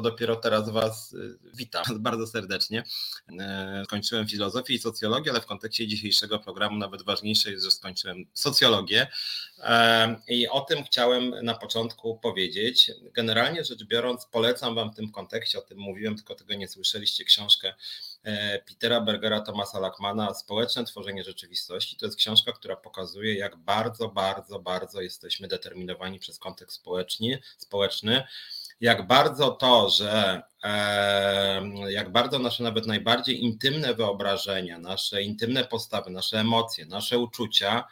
dopiero teraz Was y, witam bardzo serdecznie. E, skończyłem filozofię i socjologię, ale w kontekście dzisiejszego programu nawet ważniejsze jest, że skończyłem socjologię. E, I o tym chciałem na początku powiedzieć. Generalnie rzecz biorąc, polecam Wam w tym kontekście, o tym mówiłem, tylko tego nie słyszeliście, książkę e, Petera Bergera, Tomasa Lackmana Społeczne tworzenie rzeczywistości. To jest książka, która pokazuje, jak bardzo, bardzo, bardzo jesteśmy determinowani przez kontekst społeczny, społeczny jak bardzo to, że jak bardzo nasze nawet najbardziej intymne wyobrażenia, nasze intymne postawy, nasze emocje, nasze uczucia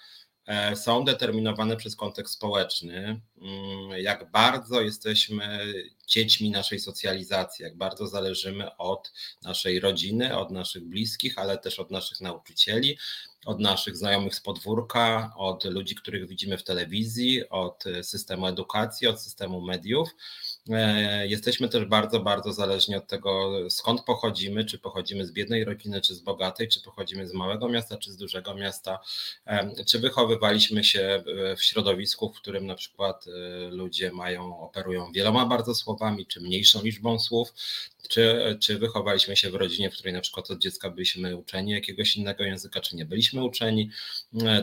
e, są determinowane przez kontekst społeczny, mm, jak bardzo jesteśmy dziećmi naszej socjalizacji, jak bardzo zależymy od naszej rodziny, od naszych bliskich, ale też od naszych nauczycieli, od naszych znajomych z podwórka, od ludzi, których widzimy w telewizji, od systemu edukacji, od systemu mediów. E, jesteśmy też bardzo, bardzo zależni od tego, skąd pochodzimy, czy pochodzimy z biednej rodziny, czy z bogatej, czy pochodzimy z małego miasta, czy z dużego miasta, e, czy wychowywaliśmy się w środowisku, w którym na przykład e, ludzie mają, operują wieloma bardzo słowami, czy mniejszą liczbą słów, czy, czy wychowaliśmy się w rodzinie, w której na przykład od dziecka byliśmy uczeni jakiegoś innego języka, czy nie byliśmy uczeni,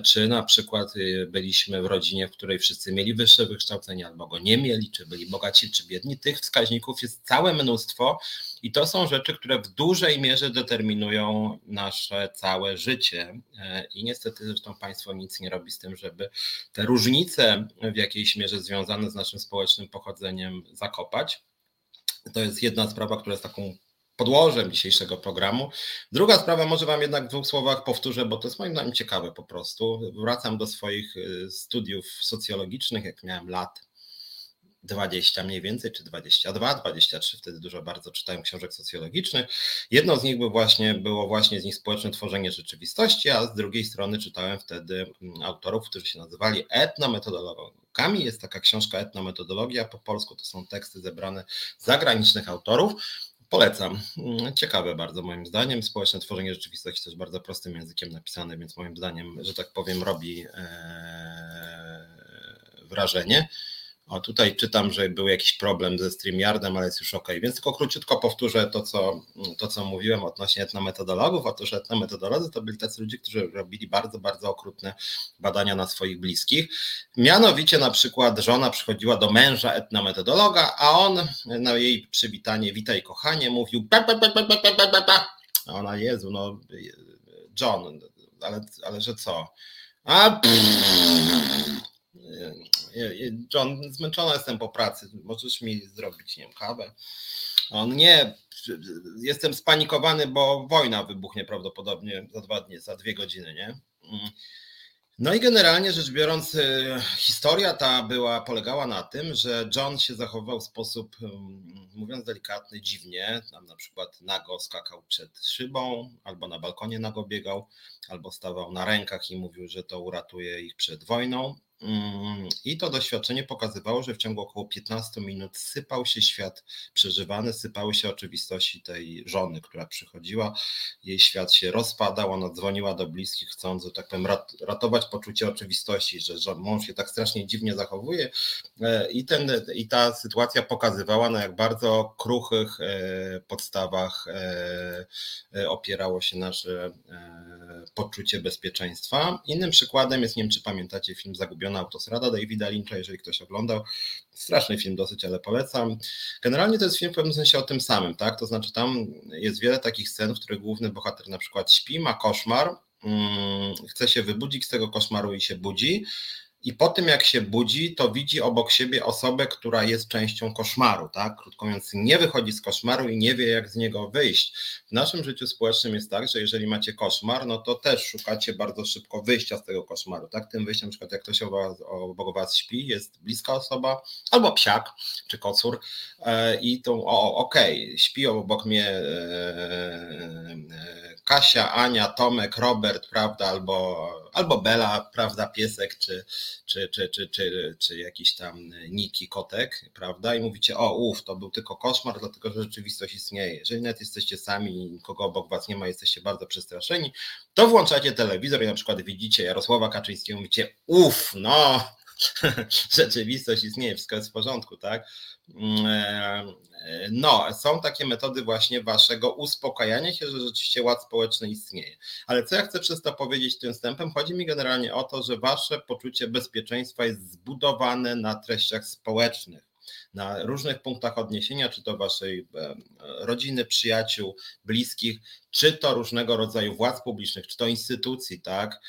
czy na przykład byliśmy w rodzinie, w której wszyscy mieli wyższe wykształcenie albo go nie mieli, czy byli bogaci, czy biedni. Tych wskaźników jest całe mnóstwo i to są rzeczy, które w dużej mierze determinują nasze całe życie. I niestety zresztą państwo nic nie robi z tym, żeby te różnice w jakiejś mierze związane z naszym społecznym pochodzeniem zakopać. To jest jedna sprawa, która jest taką podłożem dzisiejszego programu. Druga sprawa, może Wam jednak w dwóch słowach powtórzę, bo to jest moim zdaniem ciekawe po prostu. Wracam do swoich y, studiów socjologicznych, jak miałem lat 20 mniej więcej, czy 22, 23, wtedy dużo bardzo czytałem książek socjologicznych. Jedną z nich był właśnie, było właśnie z nich społeczne tworzenie rzeczywistości, a z drugiej strony czytałem wtedy mm, autorów, którzy się nazywali etnometodologami. Jest taka książka Etnometodologia po polsku, to są teksty zebrane zagranicznych autorów. Polecam. Mm, ciekawe bardzo moim zdaniem. Społeczne tworzenie rzeczywistości też bardzo prostym językiem napisane, więc moim zdaniem, że tak powiem, robi e, wrażenie. O, tutaj czytam, że był jakiś problem ze StreamYardem, ale jest już ok. Więc tylko króciutko powtórzę to, co, to, co mówiłem odnośnie etnometodologów. Otóż etnometodolodzy to byli tacy ludzie, którzy robili bardzo, bardzo okrutne badania na swoich bliskich. Mianowicie na przykład żona przychodziła do męża etnometodologa, a on na jej przywitanie, witaj kochanie, mówił ba, ba, ba, ba, ba, ba, ba. A ona, Jezu, no John, ale, ale że co? A pff, John, zmęczona jestem po pracy, możesz mi zrobić, nie wiem, kawę? On nie, jestem spanikowany, bo wojna wybuchnie prawdopodobnie za dwa dni, za dwie godziny, nie? No i generalnie rzecz biorąc, y, historia ta była, polegała na tym, że John się zachował w sposób, mówiąc delikatny, dziwnie. Tam na przykład nago skakał przed szybą, albo na balkonie nago biegał, albo stawał na rękach i mówił, że to uratuje ich przed wojną. Mm, I to doświadczenie pokazywało, że w ciągu około 15 minut sypał się świat przeżywany, sypały się oczywistości tej żony, która przychodziła. Jej świat się rozpadał, ona dzwoniła do bliskich, chcąc, że tak powiem, ratować poczucie oczywistości, że, mąż się tak strasznie dziwnie zachowuje. E, I, ten, I ta sytuacja pokazywała, na jak bardzo kruchych e, podstawach e, opierało się nasze poczucie bezpieczeństwa. Innym przykładem jest, nie wiem, czy pamiętacie film Zagubiony Zielona Autostrada Davida Lyncha, jeżeli ktoś oglądał. Straszny film dosyć, ale polecam. Generalnie to jest film w pewnym sensie o tym samym, tak? To znaczy tam jest wiele takich scen, w których główny bohater na przykład śpi, ma koszmar, hmm, chce się wybudzić z tego koszmaru i się budzi, i po tym jak się budzi, to widzi obok siebie osobę, która jest częścią koszmaru, tak? Krótko mówiąc, nie wychodzi z koszmaru i nie wie, jak z niego wyjść. W naszym życiu społecznym jest tak, że jeżeli macie koszmar, no to też szukacie bardzo szybko wyjścia z tego koszmaru, tak? Tym wyjściem, na przykład jak ktoś obok was śpi, jest bliska osoba, albo psiak, czy kocur e, i to, o, okej, okay, śpi obok mnie e, e, Kasia, Ania, Tomek, Robert, prawda, albo, albo Bela, prawda, piesek, czy, czy, czy, czy, czy, czy jakiś tam Niki, kotek, prawda, i mówicie, o uf, to był tylko koszmar, dlatego że rzeczywistość istnieje. Jeżeli nawet jesteście sami i nikogo obok was nie ma, jesteście bardzo przestraszeni, to włączacie telewizor i na przykład widzicie Jarosława Kaczyńskiego mówicie, uf, no, rzeczywistość istnieje, wszystko jest w porządku, tak? Mm, no, są takie metody właśnie waszego uspokajania się, że rzeczywiście ład społeczny istnieje. Ale co ja chcę przez to powiedzieć tym wstępem? Chodzi mi generalnie o to, że wasze poczucie bezpieczeństwa jest zbudowane na treściach społecznych na różnych punktach odniesienia, czy to waszej e, rodziny, przyjaciół, bliskich, czy to różnego rodzaju władz publicznych, czy to instytucji, tak?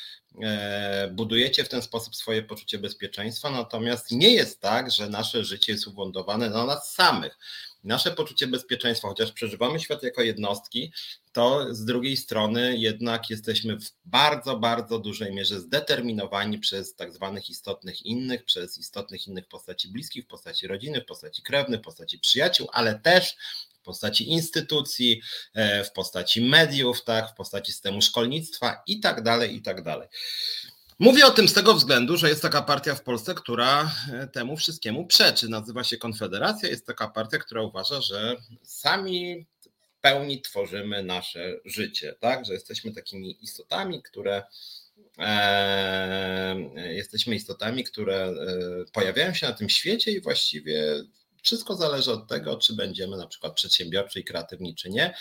E, budujecie w ten sposób swoje poczucie bezpieczeństwa, natomiast nie jest tak, że nasze życie jest ufundowane na nas samych. Nasze poczucie bezpieczeństwa, chociaż przeżywamy świat jako jednostki, to z drugiej strony jednak jesteśmy w bardzo, bardzo dużej mierze zdeterminowani przez tak zwanych istotnych innych, przez istotnych innych postaci bliskich, postaci rodziny, postaci krewnych, postaci przyjaciół, ale też w postaci instytucji, e, w postaci mediów, tak, w postaci systemu szkolnictwa i tak dalej, i tak dalej. Mówię o tym z tego względu, że jest taka partia w Polsce, która e, temu wszystkiemu przeczy. Nazywa się Konfederacja. Jest taka partia, która uważa, że sami w pełni tworzymy nasze życie, tak? Że jesteśmy takimi istotami, które e, jesteśmy istotami, które e, pojawiają się na tym świecie i właściwie wszystko zależy od tego, czy będziemy na przykład przedsiębiorczy i kreatywni, czy nie.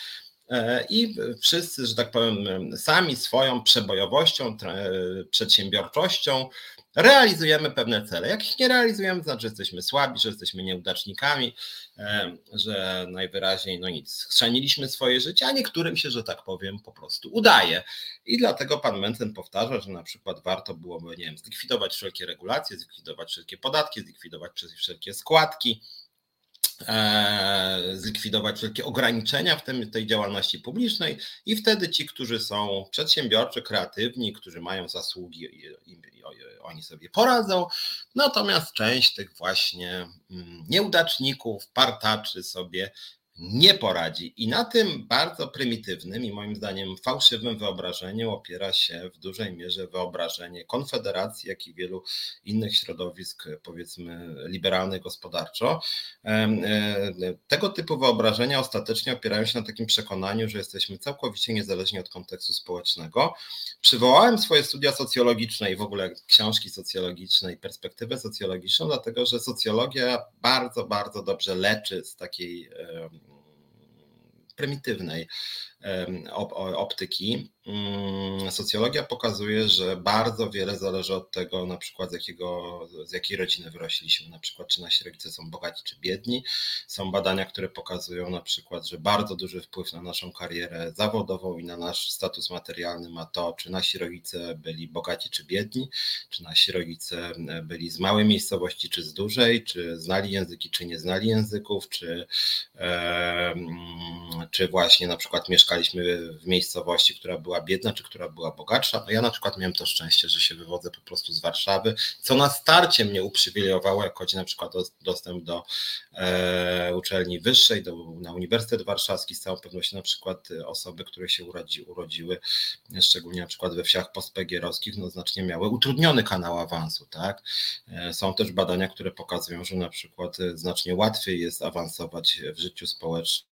E, I wszyscy, że tak powiem, sami swoją przebojowością, przedsiębiorczością realizujemy pewne cele. Jak ich nie realizujemy, to znaczy, że jesteśmy słabi, że jesteśmy nieudacznikami, e, że najwyraźniej no nic, chrzaniliśmy swoje życie, a niektórym się, że tak powiem, po prostu udaje. I dlatego pan Mencen powtarza, że na przykład warto byłoby, nie wiem, zlikwidować wszelkie regulacje, zlikwidować wszelkie podatki, zlikwidować wszelkie składki, E, zlikwidować wszelkie ograniczenia w tym, tej działalności publicznej i wtedy ci, którzy są przedsiębiorczy, kreatywni, którzy mają zasługi, oni sobie poradzą, natomiast część tych właśnie mm, nieudaczników, partaczy sobie nie poradzi. I na tym bardzo prymitywnym i moim zdaniem fałszywym wyobrażeniu opiera się w dużej mierze wyobrażenie Konfederacji, jak i wielu innych środowisk, powiedzmy, liberalnych gospodarczo. E, tego typu wyobrażenia ostatecznie opierają się na takim przekonaniu, że jesteśmy całkowicie niezależni od kontekstu społecznego. Przywołałem swoje studia socjologiczne i w ogóle książki socjologiczne i perspektywę socjologiczną, dlatego że socjologia bardzo, bardzo dobrze leczy z takiej prymitywnej optyki. Mm, socjologia pokazuje, że bardzo wiele zależy od tego, na przykład z, jakiego, z jakiej rodziny wyrośliśmy, na przykład czy nasi rodzice są bogaci czy biedni. Są badania, które pokazują na przykład, że bardzo duży wpływ na naszą karierę zawodową i na nasz status materialny ma to, czy nasi rodzice byli bogaci czy biedni, czy nasi rodzice byli z małej miejscowości czy z dużej, czy znali języki czy nie znali języków, czy, e, czy właśnie na przykład mieszkaliśmy w miejscowości, która była była biedna, czy która była bogatsza. No ja na przykład miałem to szczęście, że się wywodzę po prostu z Warszawy, co na starcie mnie uprzywilejowało, jak chodzi na przykład o dostęp do e, uczelni wyższej, do, na Uniwersytet Warszawski, z całą pewnością na przykład osoby, które się urodzi, urodziły, szczególnie na przykład we wsiach postpegierowskich, no znacznie miały utrudniony kanał awansu, tak? E, są też badania, które pokazują, że na przykład znacznie łatwiej jest awansować w życiu społecznym e,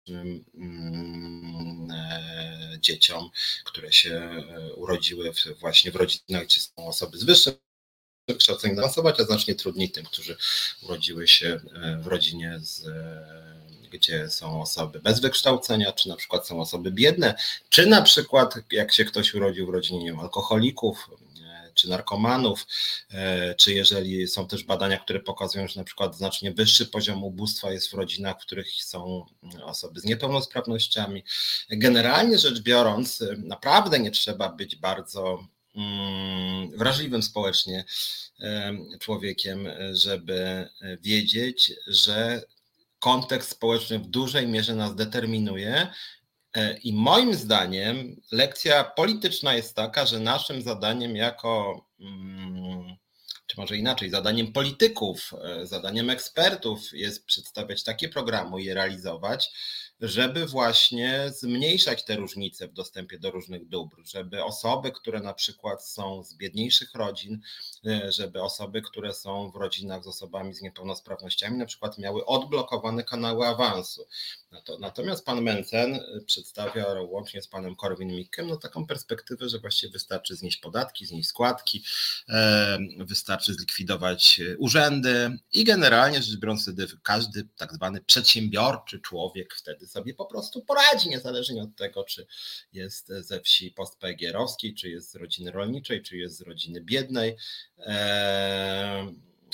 dzieciom, które się e, urodziły właśnie w rodzinach, gdzie są osoby z wyższym wykształceniem awansować, a znacznie trudniej tym, którzy urodziły się e, w rodzinie z gdzie są osoby bez wykształcenia, czy na przykład są osoby biedne, czy na przykład jak się ktoś urodził w rodzinie alkoholików, czy narkomanów, e, czy jeżeli są też badania, które pokazują, że na przykład znacznie wyższy poziom ubóstwa jest w rodzinach, w których są osoby z niepełnosprawnościami. Generalnie rzecz biorąc, naprawdę nie trzeba być bardzo mm, wrażliwym społecznie e, człowiekiem, żeby wiedzieć, że kontekst społeczny w dużej mierze nas determinuje E, I moim zdaniem lekcja polityczna jest taka, że naszym zadaniem jako, mm, czy może inaczej, zadaniem polityków, e, zadaniem ekspertów jest przedstawiać takie programy i je realizować, żeby właśnie zmniejszać te różnice w dostępie do różnych dóbr, żeby osoby, które na przykład są z biedniejszych rodzin, e, żeby osoby, które są w rodzinach z osobami z niepełnosprawnościami, na przykład miały odblokowane kanały awansu. Natomiast pan Mencen e, przedstawia łącznie z panem Korwin-Mikkem no taką perspektywę, że właściwie wystarczy znieść podatki, znieść składki, e, wystarczy zlikwidować urzędy i generalnie rzecz biorąc wtedy każdy tak zwany przedsiębiorczy człowiek wtedy sobie po prostu poradzi, niezależnie od tego, czy jest ze wsi postpegierowskiej, czy jest z rodziny rolniczej, czy jest z rodziny biednej.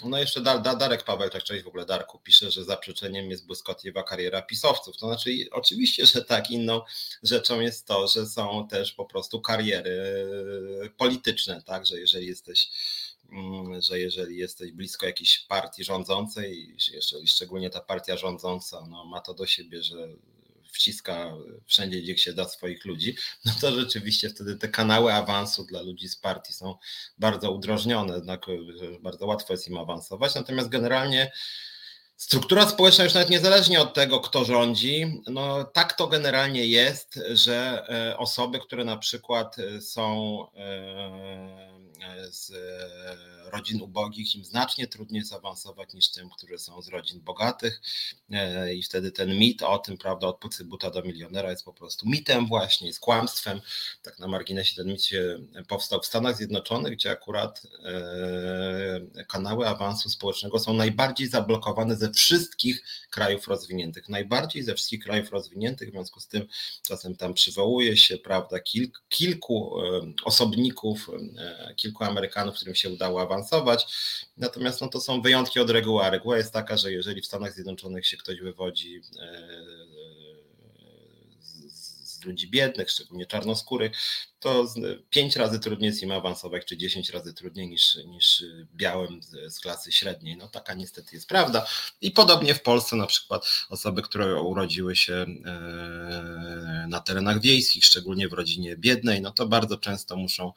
No jeszcze Dar, Darek Pawełczak, cześć w ogóle Darku, pisze, że zaprzeczeniem jest błyskotliwa kariera pisowców. To znaczy oczywiście, że tak, inną rzeczą jest to, że są też po prostu kariery polityczne, tak, że jeżeli jesteś że jeżeli jesteś blisko jakiejś partii rządzącej, jeżeli szczególnie ta partia rządząca no, ma to do siebie, że wciska wszędzie, gdzie się da swoich ludzi, no to rzeczywiście wtedy te kanały awansu dla ludzi z partii są bardzo udrożnione, jednak bardzo łatwo jest im awansować. Natomiast generalnie Struktura społeczna już nawet niezależnie od tego, kto rządzi, no tak to generalnie jest, że e, osoby, które na przykład są e, z rodzin ubogich, im znacznie trudniej zaawansować niż tym, które są z rodzin bogatych. E, I wtedy ten mit o tym, prawda, od buta do milionera jest po prostu mitem właśnie, jest kłamstwem. Tak na marginesie ten mit powstał w Stanach Zjednoczonych, gdzie akurat e, kanały awansu społecznego są najbardziej zablokowane ze wszystkich krajów rozwiniętych. Najbardziej ze wszystkich krajów rozwiniętych, w związku z tym czasem tam przywołuje się, prawda, kilk, kilku e, osobników, kilku Amerykanów, którym się udało awansować. Natomiast no, to są wyjątki od reguły. A reguła jest taka, że jeżeli w Stanach Zjednoczonych się ktoś wywodzi e, z ludzi biednych, szczególnie czarnoskórych, to pięć razy trudniej jest im awansować, czy 10 razy trudniej niż, niż białym z, z, klasy średniej. No taka niestety jest prawda. I podobnie w Polsce na przykład osoby, które urodziły się e, na terenach wiejskich, szczególnie w rodzinie biednej, no to bardzo często muszą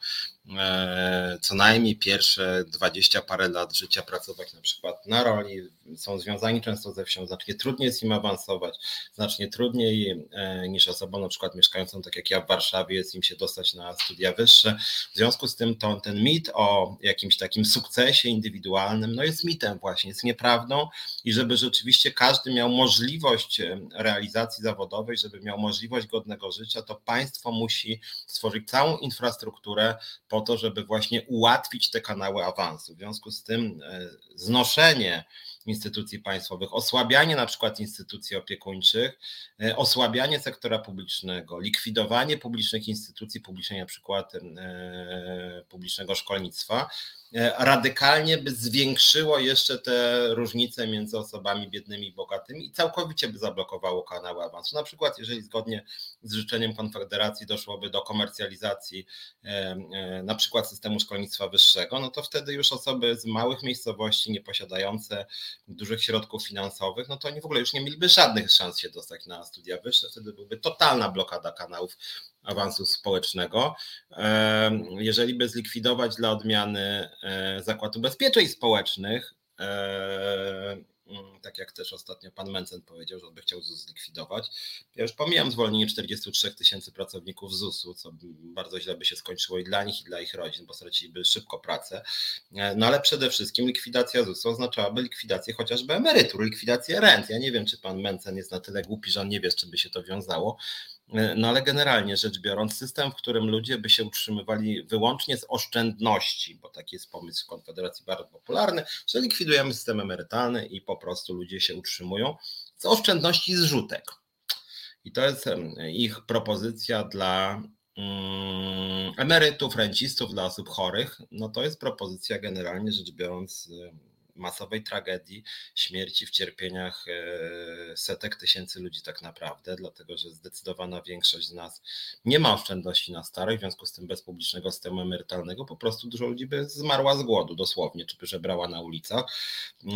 e, co najmniej pierwsze 20 parę lat życia pracować na przykład na roli, są związani często ze wsią, znacznie trudniej jest im awansować, znacznie trudniej e, niż osobom na przykład mieszkającą tak jak ja w Warszawie jest im się dostać na studia wyższe. W związku z tym to, ten mit o jakimś takim sukcesie indywidualnym no jest mitem właśnie, jest nieprawdą i żeby rzeczywiście każdy miał możliwość realizacji zawodowej, żeby miał możliwość godnego życia, to państwo musi stworzyć całą infrastrukturę po to, żeby właśnie ułatwić te kanały awansu. W związku z tym e, znoszenie instytucji państwowych, osłabianie na przykład instytucji opiekuńczych, e, osłabianie sektora publicznego, likwidowanie publicznych instytucji publicznej, na przykład e, publicznego szkolnictwa, radykalnie by zwiększyło jeszcze te różnice między osobami biednymi i bogatymi i całkowicie by zablokowało kanały awansu. Na przykład, jeżeli zgodnie z życzeniem Konfederacji doszłoby do komercjalizacji e, e, na przykład systemu szkolnictwa wyższego, no to wtedy już osoby z małych miejscowości, nieposiadające dużych środków finansowych, no to oni w ogóle już nie mieliby żadnych szans się dostać na studia wyższe, wtedy byłby totalna blokada kanałów awansu społecznego. Jeżeli by zlikwidować dla odmiany e, Zakład Ubezpieczeń Społecznych, tak jak też ostatnio pan Mencen powiedział, że on by chciał ZUS zlikwidować. Ja już pomijam zwolnienie 43 tysięcy pracowników ZUS-u, co bardzo źle by się skończyło i dla nich, i dla ich rodzin, bo straciliby szybko pracę. E, no ale przede wszystkim likwidacja ZUS-u oznaczałaby likwidację chociażby emerytur, likwidację rent. Ja nie wiem, czy pan Mencen jest na tyle głupi, że on nie wie, z czym by się to wiązało. E, no ale generalnie rzecz biorąc, system, w którym ludzie by się utrzymywali wyłącznie z oszczędności, bo taki jest pomysł Konfederacji bardzo popularny, że likwidujemy system emerytalny i po prostu ludzie się utrzymują z oszczędności zrzutek. I to jest ich propozycja dla mm, emerytów, rencistów, dla osób chorych. No to jest propozycja generalnie rzecz biorąc masowej tragedii, śmierci w cierpieniach e, setek tysięcy ludzi tak naprawdę, dlatego że zdecydowana większość z nas nie ma oszczędności na starość, w związku z tym bez publicznego systemu emerytalnego po prostu dużo ludzi by zmarła z głodu dosłownie, czy by żebrała na ulicach.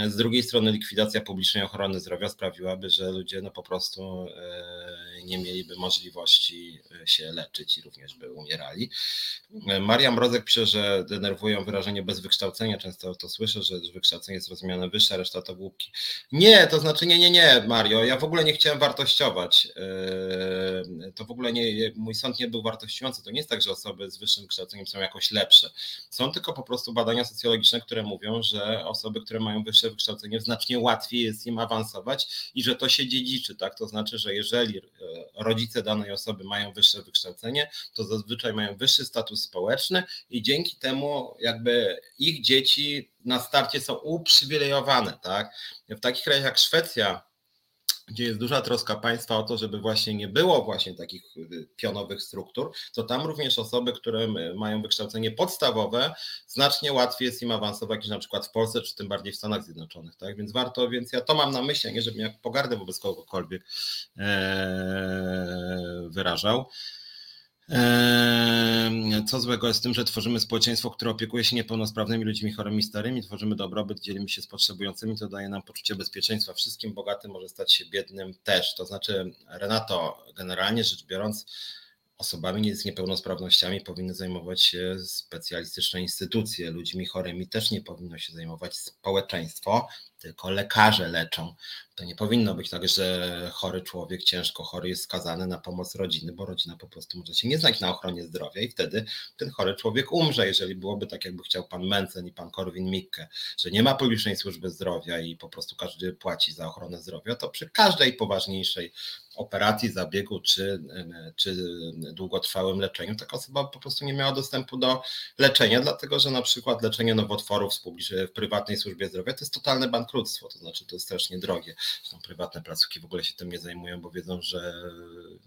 Z drugiej strony likwidacja publicznej ochrony zdrowia sprawiłaby, że ludzie no po prostu e, nie mieliby możliwości e, się leczyć i również by umierali. Maria Mrozek pisze, że denerwują wyrażenie bez wykształcenia, często to słyszę, że wykształcenie jest rozumiane wyższe, reszta to głupki. Nie, to znaczy nie, nie, nie, Mario, ja w ogóle nie chciałem wartościować. Yy, to w ogóle nie, mój sąd nie był wartościujący. To nie jest tak, że osoby z wyższym wykształceniem są jakoś lepsze. Są tylko po prostu badania socjologiczne, które mówią, że osoby, które mają wyższe wykształcenie, znacznie łatwiej jest im awansować i że to się dziedziczy, tak? To znaczy, że jeżeli rodzice danej osoby mają wyższe wykształcenie, to zazwyczaj mają wyższy status społeczny i dzięki temu jakby ich dzieci na starcie są uprzywilejowane, tak? W takich krajach jak Szwecja, gdzie jest duża troska państwa o to, żeby właśnie nie było właśnie takich y, pionowych struktur, to tam również osoby, które mają wykształcenie podstawowe, znacznie łatwiej jest im awansować niż na przykład w Polsce, czy tym bardziej w Stanach Zjednoczonych, tak? Więc warto, więc ja to mam na myśli, nie żebym jak pogardę wobec kogokolwiek e, wyrażał. Co złego jest w tym, że tworzymy społeczeństwo, które opiekuje się niepełnosprawnymi ludźmi chorymi starymi, tworzymy dobrobyt, dzielimy się z potrzebującymi, to daje nam poczucie bezpieczeństwa wszystkim. Bogaty może stać się biednym też. To znaczy, Renato, generalnie rzecz biorąc, osobami z niepełnosprawnościami powinny zajmować się specjalistyczne instytucje, ludźmi chorymi też nie powinno się zajmować społeczeństwo, tylko lekarze leczą. To nie powinno być tak, że chory człowiek, ciężko chory jest skazany na pomoc rodziny, bo rodzina po prostu może się nie znać na ochronie zdrowia i wtedy ten chory człowiek umrze. Jeżeli byłoby tak, jakby chciał pan Mencen i pan Korwin-Mikke, że nie ma publicznej służby zdrowia i po prostu każdy płaci za ochronę zdrowia, to przy każdej poważniejszej operacji, zabiegu czy, czy długotrwałym leczeniu, taka osoba po prostu nie miała dostępu do leczenia, dlatego że na przykład leczenie nowotworów w prywatnej służbie zdrowia to jest totalne bankructwo, to znaczy to jest strasznie drogie. Zresztą prywatne placówki w ogóle się tym nie zajmują, bo wiedzą, że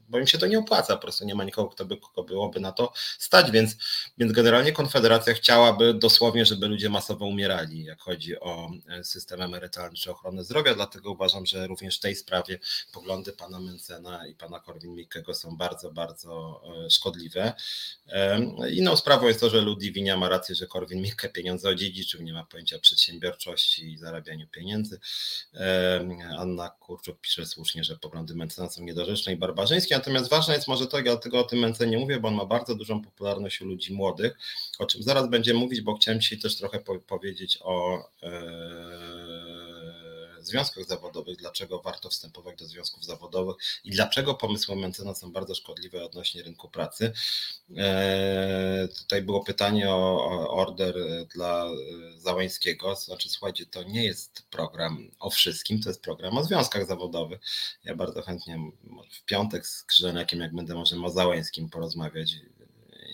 bo im się to nie opłaca, po prostu nie ma nikogo, kto by kogo byłoby na to stać, więc, więc generalnie Konfederacja chciałaby dosłownie, żeby ludzie masowo umierali, jak chodzi o e, system emerytalny czy ochronę zdrowia, dlatego uważam, że również w tej sprawie poglądy pana Mencena i pana Korwin-Mikkego są bardzo, bardzo e, szkodliwe. Inną sprawą jest to, że Ludwinia ma rację, że Korwin-Mikke pieniądze odziedziczył, nie ma pojęcia przedsiębiorczości i zarabianiu pieniędzy. Anna Kurczuk pisze słusznie, że poglądy Mencena są niedorzeczne i barbarzyńskie, natomiast ważne jest może to, ja dlatego o tym Mencenie mówię, bo on ma bardzo dużą popularność u ludzi młodych, o czym zaraz będziemy mówić, bo chciałem dzisiaj też trochę powiedzieć o związkach zawodowych, dlaczego warto wstępować do związków zawodowych i dlaczego pomysły Mencena są bardzo szkodliwe odnośnie rynku pracy. E, tutaj było pytanie o order dla Załańskiego, znaczy słuchajcie, to nie jest program o wszystkim, to jest program o związkach zawodowych. Ja bardzo chętnie w piątek z Krzyżeniakiem, jak będę możemy o Załańskim porozmawiać,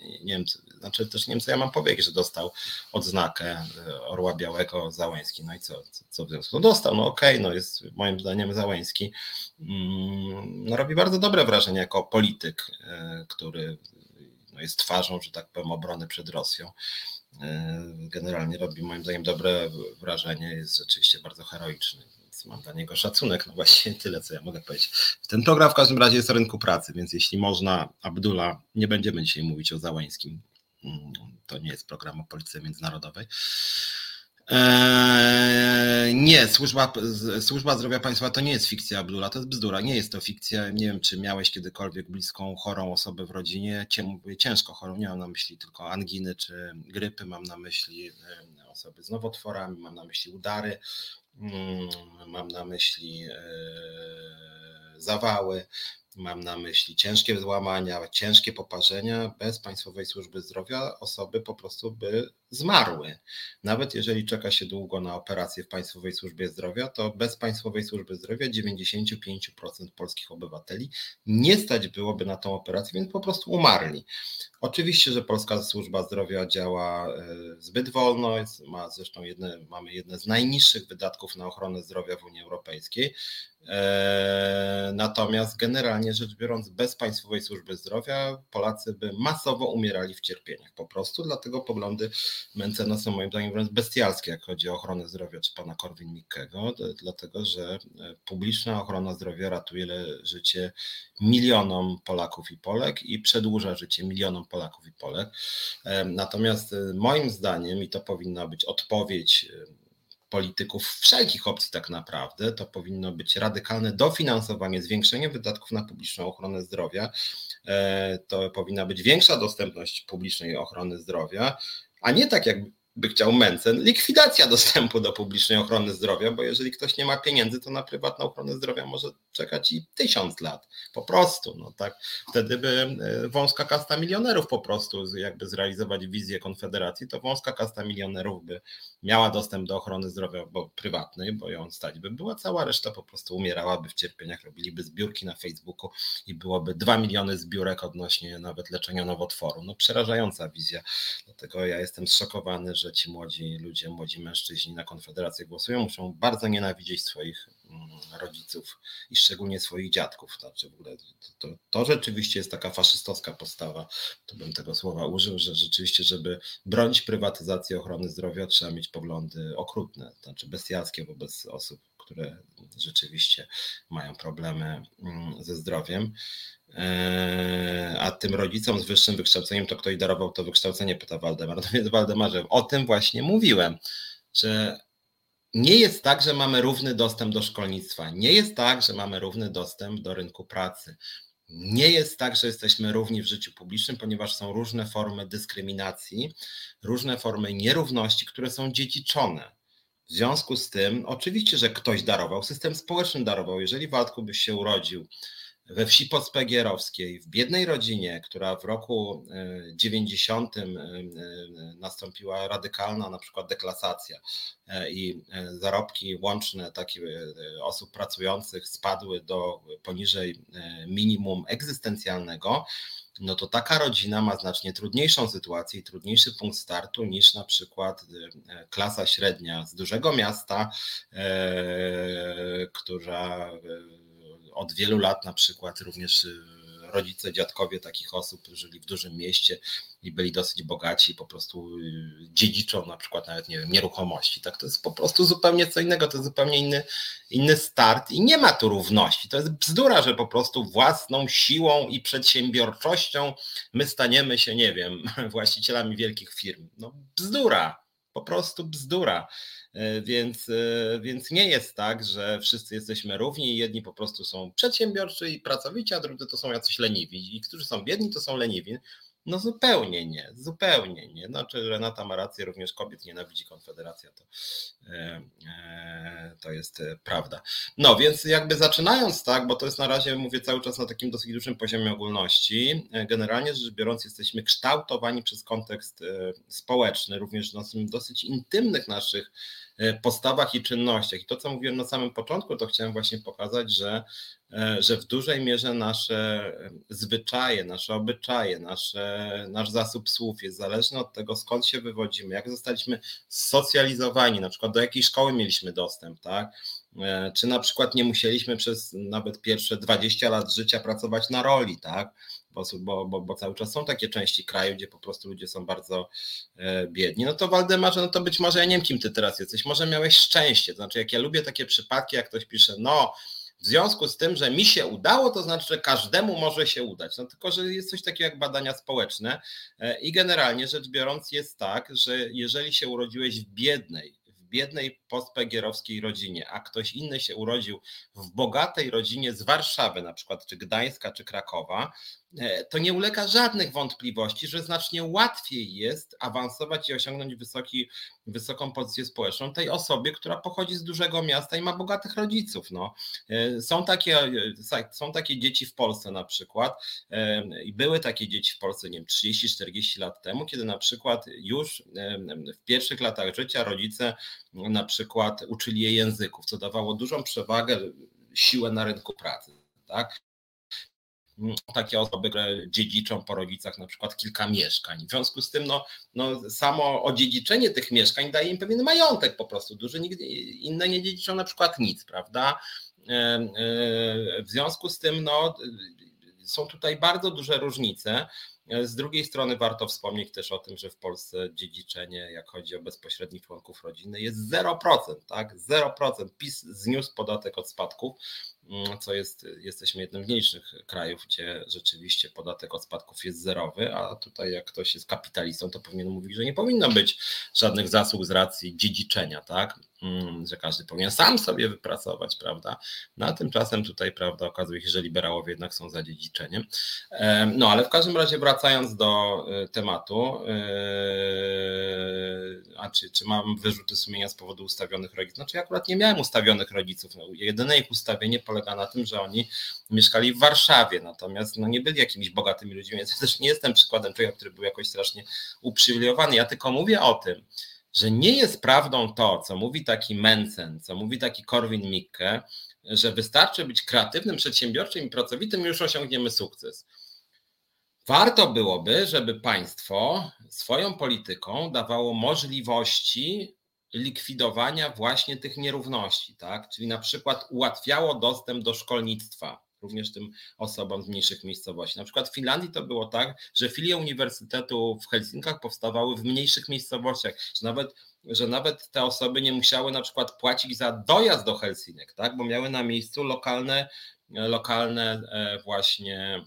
nie wiem, znaczy też nie wiem, co ja mam powiedzieć, że dostał odznakę e, Orła Białego Załęski. No i co, co w związku? No dostał, no okej, okay, no jest moim zdaniem Załęski. Mm, no robi bardzo dobre wrażenie jako polityk, e, który no jest twarzą, że tak powiem, obrony przed Rosją. E, generalnie robi moim zdaniem dobre wrażenie, jest rzeczywiście bardzo heroiczny mam dla niego szacunek. No właśnie tyle, co ja mogę powiedzieć. Ten program w każdym razie jest rynku pracy, więc jeśli można, Abdullah, nie będziemy dzisiaj mówić o Załańskim. Mm, to nie jest program o polityce międzynarodowej. Eee, nie, służba, służba zdrowia państwa to nie jest fikcja Abdullah, to jest bzdura, nie jest to fikcja. Nie wiem, czy miałeś kiedykolwiek bliską chorą osobę w rodzinie, ciężko chorą, nie mam na myśli tylko anginy czy grypy, mam na myśli osoby z nowotworami, mam na myśli udary, mam na myśli e, zawały, Mam na myśli ciężkie złamania, ciężkie poparzenia. Bez Państwowej Służby Zdrowia osoby po prostu by zmarły. Nawet jeżeli czeka się długo na operację w Państwowej Służbie Zdrowia, to bez Państwowej Służby Zdrowia 95% polskich obywateli nie stać byłoby na tą operację, więc po prostu umarli. Oczywiście, że Polska Służba Zdrowia działa e, zbyt wolno, jest, ma zresztą jedne, mamy jedne z najniższych wydatków na ochronę zdrowia w Unii Europejskiej. E, natomiast generalnie rzecz biorąc, bez Państwowej Służby Zdrowia Polacy by masowo umierali w cierpieniach po prostu, dlatego poglądy Mencena są moim zdaniem wręcz bestialskie, jak chodzi o ochronę zdrowia czy pana Korwin-Mikkego, dlatego że e, publiczna ochrona zdrowia ratuje życie milionom Polaków i Polek i przedłuża życie milionom Polaków i Polek. E, natomiast moim zdaniem, i to powinna być odpowiedź polityków wszelkich opcji tak naprawdę, to powinno być radykalne dofinansowanie, zwiększenie wydatków na publiczną ochronę zdrowia, e, to powinna być większa dostępność publicznej ochrony zdrowia, a nie tak jak by chciał Mencen, likwidacja dostępu do publicznej ochrony zdrowia, bo jeżeli ktoś nie ma pieniędzy, to na prywatną ochronę zdrowia może czekać i tysiąc lat. Po prostu, no tak. Wtedy by e, wąska kasta milionerów po prostu, jakby zrealizować wizję Konfederacji, to wąska kasta milionerów by miała dostęp do ochrony zdrowia bo prywatnej, bo ją stać by była, cała reszta po prostu umierałaby w cierpieniach, robiliby zbiórki na Facebooku i byłoby dwa miliony zbiórek odnośnie nawet leczenia nowotworu. No przerażająca wizja, dlatego ja jestem zszokowany, że ci młodzi ludzie, młodzi mężczyźni na Konfederację głosują, muszą bardzo nienawidzieć swoich rodziców i szczególnie swoich dziadków. Znaczy w ogóle to, to, to, rzeczywiście jest taka faszystowska postawa, to bym tego słowa użył, że rzeczywiście, żeby bronić prywatyzacji ochrony zdrowia, trzeba mieć poglądy okrutne, znaczy bestialskie wobec osób, które rzeczywiście mają problemy mm, ze zdrowiem. E, a tym rodzicom z wyższym wykształceniem to ktoś darował to wykształcenie, pyta Waldemar. No więc Waldemarze, o tym właśnie mówiłem, że nie jest tak, że mamy równy dostęp do szkolnictwa, nie jest tak, że mamy równy dostęp do rynku pracy. Nie jest tak, że jesteśmy równi w życiu publicznym, ponieważ są różne formy dyskryminacji, różne formy nierówności, które są dziedziczone. W związku z tym, oczywiście, że ktoś darował, system społeczny darował. Jeżeli Waldku byś się urodził we wsi podspegierowskiej, w biednej rodzinie, która w roku 90 e, e, e, nastąpiła radykalna na przykład deklasacja i zarobki łączne takich osób pracujących spadły do poniżej minimum egzystencjalnego, no to taka rodzina ma znacznie trudniejszą sytuację i trudniejszy punkt startu niż na przykład klasa średnia z dużego miasta, która od wielu lat na przykład również y, rodzice, dziadkowie takich osób żyli w dużym mieście i byli dosyć bogaci po prostu y, dziedziczą na przykład nawet, nie wiem, nieruchomości. Tak, to jest po prostu zupełnie co innego, to jest zupełnie inny, inny start i nie ma tu równości. To jest bzdura, że po prostu własną siłą i przedsiębiorczością my staniemy się, nie wiem, właścicielami wielkich firm. No bzdura, po prostu bzdura. E, więc, e, więc nie jest tak, że wszyscy jesteśmy równi jedni po prostu są przedsiębiorczy i pracowici, a drudzy to są jacyś leniwi. I którzy są biedni, to są leniwi. No zupełnie nie, zupełnie nie. Znaczy Renata ma rację, również kobiet nienawidzi Konfederacja, to, e, e, to jest e, prawda. No więc jakby zaczynając tak, bo to jest na razie, mówię cały czas na takim dosyć dużym poziomie ogólności, generalnie rzecz biorąc jesteśmy kształtowani przez kontekst społeczny, również na dosyć intymnych naszych postawach i czynnościach. I to, co mówiłem na samym początku, to chciałem właśnie pokazać, że, e, że w dużej mierze nasze e, zwyczaje, nasze obyczaje, nasze, nasz zasób słów jest zależny od tego, skąd się wywodzimy, jak zostaliśmy socjalizowani, na przykład do jakiej szkoły mieliśmy dostęp, tak? Czy na przykład nie musieliśmy przez nawet pierwsze 20 lat życia pracować na roli, tak? bo, bo, bo cały czas są takie części kraju, gdzie po prostu ludzie są bardzo e, biedni. No to Waldemarze, no to być może ja nie wiem, kim ty teraz jesteś, może miałeś szczęście, to znaczy jak ja lubię takie przypadki, jak ktoś pisze, no w związku z tym, że mi się udało, to znaczy, że każdemu może się udać. No tylko, że jest coś takiego jak badania społeczne e, i generalnie rzecz biorąc jest tak, że jeżeli się urodziłeś w biednej, biednej postpegierowskiej rodzinie, a ktoś inny się urodził w bogatej rodzinie z Warszawy, na przykład, czy Gdańska, czy Krakowa, to nie ulega żadnych wątpliwości, że znacznie łatwiej jest awansować i osiągnąć wysoki, wysoką pozycję społeczną tej osobie, która pochodzi z dużego miasta i ma bogatych rodziców. No. E, są, takie, e, są takie dzieci w Polsce na przykład i były takie dzieci w Polsce, nie wiem, 30-40 lat temu, kiedy na przykład już w pierwszych latach życia rodzice na przykład uczyli je języków, co dawało dużą przewagę, siłę na rynku pracy. Tak? Takie osoby, które dziedziczą po rodzicach na przykład kilka mieszkań. W związku z tym no, no, samo odziedziczenie tych mieszkań daje im pewien majątek po prostu duży, nigdy inne nie dziedziczą na przykład nic, prawda? E, e, w związku z tym no, są tutaj bardzo duże różnice. Z drugiej strony warto wspomnieć też o tym, że w Polsce dziedziczenie, jak chodzi o bezpośrednich członków rodziny, jest 0%, tak? 0%. PiS zniósł podatek od spadków, mm, co jest, jesteśmy jednym z mniejszych krajów, gdzie rzeczywiście podatek od spadków jest zerowy, a tutaj jak ktoś jest kapitalistą, to powinien mówić, że nie powinno być żadnych zasług z racji dziedziczenia, tak? Mm, że każdy powinien sam sobie wypracować, prawda? No a tymczasem tutaj, prawda, okazuje się, że liberałowie jednak są za dziedziczeniem. No ale w każdym razie wracając do e, tematu, e, a czy, czy mam wyrzuty sumienia z powodu ustawionych rodziców? Znaczy ja akurat nie miałem ustawionych rodziców. No, jedyne ich ustawienie polega na tym, że oni mieszkali w Warszawie, natomiast no, nie byli jakimiś bogatymi ludźmi, więc ja też nie jestem przykładem człowieka, który był jakoś strasznie uprzywilejowany. Ja tylko mówię o tym, że nie jest prawdą to, co mówi taki Mencen, co mówi taki Korwin Mikke, że wystarczy być kreatywnym, przedsiębiorczym i pracowitym, już osiągniemy sukces. Warto byłoby, żeby państwo swoją polityką dawało możliwości likwidowania właśnie tych nierówności, tak? Czyli na przykład ułatwiało dostęp do szkolnictwa, również tym osobom z mniejszych miejscowości. Na przykład w Finlandii to było tak, że filie uniwersytetu w Helsinkach powstawały w mniejszych miejscowościach, że nawet, że nawet te osoby nie musiały na przykład płacić za dojazd do Helsinek, tak? bo miały na miejscu lokalne, lokalne e, właśnie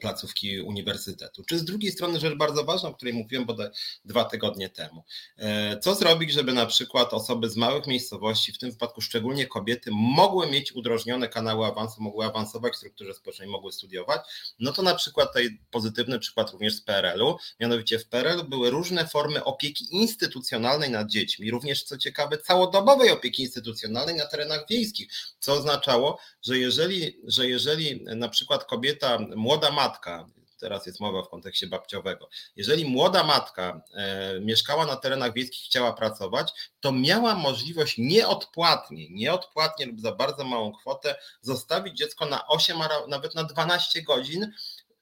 placówki uniwersytetu. Czy z drugiej strony rzecz bardzo ważna, o której mówiłem bodaj dwa tygodnie temu. E, co zrobić, żeby na przykład osoby z małych miejscowości, w tym wypadku szczególnie kobiety, mogły mieć udrożnione kanały awansu, mogły awansować w strukturze społecznej, mogły studiować? No to na przykład tutaj pozytywny przykład również z PRL-u, mianowicie w PRL były różne formy opieki instytucjonalnej nad dziećmi, również co ciekawe całodobowej opieki instytucjonalnej na terenach wiejskich, co oznaczało, że jeżeli, że jeżeli na przykład kobieta, młoda matka, teraz jest mowa w kontekście babciowego, jeżeli młoda matka e, mieszkała na terenach wiejskich, chciała pracować, to miała możliwość nieodpłatnie, nieodpłatnie lub za bardzo małą kwotę zostawić dziecko na 8, a nawet na 12 godzin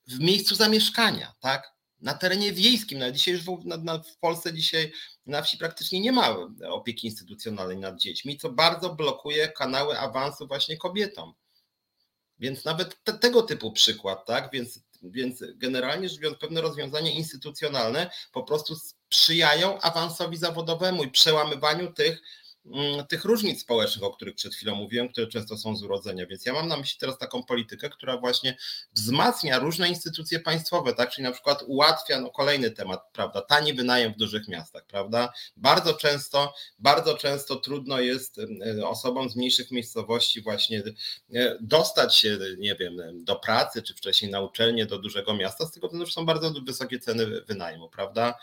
w miejscu zamieszkania, tak? Na terenie wiejskim, na dzisiaj już w, na, na, w Polsce dzisiaj na wsi praktycznie nie ma opieki instytucjonalnej nad dziećmi, co bardzo blokuje kanały awansu właśnie kobietom. Więc nawet te, tego typu przykład, tak? Więc, więc generalnie rzecz biorąc, pewne rozwiązania instytucjonalne po prostu sprzyjają awansowi zawodowemu i przełamywaniu tych tych różnic społecznych, o których przed chwilą mówiłem, które często są z urodzenia. Więc ja mam na myśli teraz taką politykę, która właśnie wzmacnia różne instytucje państwowe, tak? Czyli na przykład ułatwia, no kolejny temat, prawda, tani wynajem w dużych miastach, prawda? Bardzo często, bardzo często trudno jest osobom z mniejszych miejscowości właśnie e, dostać się, nie wiem, do pracy, czy wcześniej na uczelnię do dużego miasta, z tego względu, że są bardzo wysokie ceny wynajmu, prawda?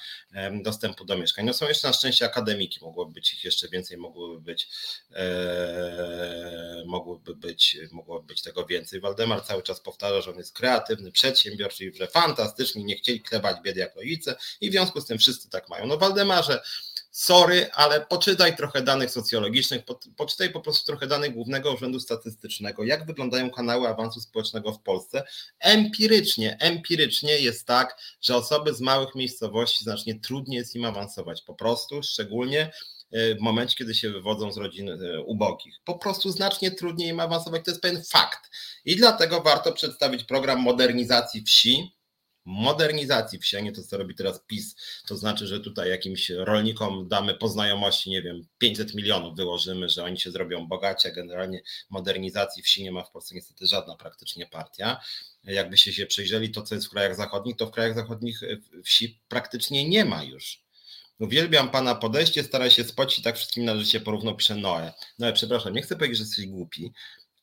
Dostępu do mieszkań. No są jeszcze na szczęście akademiki, mogłoby być ich jeszcze więcej, mogło mogłyby być, e, mogłyby być, mogłoby być tego więcej. Waldemar cały czas powtarza, że on jest kreatywny, przedsiębiorczy i że fantastycznie nie chcieli klewać biedy jak rodzice i w związku z tym wszyscy tak mają. No Waldemarze, sorry, ale poczytaj trochę danych socjologicznych, poczytaj po prostu trochę danych Głównego Urzędu Statystycznego, jak wyglądają kanały awansu społecznego w Polsce. Empirycznie, empirycznie jest tak, że osoby z małych miejscowości znacznie trudniej jest im awansować, po prostu, szczególnie w momencie, kiedy się wywodzą z rodzin e, ubogich. Po prostu znacznie trudniej im awansować, to jest pewien fakt. I dlatego warto przedstawić program modernizacji wsi, modernizacji wsi, a nie to, co robi teraz PiS. To znaczy, że tutaj jakimś rolnikom damy po znajomości, nie wiem, 500 milionów wyłożymy, że oni się zrobią bogaci, a generalnie modernizacji wsi nie ma w Polsce niestety żadna praktycznie partia. Jakbyście się przyjrzeli to, co jest w krajach zachodnich, to w krajach zachodnich e, wsi praktycznie nie ma już. Uwielbiam pana podejście, staraj się spocić i tak wszystkim na życie porówno pisze Noe. No przepraszam, nie chcę powiedzieć, że jesteś głupi,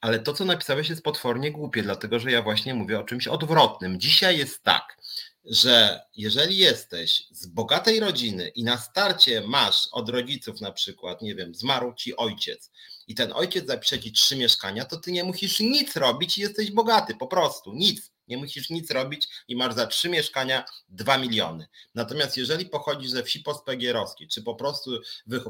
ale to, co napisałeś, jest potwornie głupie, dlatego że ja właśnie mówię o czymś odwrotnym. Dzisiaj jest tak, że jeżeli jesteś z bogatej rodziny i na starcie masz od rodziców na przykład, nie wiem, zmarł ci ojciec i ten ojciec zapisze ci trzy mieszkania, to ty nie musisz nic robić i jesteś bogaty, po prostu, nic. Nie musisz nic robić i masz za trzy mieszkania 2 miliony. Natomiast jeżeli pochodzisz ze wsi postpegierowskiej, czy po prostu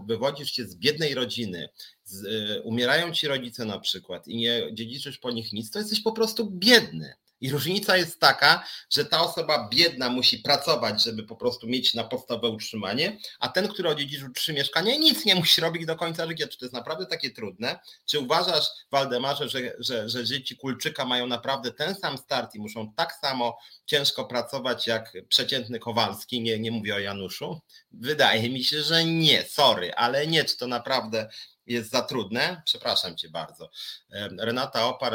wywodzisz się z biednej rodziny, z, y, umierają ci rodzice na przykład i nie dziedziczysz po nich nic, to jesteś po prostu biedny. I różnica jest taka, że ta osoba biedna musi pracować, żeby po prostu mieć na podstawę utrzymanie, a ten, który odziedziczył trzy mieszkania, nic nie musi robić do końca życia. Czy to jest naprawdę takie trudne? Czy uważasz, Waldemarze, że, że, że dzieci Kulczyka mają naprawdę ten sam start i muszą tak samo ciężko pracować jak przeciętny Kowalski? Nie, nie mówię o Januszu. Wydaje mi się, że nie, sorry, ale nie, czy to naprawdę jest za trudne? Przepraszam cię bardzo. Renata Opar,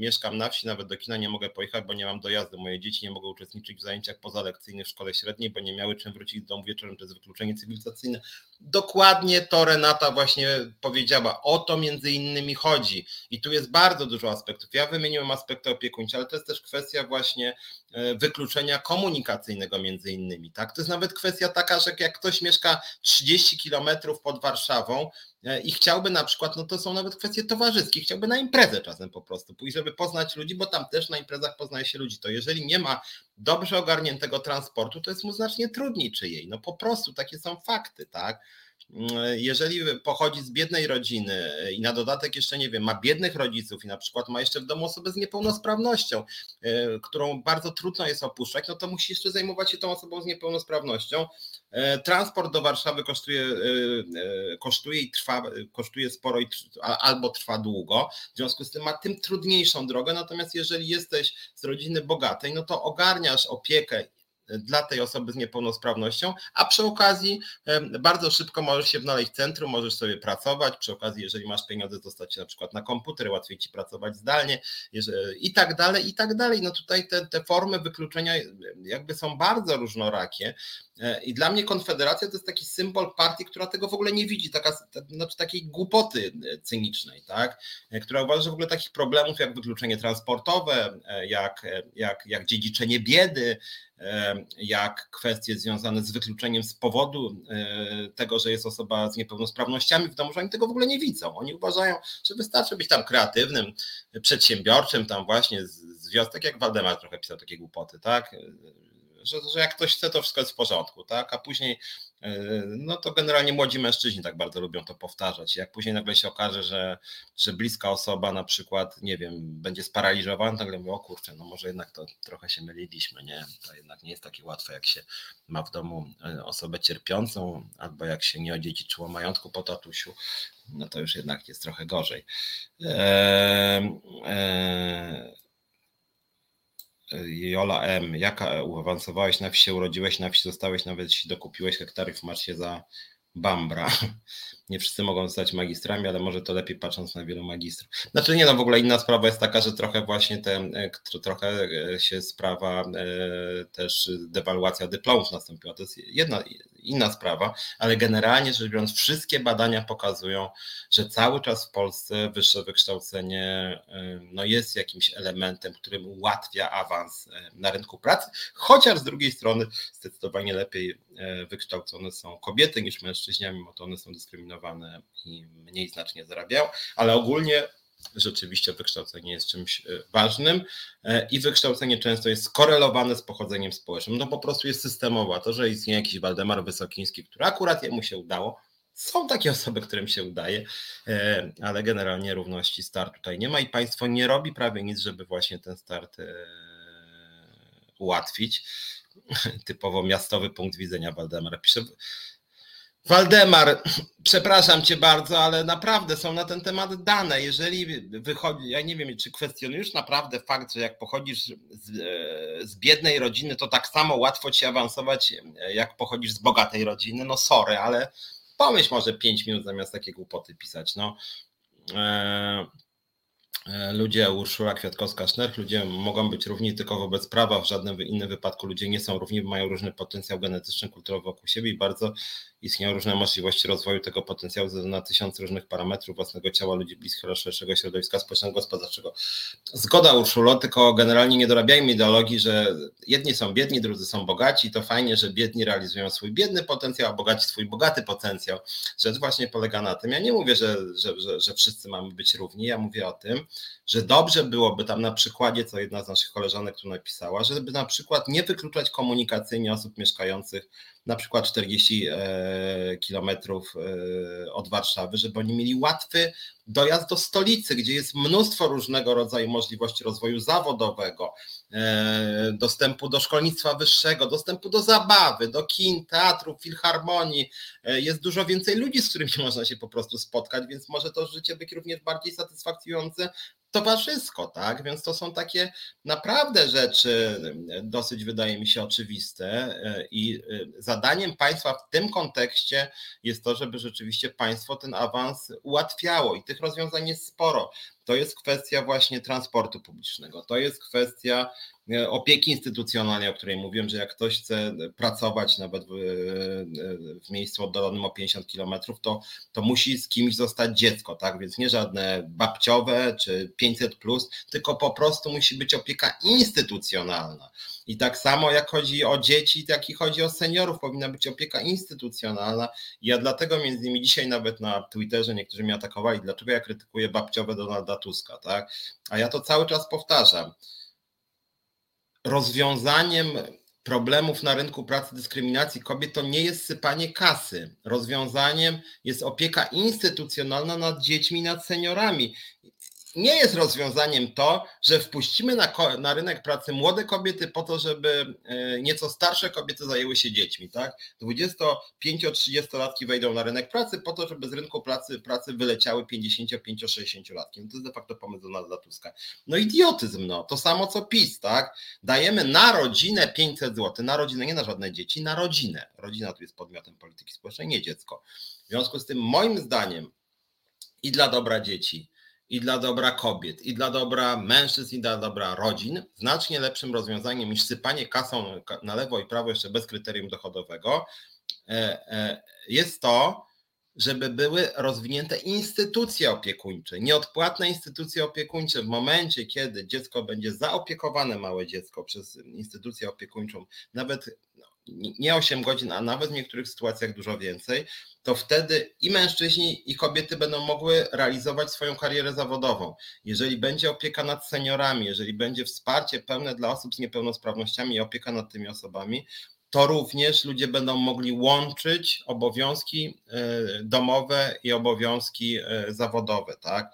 mieszkam na wsi, nawet do kina nie mogę pojechać, bo nie mam dojazdu. Moje dzieci nie mogą uczestniczyć w zajęciach pozalekcyjnych w szkole średniej, bo nie miały czym wrócić do domu wieczorem, to jest wykluczenie cywilizacyjne. Dokładnie to Renata właśnie powiedziała. O to między innymi chodzi. I tu jest bardzo dużo aspektów. Ja wymieniłem aspekty opiekuńcze, ale to jest też kwestia właśnie e, wykluczenia komunikacyjnego między innymi. Tak? To jest nawet kwestia taka, że jak ktoś mieszka 30 kilometrów pod Warszawą, E, i chciałby na przykład, no to są nawet kwestie towarzyskie, chciałby na imprezę czasem po prostu pójść, żeby poznać ludzi, bo tam też na imprezach poznaje się ludzi. To jeżeli nie ma dobrze ogarniętego transportu, to jest mu znacznie trudniej czy jej. No po prostu takie są fakty, tak? Jeżeli pochodzi z biednej rodziny i na dodatek jeszcze nie wiem, ma biednych rodziców i na przykład ma jeszcze w domu osobę z niepełnosprawnością, e, którą bardzo trudno jest opuszczać, no to musi jeszcze zajmować się tą osobą z niepełnosprawnością. E, transport do Warszawy kosztuje, e, kosztuje i trwa, kosztuje sporo i albo trwa długo, w związku z tym ma tym trudniejszą drogę, natomiast jeżeli jesteś z rodziny bogatej, no to ogarniasz opiekę dla tej osoby z niepełnosprawnością, a przy okazji bardzo szybko możesz się znaleźć w centrum, możesz sobie pracować, przy okazji jeżeli masz pieniądze dostać się na przykład na komputer, łatwiej ci pracować zdalnie i tak dalej, i tak dalej. No tutaj te, te formy wykluczenia jakby są bardzo różnorakie e, i dla mnie Konfederacja to jest taki symbol partii, która tego w ogóle nie widzi, taka, znaczy takiej głupoty e, cynicznej, tak? E, która uważa, że w ogóle takich problemów jak wykluczenie transportowe, jak, jak, jak dziedziczenie biedy, jak kwestie związane z wykluczeniem z powodu tego, że jest osoba z niepełnosprawnościami w domu, że oni tego w ogóle nie widzą. Oni uważają, że wystarczy być tam kreatywnym, przedsiębiorczym, tam właśnie z wiosek, tak jak Waldemar trochę pisał takie głupoty, tak? Że, że jak ktoś chce, to wszystko jest w porządku, tak? A później no to generalnie młodzi mężczyźni tak bardzo lubią to powtarzać. Jak później nagle się okaże, że, że bliska osoba na przykład, nie wiem, będzie sparaliżowana, nagle mówię, o kurczę, no może jednak to trochę się myliliśmy, nie? To jednak nie jest takie łatwe, jak się ma w domu e, osobę cierpiącą, albo jak się nie odziedziczyło majątku po tatusiu, no to już jednak jest trochę gorzej. Eee, eee, Jola M. Jaka uawansowałeś na wsi, urodziłeś na wsi, zostałeś nawet jeśli dokupiłeś hektarów, masz się za Bambra. Nie wszyscy mogą zostać magistrami, ale może to lepiej patrząc na wielu magistrów. Znaczy nie, no w ogóle inna sprawa jest taka, że trochę właśnie te, e, trochę e, się sprawa e, też dewaluacja dyplomów nastąpiła. To jest jedna, inna sprawa, ale generalnie rzecz biorąc wszystkie badania pokazują, że cały czas w Polsce wyższe wykształcenie no jest jakimś elementem, którym ułatwia awans na rynku pracy, chociaż z drugiej strony zdecydowanie lepiej wykształcone są kobiety niż mężczyźni, mimo to one są dyskryminowane i mniej znacznie zarabiają, ale ogólnie rzeczywiście wykształcenie jest czymś e, ważnym e, i wykształcenie często jest skorelowane z pochodzeniem społecznym. No po prostu jest systemowa. To, że istnieje jakiś Waldemar Wysokiński, który akurat jemu się udało, są takie osoby, którym się udaje, e, ale generalnie równości start tutaj nie ma i państwo nie robi prawie nic, żeby właśnie ten start ułatwić. Typowo miastowy punkt widzenia Waldemara pisze. Waldemar, przepraszam cię bardzo, ale naprawdę są na ten temat dane. Jeżeli wychodzi, ja nie wiem, czy kwestionujesz naprawdę fakt, że jak pochodzisz z, e, z, biednej rodziny, to tak samo łatwo ci awansować, jak pochodzisz z bogatej rodziny. No sorry, ale pomyśl może 5 minut zamiast takie głupoty pisać. No. E, E, ludzie, Urszula Kwiatkowska-Sznerch, ludzie mogą być równi tylko wobec prawa, w żadnym innym wypadku ludzie nie są równi, mają różny potencjał genetyczny, kulturowy wokół siebie i bardzo istnieją różne możliwości rozwoju tego potencjału na tysiące różnych parametrów własnego ciała ludzi bliskiego szerszego środowiska społecznego, gospodarczego. Zgoda Urszulo, tylko generalnie nie dorabiajmy ideologii, że jedni są biedni, drudzy są bogaci, to fajnie, że biedni realizują swój biedny potencjał, a bogaci swój bogaty potencjał. Rzecz właśnie polega na tym, ja nie mówię, że, że, że, że wszyscy mamy być równi, ja mówię o tym, że dobrze byłoby tam na przykładzie, co jedna z naszych koleżanek tu napisała, żeby na przykład nie wykluczać komunikacyjnie osób mieszkających na przykład 40 e, kilometrów e, od Warszawy, żeby oni mieli łatwy dojazd do stolicy, gdzie jest mnóstwo różnego rodzaju możliwości rozwoju zawodowego, e, dostępu do szkolnictwa wyższego, dostępu do zabawy, do kin, teatrów, filharmonii. Jest dużo więcej ludzi, z którymi można się po prostu spotkać, więc może to życie być również bardziej satysfakcjonujące towarzysko, tak? Więc to są takie naprawdę rzeczy dosyć, wydaje mi się, oczywiste i zadaniem państwa w tym kontekście jest to, żeby rzeczywiście państwo ten awans ułatwiało i tych rozwiązań jest sporo. To jest kwestia właśnie transportu publicznego, to jest kwestia E, opieki instytucjonalnej, o której mówiłem, że jak ktoś chce pracować nawet w, e, w miejscu oddalonym o 50 kilometrów, to, to musi z kimś zostać dziecko, tak? Więc nie żadne babciowe czy 500, plus, tylko po prostu musi być opieka instytucjonalna. I tak samo jak chodzi o dzieci, tak i chodzi o seniorów, powinna być opieka instytucjonalna. Ja dlatego między innymi dzisiaj nawet na Twitterze niektórzy mnie atakowali, dlaczego ja krytykuję babciowe Donalda Tuska, tak? A ja to cały czas powtarzam rozwiązaniem problemów na rynku pracy, dyskryminacji kobiet to nie jest sypanie kasy. Rozwiązaniem jest opieka instytucjonalna nad dziećmi, nad seniorami nie jest rozwiązaniem to, że wpuścimy na, na rynek pracy młode kobiety po to, żeby e, nieco starsze kobiety zajęły się dziećmi. Tak? 25-30-latki wejdą na rynek pracy po to, żeby z rynku pracy, pracy wyleciały 55-60-latki. No to jest de facto pomysł Donalda Tuska. No idiotyzm, no. To samo co PiS, tak? Dajemy na rodzinę 500 zł, na rodzinę, nie na żadne dzieci, na rodzinę. Rodzina tu jest podmiotem polityki społecznej, nie dziecko. W związku z tym moim zdaniem i dla dobra dzieci, i dla dobra kobiet, i dla dobra mężczyzn, i dla dobra rodzin, znacznie lepszym rozwiązaniem niż sypanie kasą na lewo i prawo jeszcze bez kryterium dochodowego e, e, jest to, żeby były rozwinięte instytucje opiekuńcze, nieodpłatne instytucje opiekuńcze. W momencie, kiedy dziecko będzie zaopiekowane, małe dziecko, przez instytucję opiekuńczą, nawet nie 8 godzin, a nawet w niektórych sytuacjach dużo więcej, to wtedy i mężczyźni, i kobiety będą mogły realizować swoją karierę zawodową. Jeżeli będzie opieka nad seniorami, jeżeli będzie wsparcie pełne dla osób z niepełnosprawnościami i opieka nad tymi osobami, to również ludzie będą mogli łączyć obowiązki e, domowe i obowiązki e, zawodowe, tak?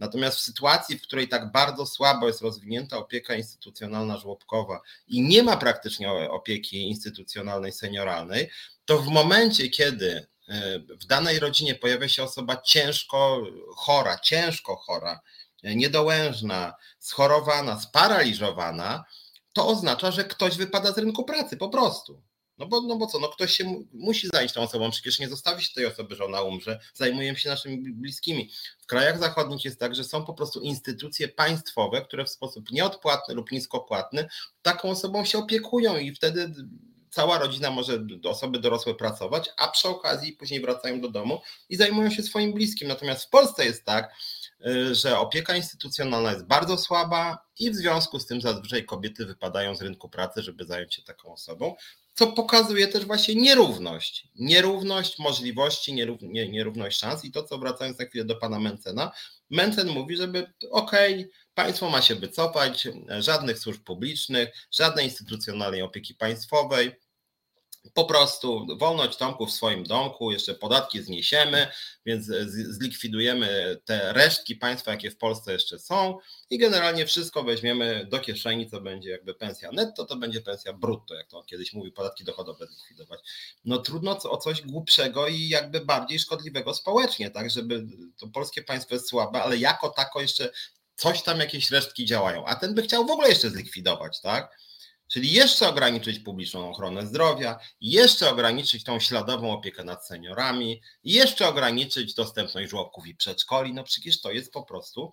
Natomiast w sytuacji, w której tak bardzo słabo jest rozwinięta opieka instytucjonalna żłobkowa i nie ma praktycznie opieki instytucjonalnej senioralnej, to w momencie, kiedy e, w danej rodzinie pojawia się osoba ciężko chora, ciężko chora, niedołężna, schorowana, sparaliżowana, to oznacza, że ktoś wypada z rynku pracy po prostu. No bo, no bo co, no ktoś się musi zająć tą osobą, przecież nie zostawi się tej osoby, że ona umrze, zajmujemy się naszymi bliskimi. W krajach zachodnich jest tak, że są po prostu instytucje państwowe, które w sposób nieodpłatny lub niskopłatny taką osobą się opiekują i wtedy cała rodzina może osoby dorosłe pracować, a przy okazji później wracają do domu i zajmują się swoim bliskim. Natomiast w Polsce jest tak, y, że opieka instytucjonalna jest bardzo słaba i w związku z tym zazwyczaj kobiety wypadają z rynku pracy, żeby zająć się taką osobą co pokazuje też właśnie nierówność. Nierówność możliwości, nierówność szans i to, co wracając na chwilę do pana Mencena, Mencen mówi, żeby okej, okay, państwo ma się wycofać, żadnych służb publicznych, żadnej instytucjonalnej opieki państwowej, po prostu wolność domku w swoim domku, jeszcze podatki zniesiemy, więc zlikwidujemy te resztki państwa, jakie w Polsce jeszcze są i generalnie wszystko weźmiemy do kieszeni, co będzie jakby pensja netto, to będzie pensja brutto, jak to kiedyś mówił, podatki dochodowe zlikwidować. No trudno o coś głupszego i jakby bardziej szkodliwego społecznie, tak, żeby to polskie państwo jest słabe, ale jako tako jeszcze coś tam, jakieś resztki działają, a ten by chciał w ogóle jeszcze zlikwidować, tak? Czyli jeszcze ograniczyć publiczną ochronę zdrowia, jeszcze ograniczyć tą śladową opiekę nad seniorami, jeszcze ograniczyć dostępność żłobków i przedszkoli. No przecież to jest po prostu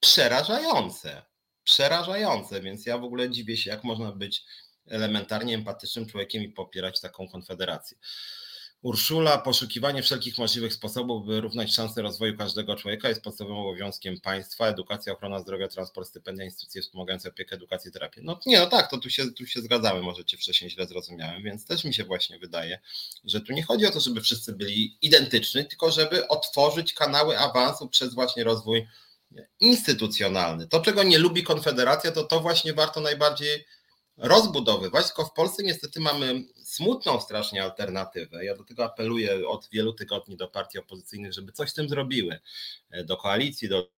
przerażające. Przerażające, więc ja w ogóle dziwię się, jak można być elementarnie empatycznym człowiekiem i popierać taką konfederację. Urszula, poszukiwanie wszelkich możliwych sposobów, by równać szanse rozwoju każdego człowieka jest podstawowym obowiązkiem państwa. Edukacja, ochrona zdrowia, transport, stypendia, instytucje wspomagające opiekę, edukację, terapię. No nie, no tak, to tu się, tu się zgadzamy, może cię wcześniej źle zrozumiałem, więc też mi się właśnie wydaje, że tu nie chodzi o to, żeby wszyscy byli identyczni, tylko żeby otworzyć kanały awansu przez właśnie rozwój instytucjonalny. To, czego nie lubi Konfederacja, to to właśnie warto najbardziej rozbudowywać, tylko w Polsce niestety mamy smutną strasznie alternatywę. Ja do tego apeluję od wielu tygodni do partii opozycyjnych, żeby coś z tym zrobiły. E, do koalicji, do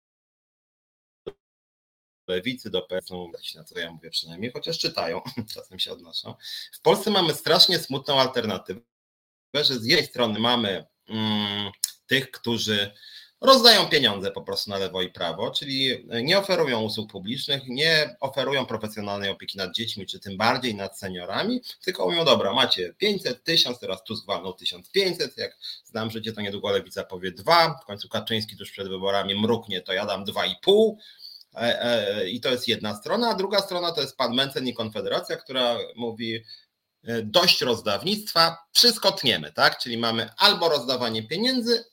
lewicy, do PSU, na co ja mówię przynajmniej, chociaż czytają, czasem się odnoszą. W Polsce mamy strasznie smutną alternatywę, że z jednej strony mamy mm, tych, którzy rozdają pieniądze po prostu na lewo i prawo, czyli nie oferują usług publicznych, nie oferują profesjonalnej opieki nad dziećmi, czy tym bardziej nad seniorami, tylko mówią, dobra, macie 500, 1000, teraz tu zwalną 1500, jak znam życie, to niedługo Lewica powie 2, w końcu Kaczyński tuż przed wyborami mruknie, to ja dam 2,5, e, e, i to jest jedna strona, a druga strona to jest pan Mencen i Konfederacja, która mówi e, dość rozdawnictwa, wszystko tniemy, tak? Czyli mamy albo rozdawanie pieniędzy,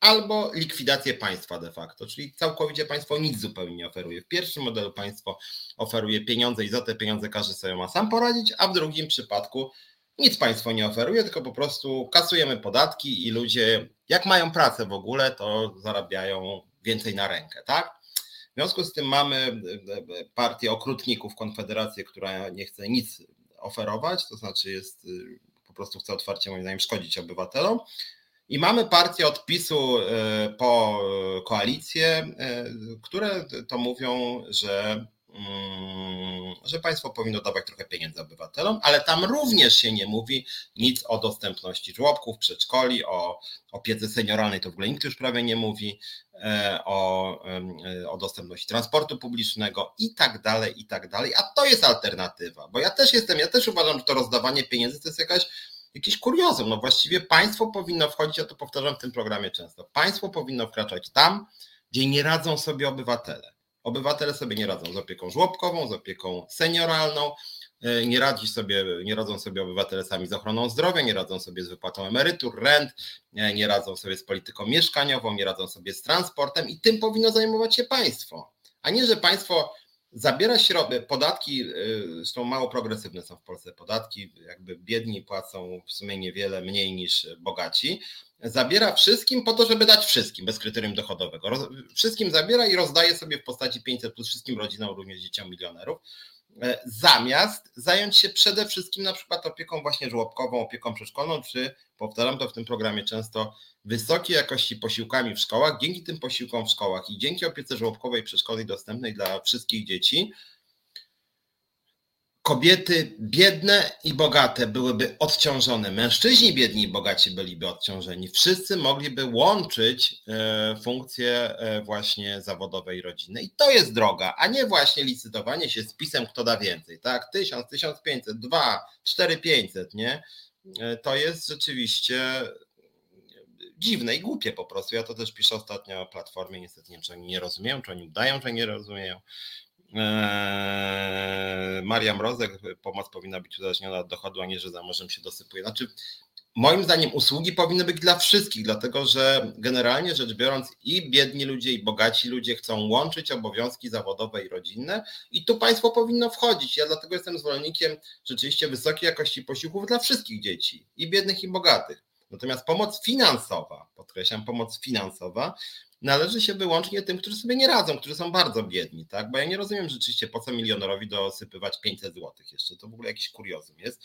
albo likwidację państwa de facto, czyli całkowicie państwo nic zupełnie nie oferuje. W pierwszym modelu państwo oferuje pieniądze i za te pieniądze każdy sobie ma sam poradzić, a w drugim przypadku nic państwo nie oferuje, tylko po prostu kasujemy podatki i ludzie, jak mają pracę w ogóle, to zarabiają więcej na rękę, tak? W związku z tym mamy e, e, partię okrutników, Konfederację, która nie chce nic oferować, to znaczy jest e, po prostu chce otwarcie moim zdaniem szkodzić obywatelom. I mamy partię odpisu e, po koalicję, e, które to mówią, że, mm, że państwo powinno dawać trochę pieniędzy obywatelom, ale tam również się nie mówi nic o dostępności żłobków, przedszkoli, o opiece senioralnej, to w ogóle nikt już prawie nie mówi, e, o, o dostępności transportu publicznego i tak dalej, i tak dalej. A to jest alternatywa, bo ja też jestem, ja też uważam, że to rozdawanie pieniędzy to jest jakaś jakieś kuriozum. No właściwie państwo powinno wchodzić, ja to powtarzam w tym programie często, państwo powinno wkraczać tam, gdzie nie radzą sobie obywatele. Obywatele sobie nie radzą z opieką żłobkową, z opieką senioralną, e, nie radzi sobie, nie radzą sobie obywatele sami z ochroną zdrowia, nie radzą sobie z wypłatą emerytur, rent, e, nie radzą sobie z polityką mieszkaniową, nie radzą sobie z transportem i tym powinno zajmować się państwo. A nie, że państwo zabiera środki, podatki, y, zresztą mało progresywne są w Polsce podatki, jakby biedni płacą w sumie niewiele mniej niż bogaci, zabiera wszystkim po to, żeby dać wszystkim bez kryterium dochodowego. Wszystkim zabiera i rozdaje sobie w postaci 500 plus wszystkim rodzinom, również dzieciom milionerów. E, zamiast zająć się przede wszystkim na przykład opieką właśnie żłobkową, opieką przedszkolną, czy powtarzam to w tym programie często, wysokiej jakości posiłkami w szkołach. Dzięki tym posiłkom w szkołach i dzięki opiece żłobkowej przedszkolnej dostępnej dla wszystkich dzieci, kobiety biedne i bogate byłyby odciążone, mężczyźni biedni i bogaci byliby odciążeni. Wszyscy mogliby łączyć e, funkcje e, właśnie zawodowe i rodzinne. I to jest droga, a nie właśnie licytowanie się z pisem, kto da więcej. Tak, 1000, 1500, 2, 4500, nie? E, to jest rzeczywiście dziwne i głupie po prostu. Ja to też piszę ostatnio o platformie, niestety nie wiem, czy oni nie rozumieją, czy oni udają, że nie rozumieją. Eee, Maria Mrozek, pomoc powinna być uzależniona od dochodu, a nie, że za morzem się dosypuje. Znaczy, moim zdaniem usługi powinny być dla wszystkich, dlatego że generalnie rzecz biorąc i biedni ludzie, i bogaci ludzie chcą łączyć obowiązki zawodowe i rodzinne i tu państwo powinno wchodzić. Ja dlatego jestem zwolennikiem rzeczywiście wysokiej jakości posiłków dla wszystkich dzieci, i biednych, i bogatych. Natomiast pomoc finansowa, podkreślam, pomoc finansowa, należy się wyłącznie tym, którzy sobie nie radzą, którzy są bardzo biedni, tak? Bo ja nie rozumiem rzeczywiście, po co milionerowi dosypywać 500 zł jeszcze. To w ogóle jakiś kuriozum jest.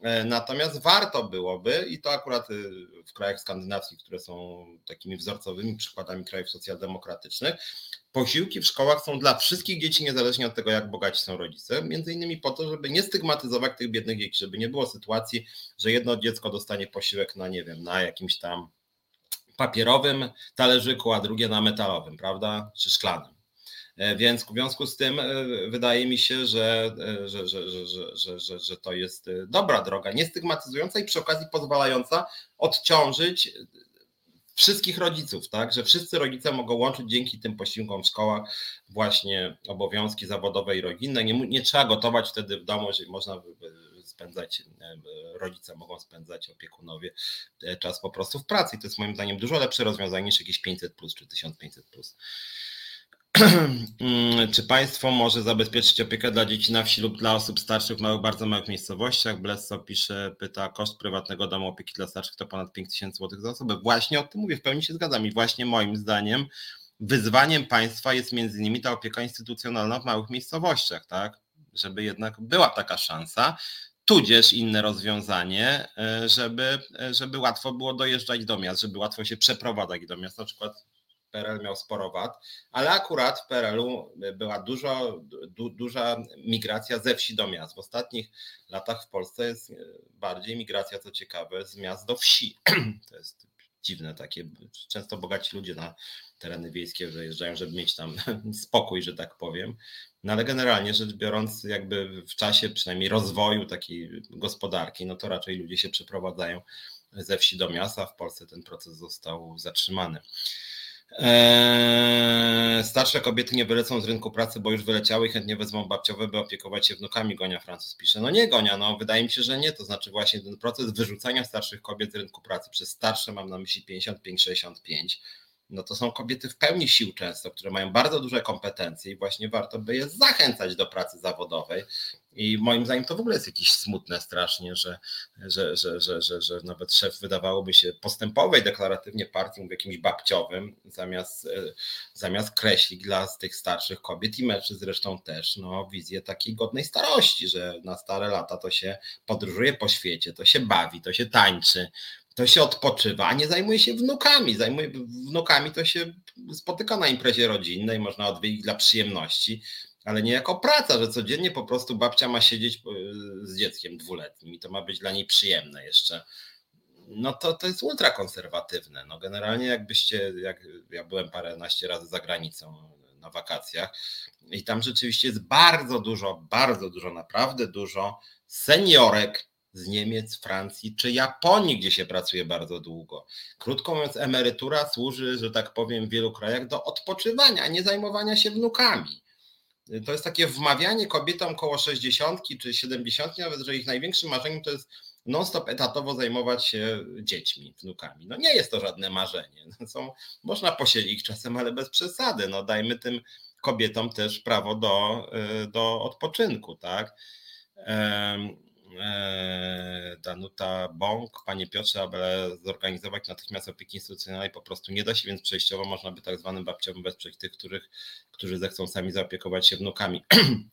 E, natomiast warto byłoby, i to akurat y, w krajach skandynawskich, które są takimi wzorcowymi przykładami krajów socjaldemokratycznych, posiłki w szkołach są dla wszystkich dzieci, niezależnie od tego, jak bogaci są rodzice, między innymi po to, żeby nie stygmatyzować tych biednych dzieci, żeby nie było sytuacji, że jedno dziecko dostanie posiłek na, nie wiem, na jakimś tam papierowym talerzyku, a drugie na metalowym, prawda, czy szklanym. E, więc w związku z tym e, wydaje mi się, że, że, że, że, że, że, to jest dobra droga, niestygmatyzująca i przy okazji pozwalająca odciążyć wszystkich rodziców, tak, że wszyscy rodzice mogą łączyć dzięki tym posiłkom w szkołach właśnie obowiązki zawodowe i rodzinne. Nie, nie trzeba gotować wtedy w domu, że można spędzać, rodzice mogą spędzać, opiekunowie czas po prostu w pracy. I to jest moim zdaniem dużo lepsze rozwiązanie niż jakieś 500 plus czy 1500 plus. Czy państwo może zabezpieczyć opiekę dla dzieci na wsi lub dla osób starszych w małych, bardzo małych miejscowościach? Blesso pisze, pyta, koszt prywatnego domu opieki dla starszych to ponad 5000 zł za osobę. Właśnie o tym mówię, w pełni się zgadzam i właśnie moim zdaniem wyzwaniem państwa jest między innymi ta opieka instytucjonalna w małych miejscowościach, tak? Żeby jednak była taka szansa, tudzież inne rozwiązanie, e, żeby, e, żeby łatwo było dojeżdżać do miast, żeby łatwo się przeprowadzać do miast, na przykład PRL miał sporo wad, ale akurat w PRL-u była dużo, du, duża migracja ze wsi do miast. W ostatnich latach w Polsce jest bardziej migracja, co ciekawe, z miast do wsi. To jest dziwne takie. Często bogaci ludzie na tereny wiejskie wyjeżdżają, żeby mieć tam spokój, że tak powiem. No ale generalnie rzecz biorąc, jakby w czasie przynajmniej rozwoju takiej gospodarki, no to raczej ludzie się przeprowadzają ze wsi do miasta. W Polsce ten proces został zatrzymany. Eee, starsze kobiety nie wylecą z rynku pracy, bo już wyleciały i chętnie wezmą babciowe, by opiekować się wnukami, Gonia Francuz pisze. No nie Gonia, no wydaje mi się, że nie. To znaczy właśnie ten proces wyrzucania starszych kobiet z rynku pracy przez starsze, mam na myśli 55-65, no to są kobiety w pełni sił często, które mają bardzo duże kompetencje i właśnie warto by je zachęcać do pracy zawodowej. I moim zdaniem to w ogóle jest jakieś smutne strasznie, że, że, że, że, że, że nawet szef wydawałoby się postępowej deklaratywnie partii jakimś babciowym, zamiast, e, zamiast kreślić dla tych starszych kobiet i mężczyzn zresztą też no, wizję takiej godnej starości, że na stare lata to się podróżuje po świecie, to się bawi, to się tańczy, to się odpoczywa, a nie zajmuje się wnukami. Zajmuje, wnukami to się spotyka na imprezie rodzinnej, można odwiedzić dla przyjemności, ale nie jako praca, że codziennie po prostu babcia ma siedzieć e, z dzieckiem dwuletnim i to ma być dla niej przyjemne jeszcze. No to, to jest ultrakonserwatywne. No generalnie jakbyście, jak ja byłem paręnaście razy za granicą na wakacjach i tam rzeczywiście jest bardzo dużo, bardzo dużo, naprawdę dużo seniorek, z Niemiec, Francji czy Japonii, gdzie się pracuje bardzo długo. Krótko mówiąc, emerytura służy, że tak powiem, w wielu krajach do odpoczywania, a nie zajmowania się wnukami. To jest takie wmawianie kobietom koło 60 czy 70, nawet że ich największym marzeniem to jest non-stop etatowo zajmować się dziećmi, wnukami. No nie jest to żadne marzenie. No są, można posiedzieć ich czasem, ale bez przesady. No dajmy tym kobietom też prawo do, y, do odpoczynku, tak? E, Danuta Bąk, panie Piotrze, aby zorganizować natychmiast opieki instytucjonalnej po prostu nie da się, więc przejściowo można by tak zwanym babciowym wesprzeć tych, których, którzy zechcą sami zaopiekować się wnukami.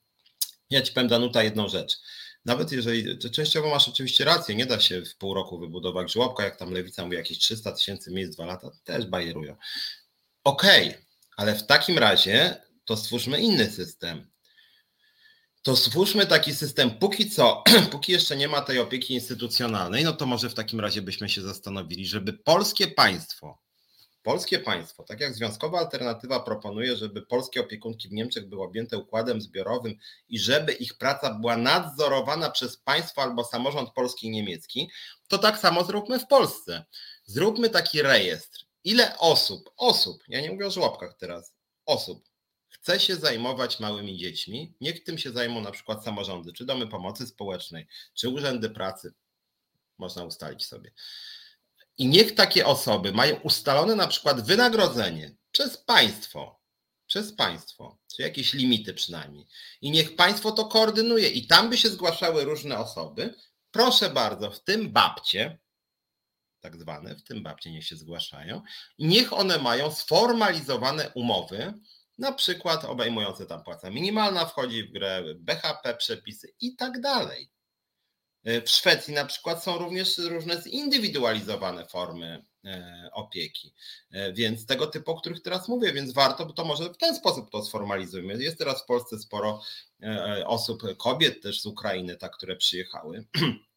ja ci powiem Danuta jedną rzecz. Nawet jeżeli, częściowo masz oczywiście rację, nie da się w pół roku wybudować żłobka, jak tam Lewica mówi, jakieś 300 tysięcy miejsc, dwa lata, też bajerują. Okej, okay, ale w takim razie to stwórzmy inny system to stwórzmy taki system, póki co, póki jeszcze nie ma tej opieki instytucjonalnej, no to może w takim razie byśmy się zastanowili, żeby polskie państwo, polskie państwo, tak jak Związkowa Alternatywa proponuje, żeby polskie opiekunki w Niemczech były objęte układem zbiorowym i żeby ich praca była nadzorowana przez państwo albo samorząd polski i niemiecki, to tak samo zróbmy w Polsce. Zróbmy taki rejestr. Ile osób, osób, ja nie mówię o żłobkach teraz, osób chce się zajmować małymi dziećmi, niech tym się zajmą na przykład samorządy, czy domy pomocy społecznej, czy urzędy pracy. Można ustalić sobie. I niech takie osoby mają ustalone na przykład wynagrodzenie przez państwo, przez państwo, czy jakieś limity przynajmniej. I niech państwo to koordynuje. I tam by się zgłaszały różne osoby. Proszę bardzo, w tym babcie, tak zwane, w tym babcie niech się zgłaszają. I niech one mają sformalizowane umowy na przykład obejmujące tam płaca minimalna wchodzi w grę, BHP przepisy i tak dalej. E, w Szwecji na przykład są również różne zindywidualizowane formy e, opieki, e, więc tego typu, o których teraz mówię, więc warto, bo to może w ten sposób to sformalizujmy. Jest teraz w Polsce sporo osób, kobiet też z Ukrainy, tak, które przyjechały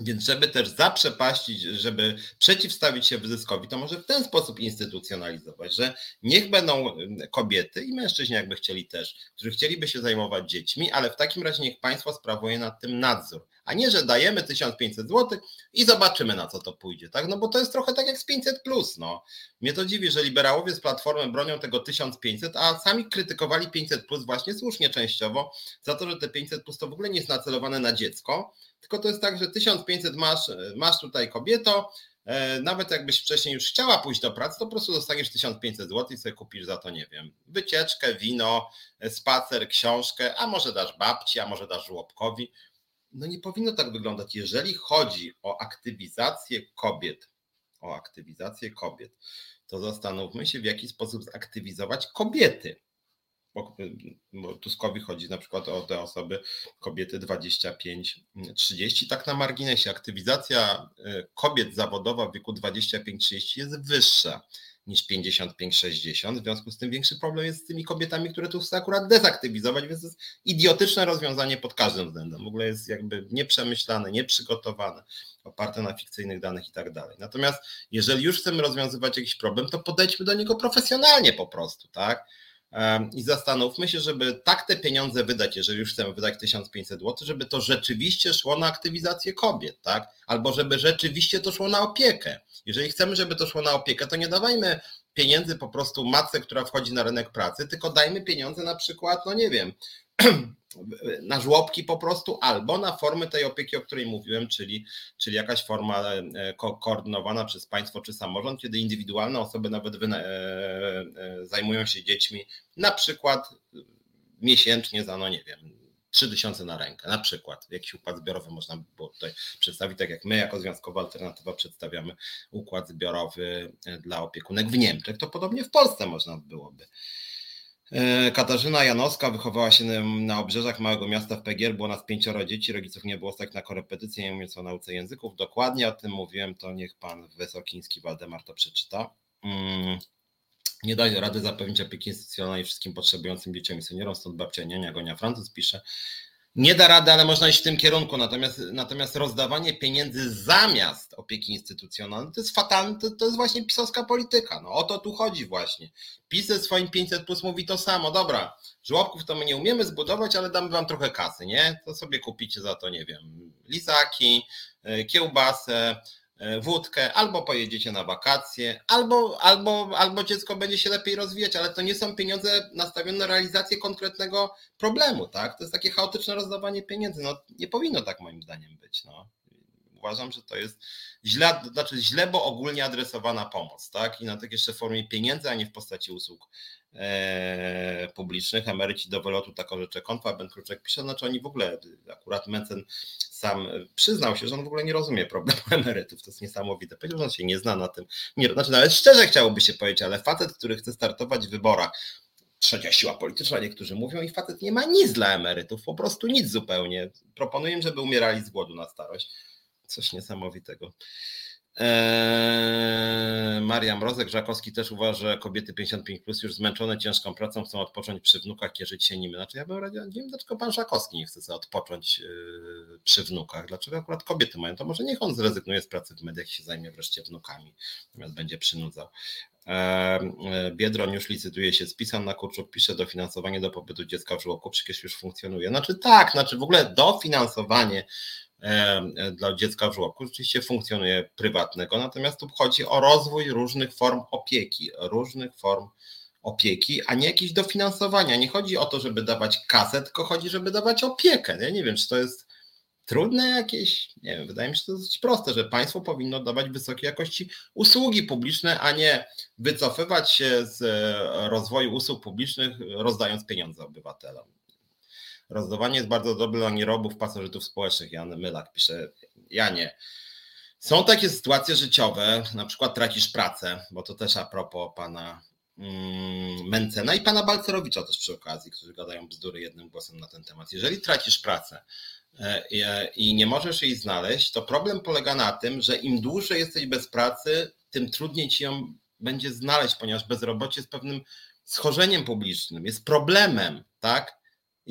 Więc żeby też zaprzepaścić, żeby przeciwstawić się wyzyskowi, to może w ten sposób instytucjonalizować, że niech będą kobiety i mężczyźni, jakby chcieli też, którzy chcieliby się zajmować dziećmi, ale w takim razie niech państwo sprawuje nad tym nadzór, a nie, że dajemy 1500 zł i zobaczymy na co to pójdzie, tak? No bo to jest trochę tak jak z 500 plus, no. Mnie to dziwi, że liberałowie z Platformy bronią tego 1500, a sami krytykowali 500 plus właśnie słusznie częściowo za to, że te 500 plus to w ogóle nie jest nacelowane na dziecko, tylko to jest tak, że 1500 masz, masz tutaj kobieto, e, nawet jakbyś wcześniej już chciała pójść do pracy, to po prostu dostaniesz 1500 zł i sobie kupisz za to, nie wiem, wycieczkę, wino, spacer, książkę, a może dasz babci, a może dasz żłobkowi. No nie powinno tak wyglądać. Jeżeli chodzi o aktywizację kobiet, o aktywizację kobiet, to zastanówmy się, w jaki sposób zaktywizować kobiety bo Tuskowi chodzi na przykład o te osoby, kobiety 25-30. Tak na marginesie, aktywizacja y, kobiet zawodowa w wieku 25-30 jest wyższa niż 55-60. W związku z tym większy problem jest z tymi kobietami, które tu chcą akurat dezaktywizować, więc to jest idiotyczne rozwiązanie pod każdym względem. W ogóle jest jakby nieprzemyślane, nieprzygotowane, oparte na fikcyjnych danych i tak dalej. Natomiast jeżeli już chcemy rozwiązywać jakiś problem, to podejdźmy do niego profesjonalnie po prostu, tak? I zastanówmy się, żeby tak te pieniądze wydać, jeżeli już chcemy wydać 1500 zł, żeby to rzeczywiście szło na aktywizację kobiet, tak? Albo żeby rzeczywiście to szło na opiekę. Jeżeli chcemy, żeby to szło na opiekę, to nie dawajmy pieniędzy po prostu matce, która wchodzi na rynek pracy, tylko dajmy pieniądze na przykład, no nie wiem, na żłobki po prostu, albo na formy tej opieki, o której mówiłem, czyli, czyli jakaś forma e, ko koordynowana przez państwo czy samorząd, kiedy indywidualne osoby nawet e, e, zajmują się dziećmi, na przykład miesięcznie za, no nie wiem, 3000 na rękę, na przykład. Jakiś układ zbiorowy można by było tutaj przedstawić, tak jak my jako Związkowa Alternatywa przedstawiamy układ zbiorowy dla opiekunek w Niemczech, to podobnie w Polsce można byłoby. E, Katarzyna Janowska wychowała się na obrzeżach małego miasta w Pegier, było nas pięcioro dzieci, rodziców nie było stać na korepetycję, nie mówiąc o nauce języków. Dokładnie o tym mówiłem, to niech pan Wysokiński Waldemar to przeczyta. Mm, nie daje rady zapewnić opieki instytucjonalnej wszystkim potrzebującym dzieciom i seniorom, stąd babcia Niania Gonia Francuz pisze, nie da rady, ale można iść w tym kierunku. Natomiast, natomiast rozdawanie pieniędzy zamiast opieki instytucjonalnej to jest fatalne, to, to jest właśnie pisowska polityka. No o to tu chodzi właśnie. PiS ze swoim 500 plus mówi to samo. Dobra, żłobków to my nie umiemy zbudować, ale damy wam trochę kasy, nie? To sobie kupicie za to, nie wiem, lizaki, e, kiełbasę, wódkę, albo pojedziecie na wakacje, albo, albo, albo dziecko będzie się lepiej rozwijać, ale to nie są pieniądze nastawione na realizację konkretnego problemu, tak? To jest takie chaotyczne rozdawanie pieniędzy. No nie powinno tak moim zdaniem być. No. Uważam, że to jest źle, znaczy źle, bo ogólnie adresowana pomoc, tak? I na tak jeszcze w formie pieniędzy, a nie w postaci usług e, publicznych. Emeryci do wylotu taką rzeczę konfa, Ben pisze, znaczy oni w ogóle, akurat Mencen sam przyznał się, że on w ogóle nie rozumie problemu emerytów. To jest niesamowite. Powiedział, że on się nie zna na tym. Nie, znaczy nawet szczerze chciałoby się powiedzieć, ale facet, który chce startować w wyborach, trzecia siła polityczna, niektórzy mówią, i facet nie ma nic dla emerytów, po prostu nic zupełnie. Proponuję, żeby umierali z głodu na starość. Coś niesamowitego. Eee, Maria Mrozek, Żakowski też uważa, że kobiety 55 plus już zmęczone ciężką pracą chcą odpocząć przy wnukach, kierzyć się nimi. Znaczy ja bym radził, nie wiem dlaczego pan Żakowski nie chce sobie odpocząć yy, przy wnukach. Dlaczego akurat kobiety mają? To może niech on zrezygnuje z pracy w mediach i się zajmie wreszcie wnukami, natomiast będzie przynudzał. Eee, Biedron już licytuje się z pisem na Kurczuk, pisze dofinansowanie do pobytu dziecka w żłobku, przecież już funkcjonuje. Znaczy tak, znaczy w ogóle dofinansowanie dla dziecka w żłobku rzeczywiście funkcjonuje prywatnego, natomiast tu chodzi o rozwój różnych form opieki, różnych form opieki, a nie jakieś dofinansowania. Nie chodzi o to, żeby dawać kasę, tylko chodzi, żeby dawać opiekę. Ja nie wiem, czy to jest trudne jakieś, nie wiem, wydaje mi się, to dosyć proste, że państwo powinno dawać wysokiej jakości usługi publiczne, a nie wycofywać się z rozwoju usług publicznych, rozdając pieniądze obywatelom. Rozdawanie jest bardzo dobre dla nierobów, pasożytów społecznych. Jan Mylak pisze, Janie, są takie sytuacje życiowe, na przykład tracisz pracę, bo to też a propos pana mm, Mencena i pana Balcerowicza też przy okazji, którzy gadają bzdury jednym głosem na ten temat. Jeżeli tracisz pracę e, i nie możesz jej znaleźć, to problem polega na tym, że im dłużej jesteś bez pracy, tym trudniej ci ją będzie znaleźć, ponieważ bezrobocie jest pewnym schorzeniem publicznym, jest problemem, tak?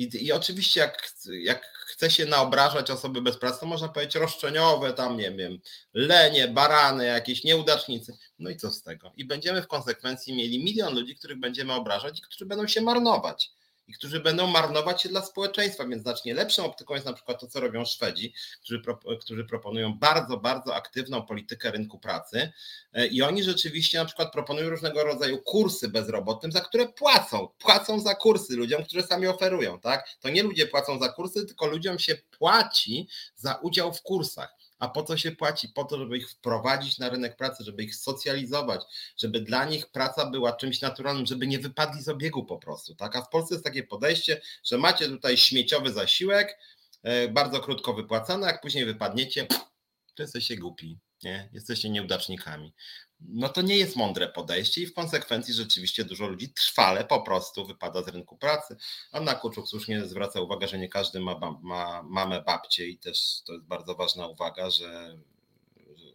I, i oczywiście jak, jak chce się naobrażać osoby bez pracy, to można powiedzieć roszczeniowe, tam nie wiem, lenie, barany, jakieś nieudacznicy. No i co z tego? I będziemy w konsekwencji mieli milion ludzi, których będziemy obrażać i którzy będą się marnować i którzy będą marnować się dla społeczeństwa, więc znacznie lepszą optyką jest na przykład to, co robią Szwedzi, którzy, którzy proponują bardzo, bardzo aktywną politykę rynku pracy e, i oni rzeczywiście na przykład proponują różnego rodzaju kursy bezrobotnym, za które płacą, płacą za kursy ludziom, którzy sami oferują, tak? To nie ludzie płacą za kursy, tylko ludziom się płaci za udział w kursach. A po co się płaci? Po to, żeby ich wprowadzić na rynek pracy, żeby ich socjalizować, żeby dla nich praca była czymś naturalnym, żeby nie wypadli z obiegu po prostu. Tak? A w Polsce jest takie podejście, że macie tutaj śmieciowy zasiłek, e, bardzo krótko wypłacany, jak później wypadniecie, to jesteście głupi, nie? jesteście nieudacznikami no to nie jest mądre podejście i w konsekwencji rzeczywiście dużo ludzi trwale po prostu wypada z rynku pracy. Anna Kuczuk słusznie zwraca uwagę, że nie każdy ma, ma mamę, babcię i też to jest bardzo ważna uwaga, że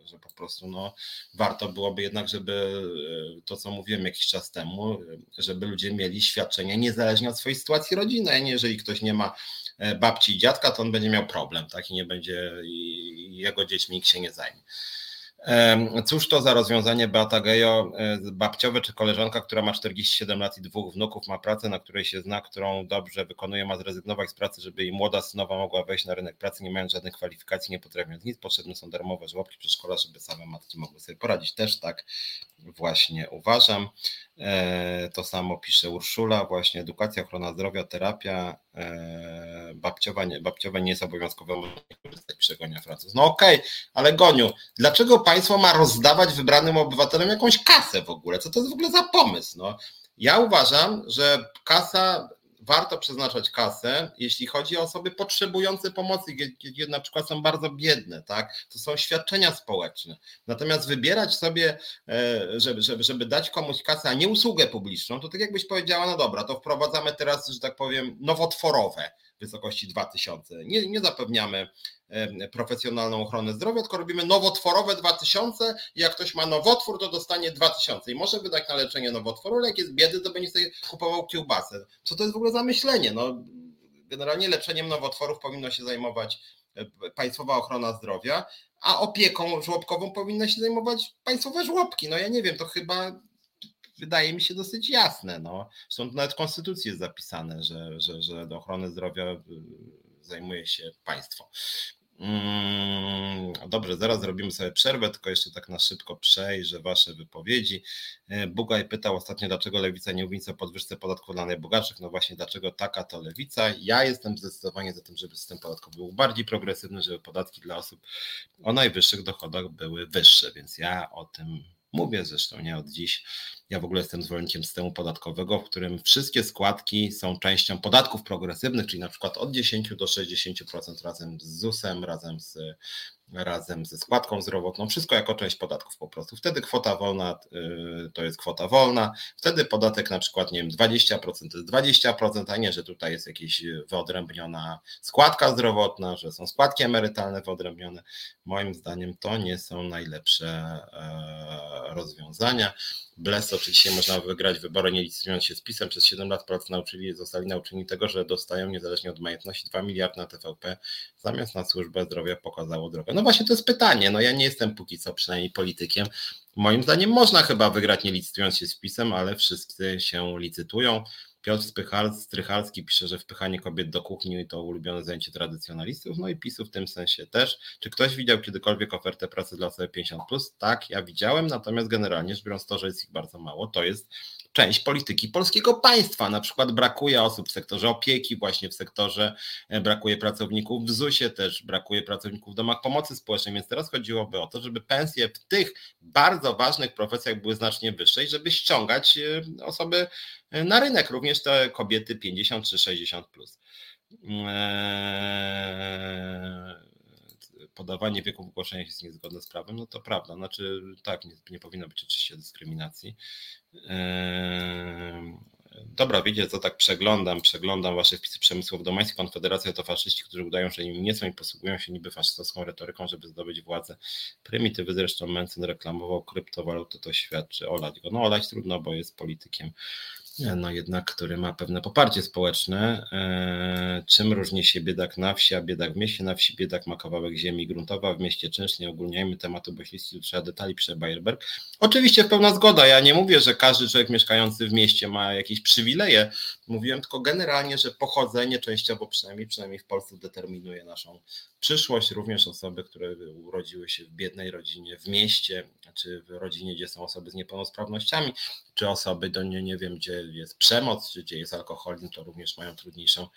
że po prostu no, warto byłoby jednak, żeby to, co mówiłem jakiś czas temu, żeby ludzie mieli świadczenia niezależnie od swojej sytuacji rodzinnej. Jeżeli ktoś nie ma babci i dziadka, to on będzie miał problem, tak? I nie będzie, i jego dziećmi nikt się nie zajmie. Cóż to za rozwiązanie Beata Gejo, e, babciowe czy koleżanka, która ma 47 lat i dwóch wnuków, ma pracę, na której się zna, którą dobrze wykonuje, ma zrezygnować z pracy, żeby jej młoda synowa mogła wejść na rynek pracy, nie mając żadnych kwalifikacji, nie potrafiąc nic. Potrzebne są darmowe żłobki przedszkola, żeby same matki mogły sobie poradzić. Też tak właśnie uważam. E, to samo pisze Urszula, właśnie edukacja, ochrona zdrowia, terapia, e, babciowa nie, babciowe nie jest obowiązkowe, można korzystać przegonia Francuz. No okej, okay, ale Goniu, dlaczego państwo ma rozdawać wybranym obywatelom jakąś kasę w ogóle? Co to jest w ogóle za pomysł? No, ja uważam, że kasa warto przeznaczać kasę, jeśli chodzi o osoby potrzebujące pomocy, gdzie na przykład są bardzo biedne, tak? To są świadczenia społeczne. Natomiast wybierać sobie, e, żeby, żeby, żeby dać komuś kasę, a nie usługę publiczną, to tak jakbyś powiedziała, no dobra, to wprowadzamy teraz, że tak powiem, nowotworowe wysokości 2000. Nie, nie zapewniamy profesjonalną ochronę zdrowia, tylko robimy nowotworowe 2000 i jak ktoś ma nowotwór, to dostanie 2000 i może wydać na leczenie nowotworu, ale jak jest biedy, to będzie sobie kupował kiełbasę. Co to jest w ogóle za myślenie? No, generalnie leczeniem nowotworów powinno się zajmować e, Państwowa Ochrona Zdrowia, a opieką żłobkową powinny się zajmować państwowe żłobki. No ja nie wiem, to chyba wydaje mi się dosyć jasne. No. Zresztą nawet w Konstytucji jest zapisane, że, że, że do ochrony zdrowia y, zajmuje się państwo. Mm, dobrze, zaraz zrobimy sobie przerwę, tylko jeszcze tak na szybko przejrzę Wasze wypowiedzi. E, Bugaj pytał ostatnio, dlaczego lewica nie mówi o podwyżce podatku dla najbogatszych. No właśnie, dlaczego taka to lewica? Ja jestem zdecydowanie za tym, żeby system podatkowy był bardziej progresywny, żeby podatki dla osób o najwyższych dochodach były wyższe, więc ja o tym mówię zresztą nie od dziś. Ja w ogóle jestem zwolennikiem systemu podatkowego, w którym wszystkie składki są częścią podatków progresywnych, czyli na przykład od 10 do 60% razem z ZUS-em, razem z razem ze składką zdrowotną, wszystko jako część podatków po prostu. Wtedy kwota wolna y, to jest kwota wolna, wtedy podatek na przykład, nie wiem, 20% to jest 20%, a nie, że tutaj jest jakaś wyodrębniona składka zdrowotna, że są składki emerytalne wyodrębnione. Moim zdaniem to nie są najlepsze e, rozwiązania. Bles oczywiście można wygrać wybory nie licytując się z PiSem. Przez 7 lat Polacy nauczyli, zostali nauczeni tego, że dostają niezależnie od majątności 2 miliardy na TVP, zamiast na służbę zdrowia pokazało drogę. No właśnie to jest pytanie. No ja nie jestem póki co przynajmniej politykiem. Moim zdaniem można chyba wygrać nie licytując się z PiSem, ale wszyscy się licytują. Piotr Strychalski pisze, że wpychanie kobiet do kuchni to ulubione zajęcie tradycjonalistów, no i PiSu w tym sensie też. Czy ktoś widział kiedykolwiek ofertę pracy dla osoby 50+? Tak, ja widziałem, natomiast generalnie rzecz biorąc to, że jest ich bardzo mało, to jest część polityki polskiego państwa. Na przykład brakuje osób w sektorze opieki, właśnie w sektorze e, brakuje pracowników w ZUS-ie, też brakuje pracowników w domach pomocy społecznej, więc teraz chodziłoby o to, żeby pensje w tych bardzo ważnych profesjach były znacznie wyższe i żeby ściągać e, osoby e, na rynek, również te kobiety 50 czy 60 plus. Eee podawanie wieku w ogłoszeniach jest niezgodne z prawem, no to prawda. Znaczy tak, nie, nie powinno być oczywiście dyskryminacji. Eee, dobra, wiecie co, tak przeglądam, przeglądam wasze wpisy przemysłów domańskich. Konfederacja to faszyści, którzy udają, że nim nie są i posługują się niby faszystowską retoryką, żeby zdobyć władzę. Prymitywy zresztą Mencen reklamował kryptowalutę, to świadczy. Olać go. No olać trudno, bo jest politykiem no jednak, który ma pewne poparcie społeczne. E, czym różni się biedak na wsi, a biedak w mieście? Na wsi biedak ma kawałek ziemi gruntowa, w mieście czynsz, nie ogólniajmy tematu, bo jeśli trzeba detali, pisze Bayerberg. Oczywiście pełna zgoda, ja nie mówię, że każdy człowiek mieszkający w mieście ma jakieś przywileje, mówiłem tylko generalnie, że pochodzenie częściowo przynajmniej, przynajmniej w Polsce determinuje naszą przyszłość, również osoby, które urodziły się w biednej rodzinie, w mieście, czy w rodzinie, gdzie są osoby z niepełnosprawnościami, czy osoby, do nie, nie wiem, gdzie jest przemoc, czy gdzie jest alkoholizm, to również mają trudniejszą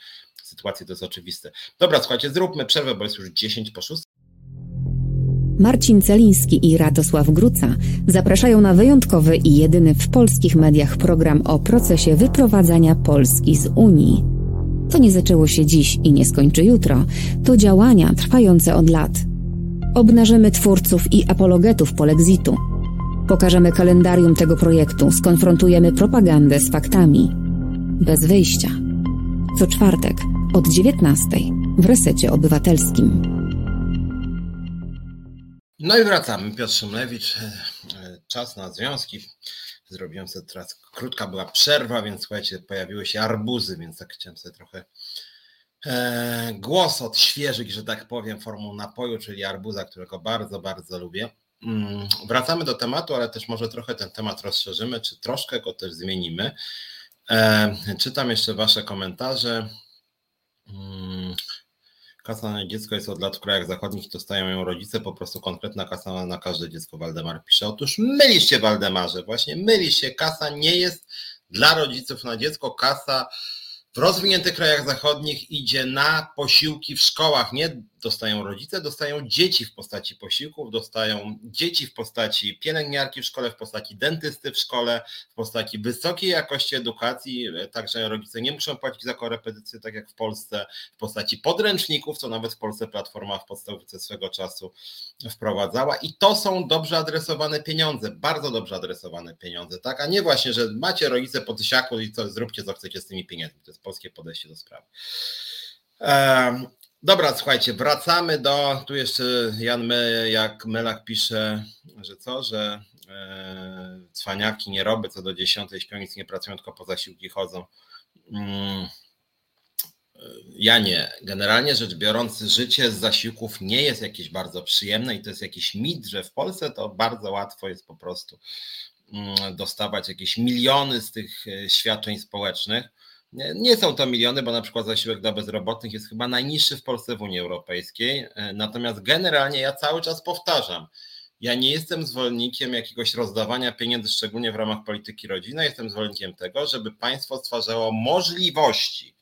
sytuację, to jest oczywiste. Dobra, słuchajcie, zróbmy przerwę, bo jest już 10 po 6. Marcin Celiński i Radosław Gruca zapraszają na wyjątkowy i jedyny w polskich mediach program o procesie wyprowadzania Polski z Unii. To nie zaczęło się dziś i nie skończy jutro. To działania trwające od lat. Obnażymy twórców i apologetów polexitu. Pokażemy kalendarium tego projektu, skonfrontujemy propagandę z faktami. Bez wyjścia. Co czwartek od 19 w resecie obywatelskim. No i wracamy. Piotr Szymlewicz. E, czas na związki. Czas na związki. Zrobiłem sobie teraz, krótka była przerwa, więc słuchajcie, pojawiły się arbuzy, więc tak chciałem sobie trochę e, głos odświeżyć, że tak powiem, formą napoju, czyli arbuza, którego bardzo, bardzo lubię. Mm, wracamy do tematu, ale też może trochę ten temat rozszerzymy, czy troszkę go też zmienimy. E, czytam jeszcze Wasze komentarze. Mm, Kasa na dziecko jest od lat w krajach zachodnich dostają ją rodzice, po prostu konkretna kasa na każde dziecko, Waldemar pisze. Otóż mylisz się, Waldemarze, właśnie mylisz się. Kasa nie jest dla rodziców na dziecko, kasa w rozwiniętych krajach zachodnich idzie na posiłki w szkołach. Nie dostają rodzice, dostają dzieci w postaci posiłków, dostają dzieci w postaci pielęgniarki w szkole, w postaci dentysty w szkole, w postaci wysokiej jakości edukacji, także rodzice nie muszą płacić za korepetycje, tak jak w Polsce, w postaci podręczników, co nawet w Polsce Platforma w podstawówce swego czasu wprowadzała. I to są dobrze adresowane pieniądze, bardzo dobrze adresowane pieniądze, tak, a nie właśnie, że macie rodzice po tysiaku i co, zróbcie co chcecie z tymi pieniędzmi, to jest polskie podejście do sprawy. Dobra, słuchajcie, wracamy do. Tu jeszcze Jan Me, jak Melak pisze, że co, że e, cwaniaki nie robią, co do dziesiątej śpią, nic nie pracują, tylko po zasiłki chodzą. Mm. Ja nie. Generalnie rzecz biorąc, życie z zasiłków nie jest jakieś bardzo przyjemne i to jest jakiś mit, że w Polsce to bardzo łatwo jest po prostu mm, dostawać jakieś miliony z tych e, świadczeń społecznych. Nie, są to miliony, bo na przykład zasiłek dla bezrobotnych jest chyba najniższy w Polsce w Unii Europejskiej. E, natomiast generalnie ja cały czas powtarzam, ja nie jestem zwolennikiem jakiegoś rozdawania pieniędzy, szczególnie w ramach polityki rodzinnej. Jestem zwolennikiem tego, żeby państwo stwarzało możliwości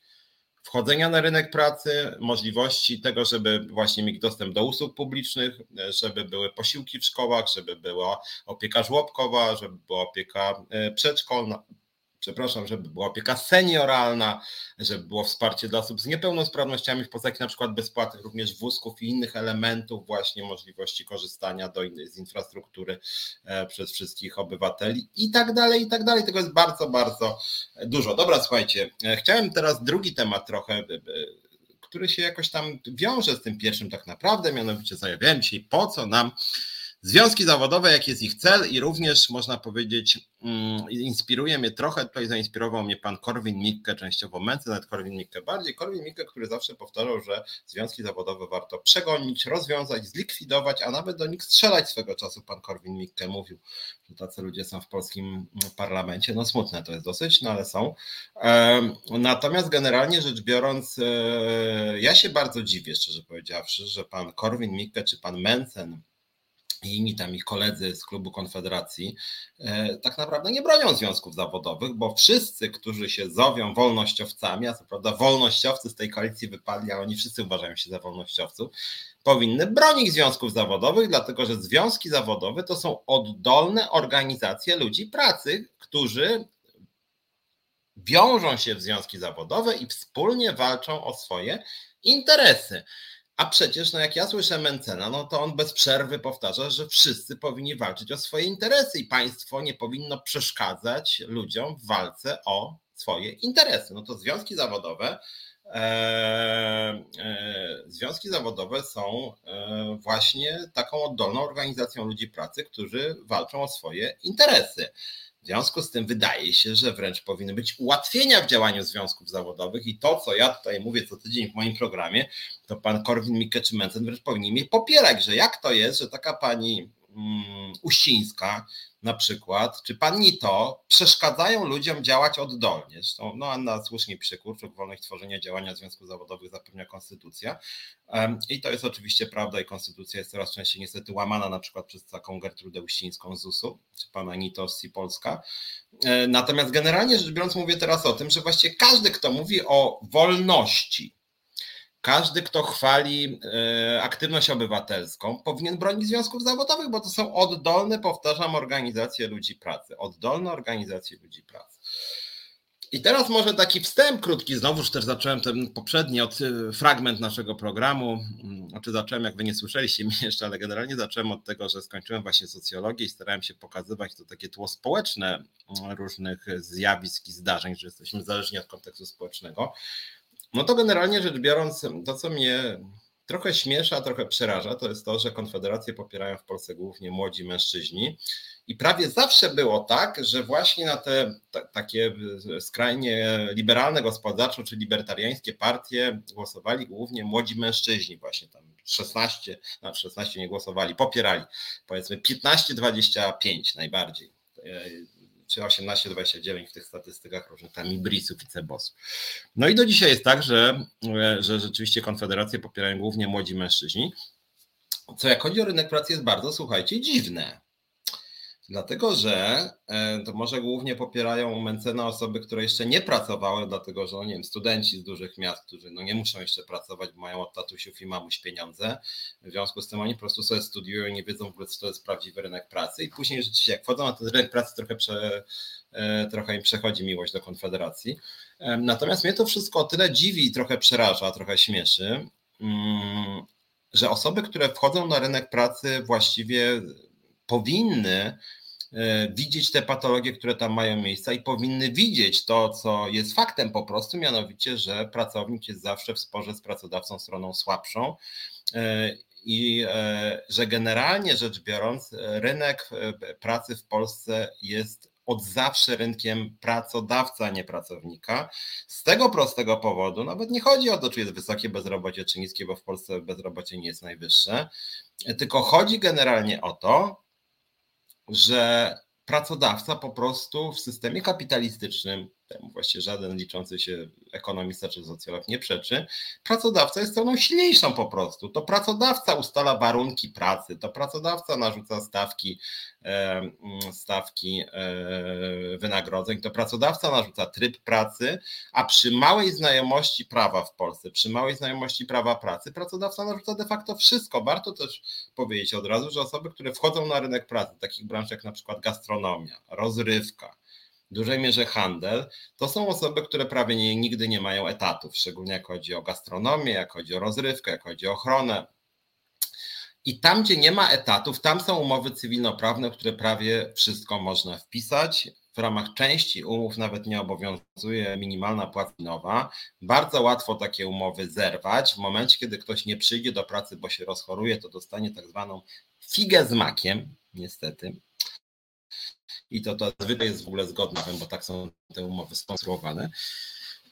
wchodzenia na rynek pracy, możliwości tego, żeby właśnie mieć dostęp do usług publicznych, e, żeby były posiłki w szkołach, żeby była opieka żłobkowa, żeby była opieka e, przedszkolna przepraszam, żeby była opieka senioralna, żeby było wsparcie dla osób z niepełnosprawnościami w postaci na przykład bezpłatnych również wózków i innych elementów, właśnie możliwości korzystania do, z infrastruktury e, przez wszystkich obywateli i tak dalej, i tak dalej. Tego jest bardzo, bardzo dużo. Dobra, słuchajcie, e, chciałem teraz drugi temat trochę e, który się jakoś tam wiąże z tym pierwszym tak naprawdę, mianowicie zajawiałem dzisiaj, po co nam Związki zawodowe, jaki jest ich cel i również można powiedzieć, mm, inspiruje mnie trochę, tutaj zainspirował mnie pan Korwin Mikke, częściowo Mency, nawet Korwin Mikke bardziej. Korwin Mikke, który zawsze powtarzał, że związki zawodowe warto przegonić, rozwiązać, zlikwidować, a nawet do nich strzelać swego czasu. Pan Korwin Mikke mówił, że tacy ludzie są w polskim parlamencie. No smutne to jest dosyć, no ale są. Natomiast generalnie rzecz biorąc, e, ja się bardzo dziwię, szczerze powiedziawszy, że pan Korwin Mikke czy pan Mencen i inni tam ich koledzy z klubu Konfederacji e, tak naprawdę nie bronią związków zawodowych, bo wszyscy, którzy się zowią wolnościowcami, a co prawda wolnościowcy z tej koalicji wypadli, a oni wszyscy uważają się za wolnościowców, powinny bronić związków zawodowych, dlatego że związki zawodowe to są oddolne organizacje ludzi pracy, którzy wiążą się w związki zawodowe i wspólnie walczą o swoje interesy. A przecież, no jak ja słyszę Mencena, no to on bez przerwy powtarza, że wszyscy powinni walczyć o swoje interesy i państwo nie powinno przeszkadzać ludziom w walce o swoje interesy. No to związki zawodowe, e, e, związki zawodowe są e, właśnie taką oddolną organizacją ludzi pracy, którzy walczą o swoje interesy. W związku z tym wydaje się, że wręcz powinny być ułatwienia w działaniu związków zawodowych i to, co ja tutaj mówię co tydzień w moim programie, to pan Korwin Mikke czy Mencen wręcz powinni mnie popierać, że jak to jest, że taka pani Uścińska na przykład, czy pani to przeszkadzają ludziom działać oddolnie. Zresztą no, Anna słusznie pisze, wolność tworzenia działania związków zawodowych zapewnia konstytucja. I to jest oczywiście prawda i konstytucja jest coraz częściej niestety łamana na przykład przez taką Gertrudę Uścińską z ZUS-u, czy pana Nito z Polska. E, natomiast generalnie rzecz biorąc mówię teraz o tym, że właściwie każdy, kto mówi o wolności, każdy, kto chwali e, aktywność obywatelską, powinien bronić związków zawodowych, bo to są oddolne, powtarzam, organizacje ludzi pracy. Oddolne organizacje ludzi pracy. I teraz może taki wstęp krótki, znowuż też zacząłem ten poprzedni od, e, fragment naszego programu, mm, znaczy zacząłem, jak wy nie słyszeliście mnie jeszcze, ale generalnie zacząłem od tego, że skończyłem właśnie socjologię i starałem się pokazywać to takie tło społeczne mm, różnych zjawisk i zdarzeń, że jesteśmy zależni od kontekstu społecznego. No to generalnie rzecz biorąc, to co mnie trochę śmiesza, trochę przeraża, to jest to, że Konfederację popierają w Polsce głównie młodzi mężczyźni. I prawie zawsze było tak, że właśnie na te takie skrajnie liberalne gospodarczo czy libertariańskie partie głosowali głównie młodzi mężczyźni, właśnie tam 16, na 16 nie głosowali, popierali powiedzmy 15-25 najbardziej czy 18-29 w tych statystykach różnych tam ibrisów i cebosów. No i do dzisiaj jest tak, że, że rzeczywiście konfederacje popierają głównie młodzi mężczyźni, co jak chodzi o rynek pracy jest bardzo, słuchajcie, dziwne. Dlatego, że e, to może głównie popierają Mencena osoby, które jeszcze nie pracowały, dlatego że, no nie wiem, studenci z dużych miast, którzy no nie muszą jeszcze pracować, bo mają od tatusiów i mamuś pieniądze. W związku z tym oni po prostu sobie studiują i nie wiedzą w ogóle, co to jest prawdziwy rynek pracy. I później rzeczywiście, jak wchodzą na ten rynek pracy, trochę, prze, e, trochę im przechodzi miłość do Konfederacji. Natomiast mnie to wszystko o tyle dziwi i trochę przeraża, trochę śmieszy, mm, że osoby, które wchodzą na rynek pracy właściwie powinny e, widzieć te patologie, które tam mają miejsca i powinny widzieć to, co jest faktem po prostu, mianowicie, że pracownik jest zawsze w sporze z pracodawcą stroną słabszą e, i e, że generalnie rzecz biorąc, rynek pracy w Polsce jest od zawsze rynkiem pracodawca, a nie pracownika. Z tego prostego powodu, nawet nie chodzi o to, czy jest wysokie bezrobocie, czy niskie, bo w Polsce bezrobocie nie jest najwyższe, tylko chodzi generalnie o to, że pracodawca po prostu w systemie kapitalistycznym, temu właściwie żaden liczący się ekonomista czy socjolog nie przeczy, pracodawca jest stroną silniejszą po prostu. To pracodawca ustala warunki pracy, to pracodawca narzuca stawki, mm, stawki e, wynagrodzeń, to pracodawca narzuca tryb pracy, a przy małej znajomości prawa w Polsce, przy małej znajomości prawa pracy, pracodawca narzuca de facto wszystko. Warto też powiedzieć od razu, że osoby, które wchodzą na rynek pracy, takich branż jak na przykład gastronomia, rozrywka, w dużej mierze handel, to są osoby, które prawie nie, nigdy nie mają etatów, szczególnie jak chodzi o gastronomię, jak chodzi o rozrywkę, jak chodzi o ochronę. I tam, gdzie nie ma etatów, tam są umowy cywilnoprawne, które prawie wszystko można wpisać. W ramach części umów nawet nie obowiązuje minimalna płaca nowa. Bardzo łatwo takie umowy zerwać. W momencie, kiedy ktoś nie przyjdzie do pracy, bo się rozchoruje, to dostanie tak zwaną figę z makiem, niestety i to, to zwykle jest w ogóle zgodne, bo tak są te umowy skonstruowane.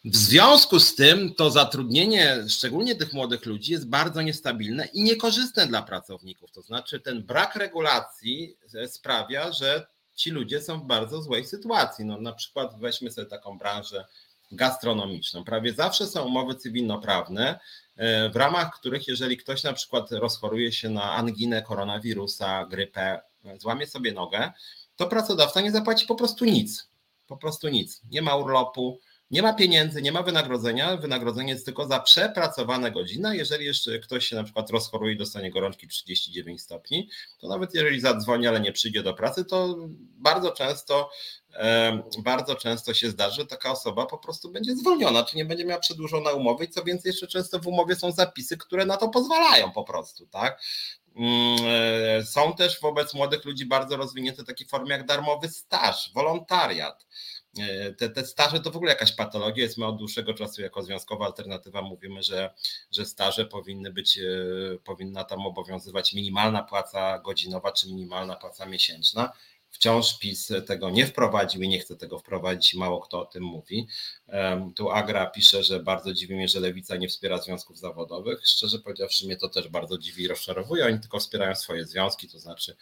W związku z tym to zatrudnienie, szczególnie tych młodych ludzi, jest bardzo niestabilne i niekorzystne dla pracowników. To znaczy, ten brak regulacji sprawia, że ci ludzie są w bardzo złej sytuacji. No, na przykład weźmy sobie taką branżę gastronomiczną. Prawie zawsze są umowy cywilnoprawne, e, w ramach których, jeżeli ktoś na przykład rozchoruje się na anginę, koronawirusa, grypę, złamie sobie nogę, to pracodawca nie zapłaci po prostu nic. Po prostu nic. Nie ma urlopu, nie ma pieniędzy, nie ma wynagrodzenia. Wynagrodzenie jest tylko za przepracowane godziny. Jeżeli jeszcze ktoś się na przykład rozchoruje i dostanie gorączki 39 stopni, to nawet jeżeli zadzwoni, ale nie przyjdzie do pracy, to bardzo często bardzo często się zdarzy, że taka osoba po prostu będzie zwolniona, czy nie będzie miała przedłużona umowy i co więcej, jeszcze często w umowie są zapisy, które na to pozwalają po prostu, tak? Mm, e, są też wobec młodych ludzi bardzo rozwinięte takie formy jak darmowy staż, wolontariat. E, te, te staże to w ogóle jakaś patologia jest. My od dłuższego czasu jako związkowa alternatywa mówimy, że, że staże powinny być, e, powinna tam obowiązywać minimalna płaca godzinowa czy minimalna płaca miesięczna. Wciąż PiS tego nie wprowadził i nie chce tego wprowadzić, mało kto o tym mówi. Tu Agra pisze, że bardzo dziwi mnie, że lewica nie wspiera związków zawodowych. Szczerze powiedziawszy, mnie to też bardzo dziwi i rozczarowuje. Oni tylko wspierają swoje związki, to znaczy,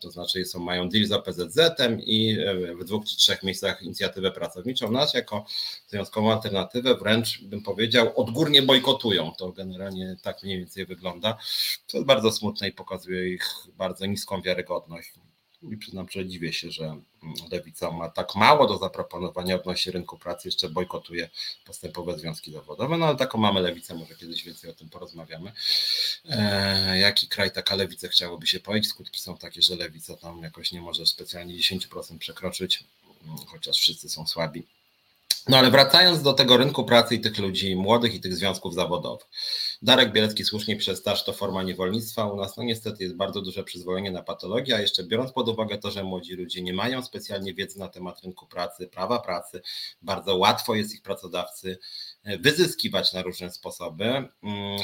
to znaczy są, mają deal z OPZZ-em i w dwóch czy trzech miejscach inicjatywę pracowniczą. Nas jako związkową alternatywę wręcz bym powiedział odgórnie bojkotują. To generalnie tak mniej więcej wygląda. To jest bardzo smutne i pokazuje ich bardzo niską wiarygodność i przyznam, że dziwię się, że lewica ma tak mało do zaproponowania odnośnie rynku pracy, jeszcze bojkotuje postępowe związki zawodowe, no ale taką mamy lewicę, może kiedyś więcej o tym porozmawiamy. E, jaki kraj taka lewica chciałoby się poić? Skutki są takie, że lewica tam jakoś nie może specjalnie 10% przekroczyć, chociaż wszyscy są słabi. No ale wracając do tego rynku pracy i tych ludzi młodych i tych związków zawodowych. Darek Bielecki słusznie przez staż to forma niewolnictwa. U nas no niestety jest bardzo duże przyzwolenie na patologię, a jeszcze biorąc pod uwagę to, że młodzi ludzie nie mają specjalnie wiedzy na temat rynku pracy, prawa pracy, bardzo łatwo jest ich pracodawcy wyzyskiwać na różne sposoby. Mm,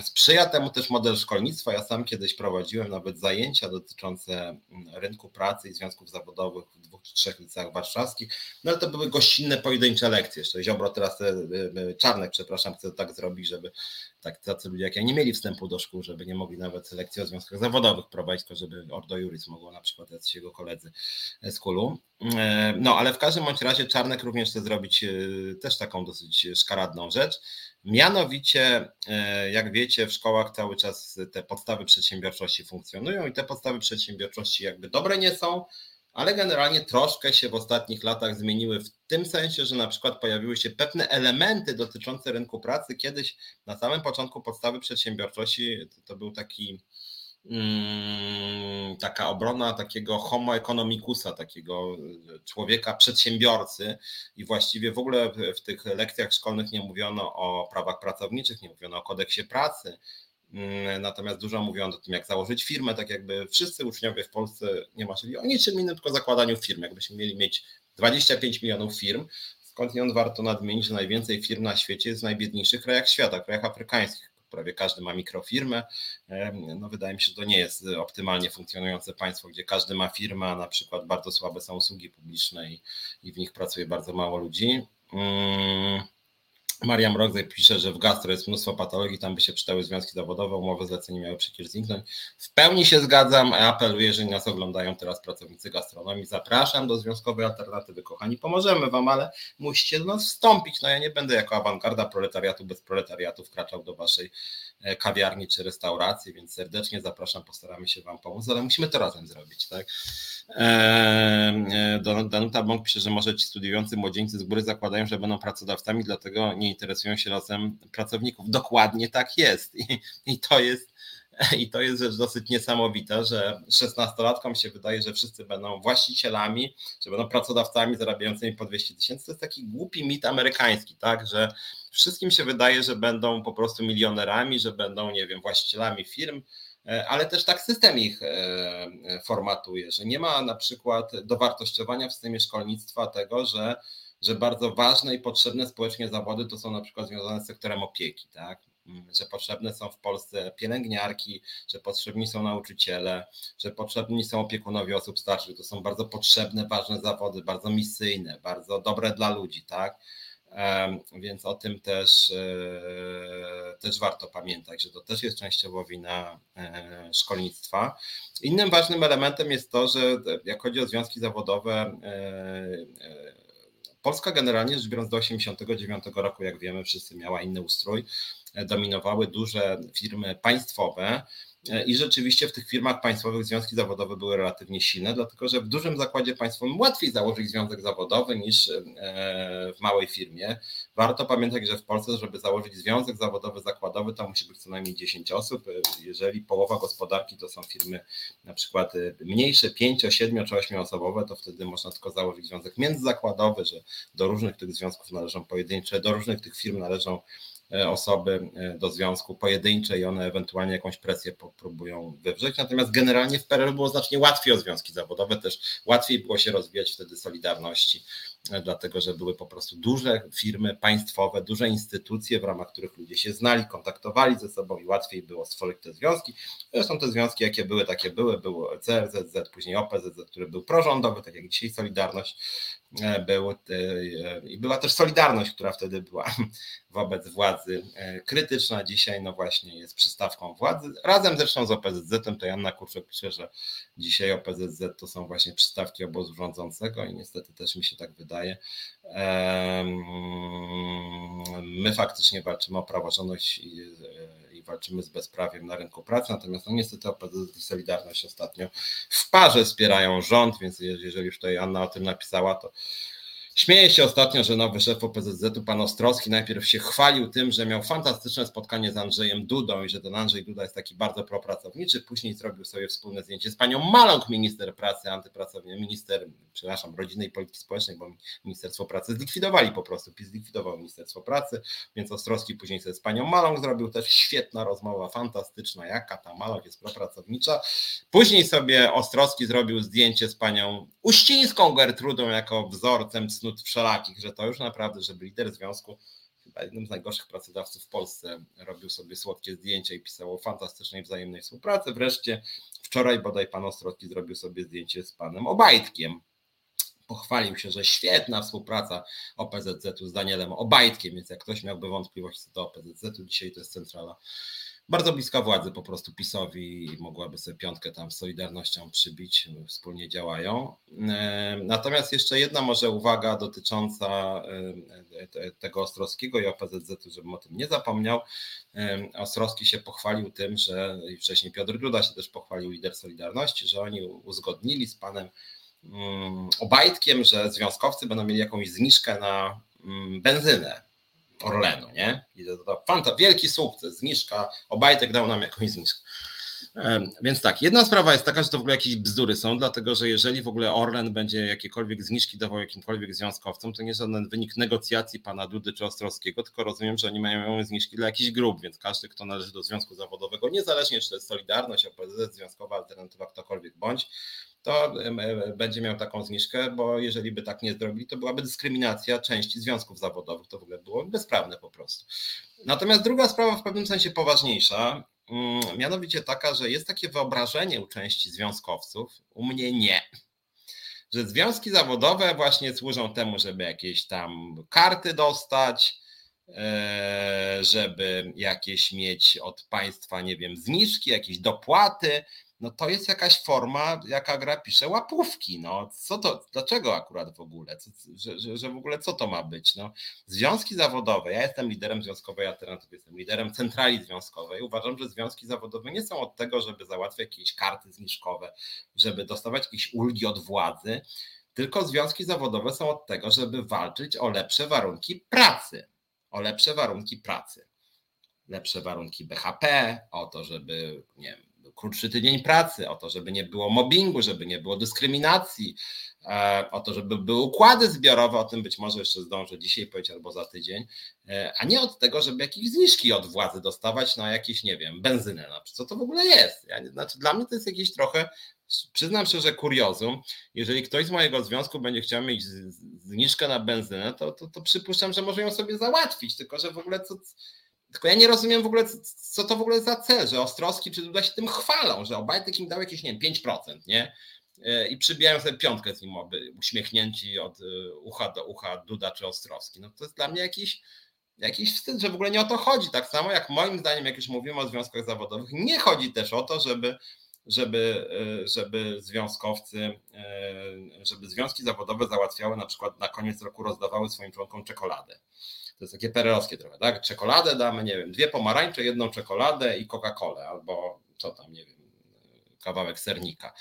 sprzyja temu też model szkolnictwa. Ja sam kiedyś prowadziłem nawet zajęcia dotyczące mm, rynku pracy i związków zawodowych w dwóch czy trzech liceach warszawskich, no ale to były gościnne, pojedyncze lekcje. Jeszcze Ziobro teraz, e, e, Czarnek, przepraszam, chcę tak zrobić, żeby tak tacy ludzie jak ja nie mieli wstępu do szkół, żeby nie mogli nawet lekcji o związkach zawodowych prowadzić, tylko żeby Ordo Juris mogło na przykład jacyś jego koledzy z kulu. E, no ale w każdym bądź razie Czarnek również chce zrobić też taką dosyć szkaradną rzecz, Mianowicie, e, jak wiecie, w szkołach cały czas te podstawy przedsiębiorczości funkcjonują i te podstawy przedsiębiorczości jakby dobre nie są, ale generalnie troszkę się w ostatnich latach zmieniły w tym sensie, że na przykład pojawiły się pewne elementy dotyczące rynku pracy. Kiedyś na samym początku podstawy przedsiębiorczości to był taki Mm, taka obrona takiego homo economicusa, takiego człowieka przedsiębiorcy i właściwie w ogóle w tych lekcjach szkolnych nie mówiono o prawach pracowniczych, nie mówiono o kodeksie pracy, Natomiast dużo mówiono o tym, jak założyć firmę, tak jakby wszyscy uczniowie w Polsce nie marzyli o niczym innym, tylko zakładaniu firm. Jakbyśmy mieli mieć 25 milionów firm, skądinąd warto nadmienić, że najwięcej firm na świecie jest w najbiedniejszych krajach świata, krajach afrykańskich prawie każdy ma mikrofirmę. No wydaje mi się, że to nie jest optymalnie funkcjonujące państwo, gdzie każdy ma firmę, a na przykład bardzo słabe są usługi publiczne i, i w nich pracuje bardzo mało ludzi. Mm. Mariam Rodzej pisze, że w gastro jest mnóstwo patologii, tam by się przydały związki zawodowe, umowy zlecenie miały przecież zniknąć. W pełni się zgadzam, apeluję, jeżeli nas oglądają teraz pracownicy gastronomii, zapraszam do związkowej alternatywy, kochani, pomożemy wam, ale musicie do nas wstąpić. No ja nie będę jako awangarda proletariatu bez proletariatu wkraczał do waszej e, kawiarni czy restauracji, więc serdecznie zapraszam, postaramy się wam pomóc, ale musimy to razem zrobić, tak? E, Danuta Bąk pisze, że może ci studiujący młodzieńcy z góry zakładają, że będą pracodawcami, dlatego nie interesują się losem pracowników. Dokładnie tak jest. I, i to jest. I to jest rzecz dosyć niesamowita, że 16-latkom się wydaje, że wszyscy będą właścicielami, że będą pracodawcami zarabiającymi po 200 tysięcy. To jest taki głupi mit amerykański, tak, że wszystkim się wydaje, że będą po prostu milionerami, że będą, nie wiem, właścicielami firm, E, ale też tak system ich e, formatuje, że nie ma na przykład dowartościowania w systemie szkolnictwa tego, że, że bardzo ważne i potrzebne społecznie zawody to są na przykład związane z sektorem opieki, tak? Że potrzebne są w Polsce pielęgniarki, że potrzebni są nauczyciele, że potrzebni są opiekunowie osób starszych. To są bardzo potrzebne, ważne zawody, bardzo misyjne, bardzo dobre dla ludzi, tak? Więc o tym też, e, też warto pamiętać, że to też jest częściowo wina e, szkolnictwa. Innym ważnym elementem jest to, że jak chodzi o związki zawodowe, e, Polska generalnie rzecz biorąc do 1989 roku, jak wiemy, wszyscy miała inny ustrój. Dominowały duże firmy państwowe, E, I rzeczywiście w tych firmach państwowych związki zawodowe były relatywnie silne, dlatego że w dużym zakładzie państwowym łatwiej założyć związek zawodowy niż e, w małej firmie. Warto pamiętać, że w Polsce, żeby założyć związek zawodowy zakładowy, to musi być co najmniej 10 osób. E, jeżeli połowa gospodarki to są firmy na przykład mniejsze, 5, 7 czy 8 osobowe, to wtedy można tylko założyć związek międzyzakładowy, że do różnych tych związków należą pojedyncze, do różnych tych firm należą E, osoby e, do związku pojedyncze i one ewentualnie jakąś presję próbują wywrzeć. Natomiast generalnie w PRL było znacznie łatwiej o związki zawodowe, też łatwiej było się rozwijać wtedy Solidarności, e, dlatego że były po prostu duże firmy państwowe, duże instytucje, w ramach których ludzie się znali, kontaktowali ze sobą i łatwiej było stworzyć te związki. Zresztą te związki, jakie były, takie były. Było CRZZ, później OPZZ, który był prorządowy, tak jak dzisiaj Solidarność był, i była też Solidarność, która wtedy była wobec władzy e, krytyczna. Dzisiaj no właśnie jest przystawką władzy. Razem zresztą z OPZZ-em, to Janna Kurczak pisze, że dzisiaj OPZZ to są właśnie przystawki obozu rządzącego i niestety też mi się tak wydaje. My faktycznie walczymy o praworządność e, walczymy z bezprawiem na rynku pracy, natomiast no niestety i Solidarność ostatnio w parze wspierają rząd, więc jeżeli już tutaj Anna o tym napisała, to Śmieje się ostatnio, że nowy szef OPZZ-u, pan Ostrowski, najpierw się chwalił tym, że miał fantastyczne spotkanie z Andrzejem Dudą i że ten Andrzej Duda jest taki bardzo propracowniczy. Później zrobił sobie wspólne zdjęcie z panią Maląg, minister pracy, antypracownik, minister, przepraszam, rodziny i polityki społecznej, bo Ministerstwo Pracy zlikwidowali po prostu, PiS zlikwidował Ministerstwo Pracy, więc Ostrowski później sobie z panią Maląg zrobił też świetna rozmowa, fantastyczna, jaka ta Maląg jest propracownicza. Później sobie Ostrowski zrobił zdjęcie z panią Uścińską Gertrudą jako wzorcem cnót wszelakich, że to już naprawdę, żeby lider związku, chyba jednym z najgorszych pracodawców w Polsce, robił sobie słodkie zdjęcia i pisał o fantastycznej wzajemnej współpracy. Wreszcie wczoraj bodaj pan Ostrowski zrobił sobie zdjęcie z panem Obajtkiem, pochwalił się, że świetna współpraca OPZZ-u z Danielem Obajtkiem, więc jak ktoś miałby wątpliwości co do OPZZ-u, dzisiaj to jest centrala bardzo bliska władzy po prostu PiSowi i mogłaby sobie piątkę tam z Solidarnością przybić, wspólnie działają. E, natomiast jeszcze jedna może uwaga dotycząca e, tego Ostrowskiego i OPZZ-u, żebym o tym nie zapomniał. E, Ostrowski się pochwalił tym, że i wcześniej Piotr Gruda się też pochwalił, lider Solidarności, że oni uzgodnili z panem mm, Obajtkiem, że związkowcy będą mieli jakąś zniżkę na mm, benzynę Orlenu, nie? I to, to fanta, wielki sukces, zniżka, Obajtek dał nam jakąś zniżkę. Więc tak, jedna sprawa jest taka, że to w ogóle jakieś bzdury są, dlatego że jeżeli w ogóle Orlen będzie jakiekolwiek zniżki dawał jakimkolwiek związkowcom, to nie żaden wynik negocjacji pana Dudy czy Ostrowskiego, tylko rozumiem, że oni mają zniżki dla jakichś grup, więc każdy, kto należy do związku zawodowego, niezależnie czy to jest Solidarność, OPZ, Związkowa Alternatywa, ktokolwiek bądź, to będzie miał taką zniżkę, bo jeżeli by tak nie zrobili, to byłaby dyskryminacja części związków zawodowych. To w ogóle było bezprawne po prostu. Natomiast druga sprawa w pewnym sensie poważniejsza, mm, mianowicie taka, że jest takie wyobrażenie u części związkowców, u mnie nie, że związki zawodowe właśnie służą temu, żeby jakieś tam karty dostać, e, żeby jakieś mieć od państwa, nie wiem, zniżki, jakieś dopłaty no to jest jakaś forma, jaka gra pisze, łapówki. No co to, dlaczego akurat w ogóle? Co, że, że, że, w ogóle co to ma być? No, związki zawodowe, ja jestem liderem Związkowej Alternatywy, jestem liderem centrali związkowej. Uważam, że związki zawodowe nie są od tego, żeby załatwiać jakieś karty zniżkowe, żeby dostawać jakieś ulgi od władzy, tylko związki zawodowe są od tego, żeby walczyć o lepsze warunki pracy. O lepsze warunki pracy. Lepsze warunki BHP, o to, żeby nie wiem, krótszy tydzień pracy, o to, żeby nie było mobbingu, żeby nie było dyskryminacji, e, o to, żeby były układy zbiorowe, o tym być może jeszcze zdążę dzisiaj powiedzieć albo za tydzień, e, a nie od tego, żeby jakieś zniżki od władzy dostawać na jakieś, nie wiem, benzynę na przykład. Co to w ogóle jest? Ja, znaczy dla mnie to jest jakieś trochę, przyznam że kuriozum. Jeżeli ktoś z mojego związku będzie chciał mieć zniżkę na benzynę, to, to, to przypuszczam, że może ją sobie załatwić, tylko że w ogóle co tylko ja nie rozumiem w ogóle, co to w ogóle za cel, że Ostrowski czy Duda się tym chwalą, że Obajtek im dał jakieś, nie wiem, 5%, nie? E, I przybijają sobie piątkę z nim oby, uśmiechnięci od e, ucha do ucha Duda czy Ostrowski. No to jest dla mnie jakiś, jakiś wstyd, że w ogóle nie o to chodzi. Tak samo jak moim zdaniem, jak już mówimy o związkach zawodowych, nie chodzi też o to, żeby żeby, e, żeby związkowcy, żeby związki zawodowe załatwiały na przykład na koniec roku rozdawały swoim członkom czekoladę. To jest takie perelowskie trochę, tak? Czekoladę damy, nie wiem, dwie pomarańcze, jedną czekoladę i Coca-Colę, albo co tam, nie wiem, kawałek sernika.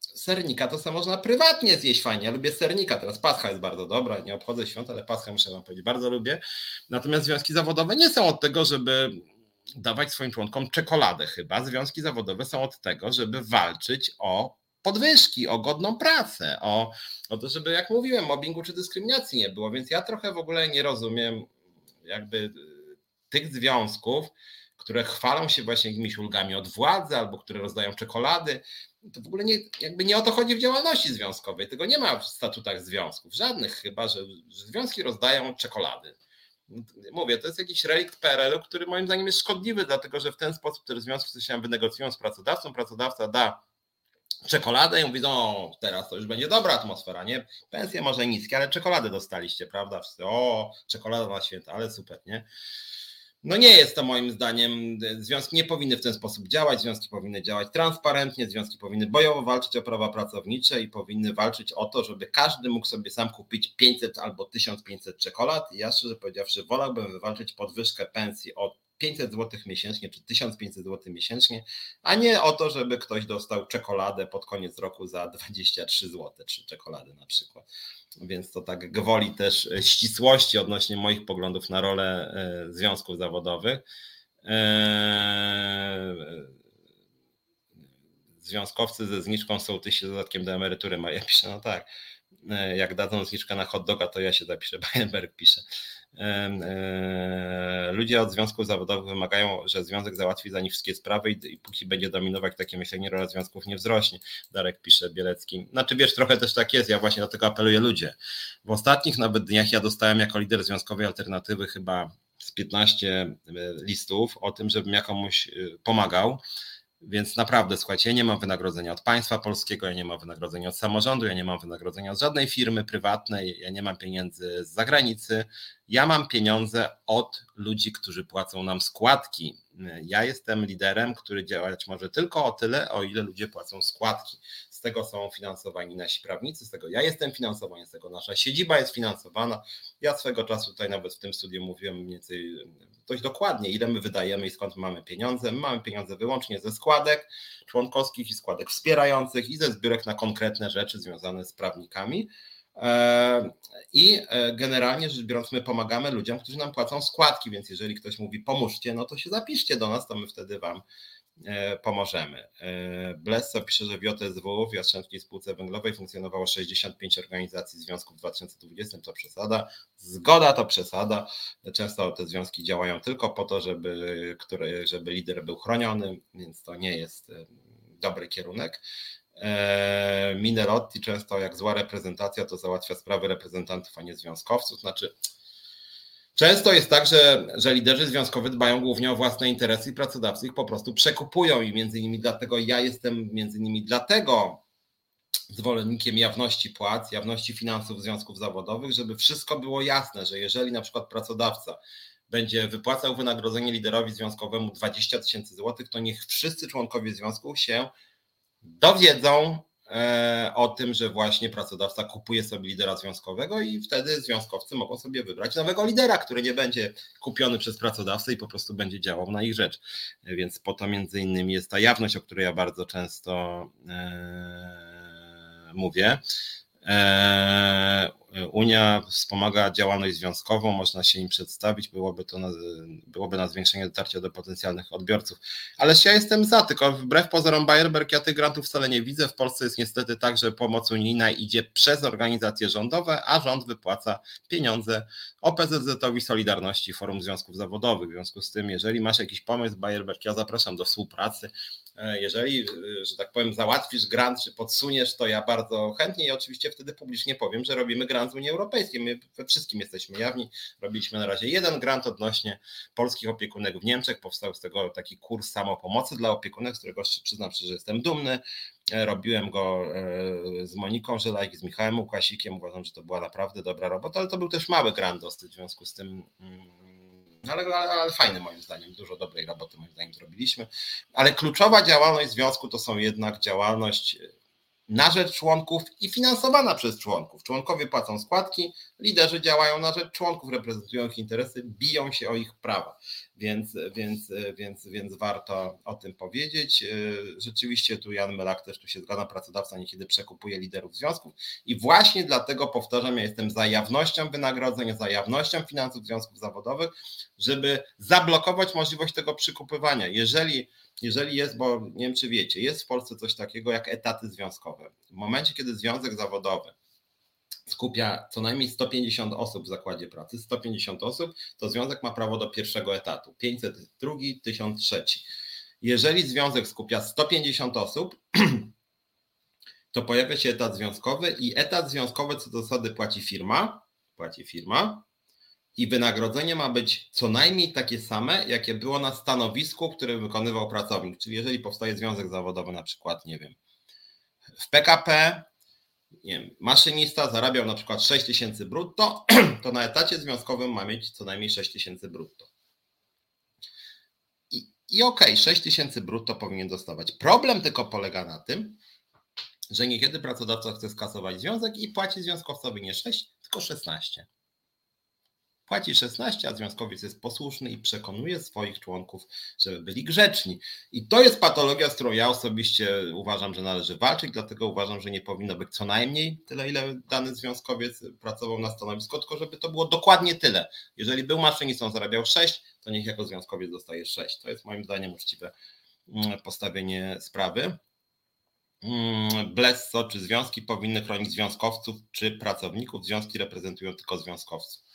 Sernika to samo można prywatnie zjeść fajnie. Ja lubię sernika. Teraz pascha jest bardzo dobra. Nie obchodzę świąt, ale paschę muszę wam powiedzieć, bardzo lubię. Natomiast związki zawodowe nie są od tego, żeby dawać swoim członkom czekoladę chyba. Związki zawodowe są od tego, żeby walczyć o podwyżki, o godną pracę, o, o to, żeby, jak mówiłem, mobbingu czy dyskryminacji nie było. Więc ja trochę w ogóle nie rozumiem jakby y, tych związków, które chwalą się właśnie jakimiś ulgami od władzy albo które rozdają czekolady. To w ogóle nie, jakby nie o to chodzi w działalności związkowej. Tego nie ma w statutach związków, żadnych chyba, że, że związki rozdają czekolady. Mówię, to jest jakiś relikt PRL-u, który moim zdaniem jest szkodliwy, dlatego że w ten sposób te związki się wynegocjują z pracodawcą, pracodawca da czekoladę i mówi, no teraz to już będzie dobra atmosfera, nie? Pensje może niskie, ale czekoladę dostaliście, prawda? Wszyscy, o, czekolada na święta, ale super, nie? No nie jest to moim zdaniem, związki nie powinny w ten sposób działać, związki powinny działać transparentnie, związki powinny bojowo walczyć o prawa pracownicze i powinny walczyć o to, żeby każdy mógł sobie sam kupić 500 albo 1500 czekolad. I ja szczerze powiedziawszy wolałbym wywalczyć podwyżkę pensji o 500 zł miesięcznie czy 1500 zł miesięcznie, a nie o to, żeby ktoś dostał czekoladę pod koniec roku za 23 zł, czy czekoladę na przykład. Więc to tak gwoli też ścisłości odnośnie moich poglądów na rolę e, związków zawodowych. E, związkowcy ze zniżką są tysi z dodatkiem do emerytury. Ja piszę, no tak, e, jak dadzą zniżkę na hot doga, to ja się zapiszę, Bayernberg pisze. E, ludzie od związków zawodowych wymagają, że związek załatwi za nich wszystkie sprawy i, póki będzie dominować takie myślenie, rola związków nie wzrośnie. Darek pisze Bielecki. Znaczy wiesz, trochę też tak jest, ja właśnie dlatego apeluję ludzie. W ostatnich nawet dniach ja dostałem jako lider związkowej alternatywy chyba z 15 e, listów o tym, żebym jakomuś pomagał więc naprawdę, słuchajcie, ja nie mam wynagrodzenia od państwa polskiego, ja nie mam wynagrodzenia od samorządu, ja nie mam wynagrodzenia od żadnej firmy prywatnej, ja nie mam pieniędzy z zagranicy. Ja mam pieniądze od ludzi, którzy płacą nam składki. Ja jestem liderem, który działać może tylko o tyle, o ile ludzie płacą składki. Z tego są finansowani nasi prawnicy, z tego ja jestem finansowany, z tego nasza siedziba jest finansowana. Ja swego czasu tutaj nawet w tym studiu mówiłem mniej więcej dość dokładnie, ile my wydajemy i skąd mamy pieniądze. My mamy pieniądze wyłącznie ze składek członkowskich i składek wspierających i ze zbiórek na konkretne rzeczy związane z prawnikami. E, I e, generalnie rzecz biorąc, my pomagamy ludziom, którzy nam płacą składki, więc jeżeli ktoś mówi pomóżcie, no to się zapiszcie do nas, to my wtedy Wam pomożemy. Blesso pisze, że w JSW, w Jastrzębskiej Spółce Węglowej funkcjonowało 65 organizacji związków w 2020, to przesada. Zgoda to przesada. Często te związki działają tylko po to, żeby, które, żeby lider był chroniony, więc to nie jest dobry kierunek. E, Minerotti często jak zła reprezentacja to załatwia sprawy reprezentantów, a nie związkowców. Znaczy, często jest tak, że, że liderzy związkowi dbają głównie o własne interesy i pracodawcy ich po prostu przekupują i między innymi dlatego ja jestem między innymi dlatego zwolennikiem jawności płac, jawności finansów związków zawodowych, żeby wszystko było jasne, że jeżeli na przykład pracodawca będzie wypłacał wynagrodzenie liderowi związkowemu 20 tysięcy złotych, to niech wszyscy członkowie związku się dowiedzą o tym, że właśnie pracodawca kupuje sobie lidera związkowego i wtedy związkowcy mogą sobie wybrać nowego lidera, który nie będzie kupiony przez pracodawcę i po prostu będzie działał na ich rzecz. Więc po to między innymi jest ta jawność, o której ja bardzo często e, mówię. E, Unia wspomaga działalność związkową, można się im przedstawić, byłoby to na, byłoby na zwiększenie dotarcia do potencjalnych odbiorców. Ale ja jestem za, tylko wbrew pozorom Bayerberg, ja tych grantów wcale nie widzę. W Polsce jest niestety tak, że pomoc unijna idzie przez organizacje rządowe, a rząd wypłaca pieniądze OPZZ-owi Solidarności, Forum Związków Zawodowych. W związku z tym, jeżeli masz jakiś pomysł, Bayerberg, ja zapraszam do współpracy. E, jeżeli, e, że tak powiem, załatwisz grant, czy podsuniesz, to ja bardzo chętnie i oczywiście wtedy publicznie powiem, że robimy grant z Unii Europejskiej. My we wszystkim jesteśmy jawni. Robiliśmy na razie jeden grant odnośnie polskich opiekunek w Niemczech. Powstał z tego taki kurs samopomocy dla opiekunek, z którego przyznam się, że jestem dumny. E, robiłem go z Moniką Żelajk, z Michałem Łukasikiem. Uważam, że to była naprawdę dobra robota, ale to był też mały grant dosyć w związku z tym mm, ale, ale, ale fajny moim zdaniem, dużo dobrej roboty moim zdaniem zrobiliśmy. Ale kluczowa działalność związku to są jednak działalność na rzecz członków i finansowana przez członków. Członkowie płacą składki, liderzy działają na rzecz członków, reprezentują ich interesy, biją się o ich prawa. Więc, więc, więc, więc warto o tym powiedzieć. Rzeczywiście tu Jan Melak też tu się zgadza, pracodawca niekiedy przekupuje liderów związków i właśnie dlatego powtarzam, ja jestem za jawnością wynagrodzeń, za jawnością finansów związków zawodowych, żeby zablokować możliwość tego przykupywania. Jeżeli jeżeli jest, bo nie wiem czy wiecie, jest w Polsce coś takiego jak etaty związkowe. W momencie, kiedy związek zawodowy skupia co najmniej 150 osób w zakładzie pracy, 150 osób, to związek ma prawo do pierwszego etatu, 502, 1003. Jeżeli związek skupia 150 osób, to pojawia się etat związkowy i etat związkowy co do zasady płaci firma, płaci firma, i wynagrodzenie ma być co najmniej takie same, jakie było na stanowisku, które wykonywał pracownik. Czyli jeżeli powstaje związek zawodowy, na przykład, nie wiem, w PKP, nie wiem, maszynista zarabiał na przykład 6 tysięcy brutto, to na etacie związkowym ma mieć co najmniej 6 tysięcy brutto. I, i okej, okay, 6 tysięcy brutto powinien dostawać. Problem tylko polega na tym, że niekiedy pracodawca chce skasować związek i płaci związkowcowi nie 6, tylko 16. Płaci 16, a związkowiec jest posłuszny i przekonuje swoich członków, żeby byli grzeczni. I to jest patologia, z którą ja osobiście uważam, że należy walczyć, dlatego uważam, że nie powinno być co najmniej tyle, ile dany związkowiec pracował na stanowisku, tylko żeby to było dokładnie tyle. Jeżeli był maszynistą, zarabiał 6, to niech jako związkowiec dostaje 6. To jest moim zdaniem uczciwe mm, postawienie sprawy. Mm, Blesso czy związki powinny chronić związkowców czy pracowników. Związki reprezentują tylko związkowców.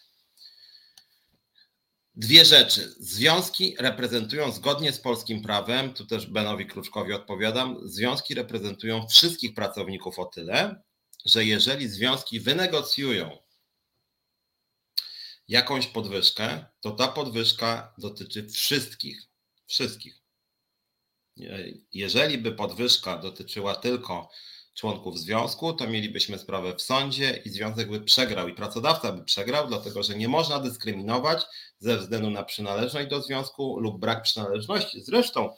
Dwie rzeczy. Związki reprezentują zgodnie z polskim prawem, tu też Benowi Kruczkowi odpowiadam, związki reprezentują wszystkich pracowników o tyle, że jeżeli związki wynegocjują jakąś podwyżkę, to ta podwyżka dotyczy wszystkich. Wszystkich. Jeżeli by podwyżka dotyczyła tylko członków związku, to mielibyśmy sprawę w sądzie i związek by przegrał i pracodawca by przegrał, dlatego że nie można dyskryminować ze względu na przynależność do związku lub brak przynależności. Zresztą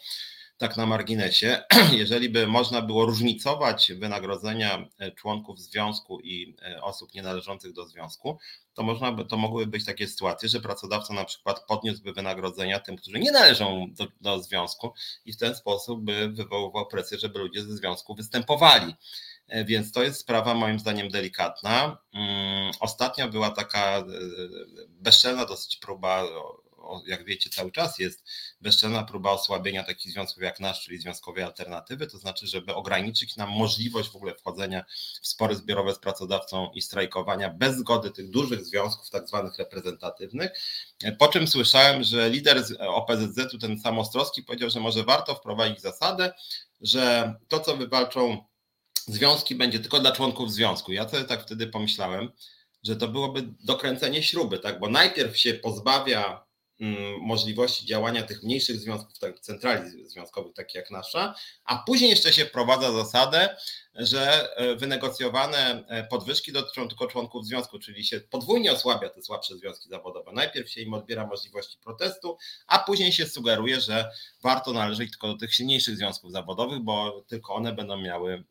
tak na marginesie, jeżeli by można było różnicować wynagrodzenia e, członków związku i e, osób nienależących do związku, to można by, to mogłyby być takie sytuacje, że pracodawca na przykład podniósłby wynagrodzenia tym, którzy nie należą do, do związku i w ten sposób by wywoływał presję, żeby ludzie ze związku występowali. E, więc to jest sprawa moim zdaniem delikatna. Mm, ostatnio była taka bezczelna dosyć próba jak wiecie, cały czas jest bezczelna próba osłabienia takich związków jak nasz, czyli związkowej alternatywy, to znaczy, żeby ograniczyć nam możliwość w ogóle wchodzenia w spory zbiorowe z pracodawcą i strajkowania bez zgody tych dużych związków, tak zwanych reprezentatywnych. Po czym słyszałem, że lider OPZZ-u, ten sam Ostrowski, powiedział, że może warto wprowadzić zasadę, że to, co wywalczą związki, będzie tylko dla członków związku. Ja sobie tak wtedy pomyślałem, że to byłoby dokręcenie śruby, tak? Bo najpierw się pozbawia możliwości działania tych mniejszych związków, tak, centrali związkowych, takich jak nasza, a później jeszcze się wprowadza zasadę, że e, wynegocjowane e, podwyżki dotyczą tylko członków związku, czyli się podwójnie osłabia te słabsze związki zawodowe. Najpierw się im odbiera możliwości protestu, a później się sugeruje, że warto należeć tylko do tych silniejszych związków zawodowych, bo tylko one będą miały, mm,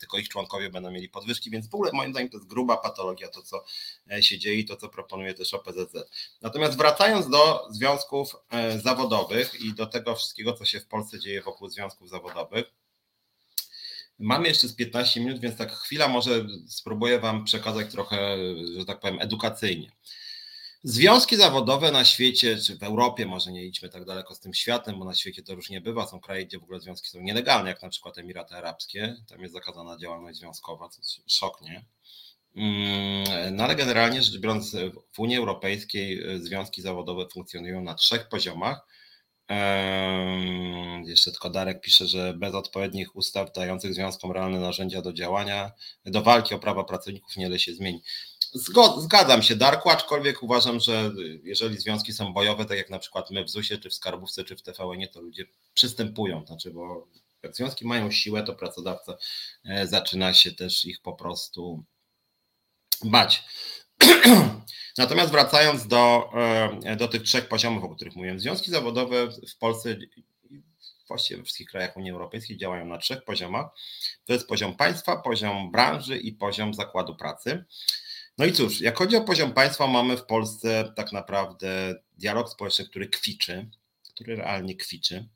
tylko ich członkowie będą mieli podwyżki, więc w ogóle moim zdaniem to jest gruba patologia, to co e, się dzieje i to co proponuje też OPZZ. Natomiast wracając do związków zawodowych i do tego wszystkiego, co się w Polsce dzieje wokół związków zawodowych, Mamy jeszcze z 15 minut, więc tak chwila może spróbuję Wam przekazać trochę, że tak powiem, edukacyjnie. Związki zawodowe na świecie, czy w Europie, może nie idźmy tak daleko z tym światem, bo na świecie to różnie bywa. Są kraje, gdzie w ogóle związki są nielegalne, jak na przykład Emiraty Arabskie. Tam jest zakazana działalność związkowa, co szok, nie? Mm, no ale generalnie rzecz biorąc, w Unii Europejskiej związki zawodowe funkcjonują na trzech poziomach jeszcze tylko Darek pisze, że bez odpowiednich ustaw dających związkom realne narzędzia do działania, do walki o prawa pracowników niewiele się zmieni. Zgadzam się, Darku, aczkolwiek uważam, że jeżeli związki są bojowe, tak jak na przykład my w ZUS-ie, czy w Skarbówce, czy w tvn to ludzie przystępują. Znaczy, bo jak związki mają siłę, to pracodawca e, zaczyna się też ich po prostu bać. Natomiast wracając do, e, do tych trzech poziomów, o których mówiłem, związki zawodowe w Polsce właściwie we wszystkich krajach Unii Europejskiej działają na trzech poziomach. To jest poziom państwa, poziom branży i poziom zakładu pracy. No i cóż, jak chodzi o poziom państwa, mamy w Polsce tak naprawdę dialog społeczny, który kwiczy, który realnie kwiczy.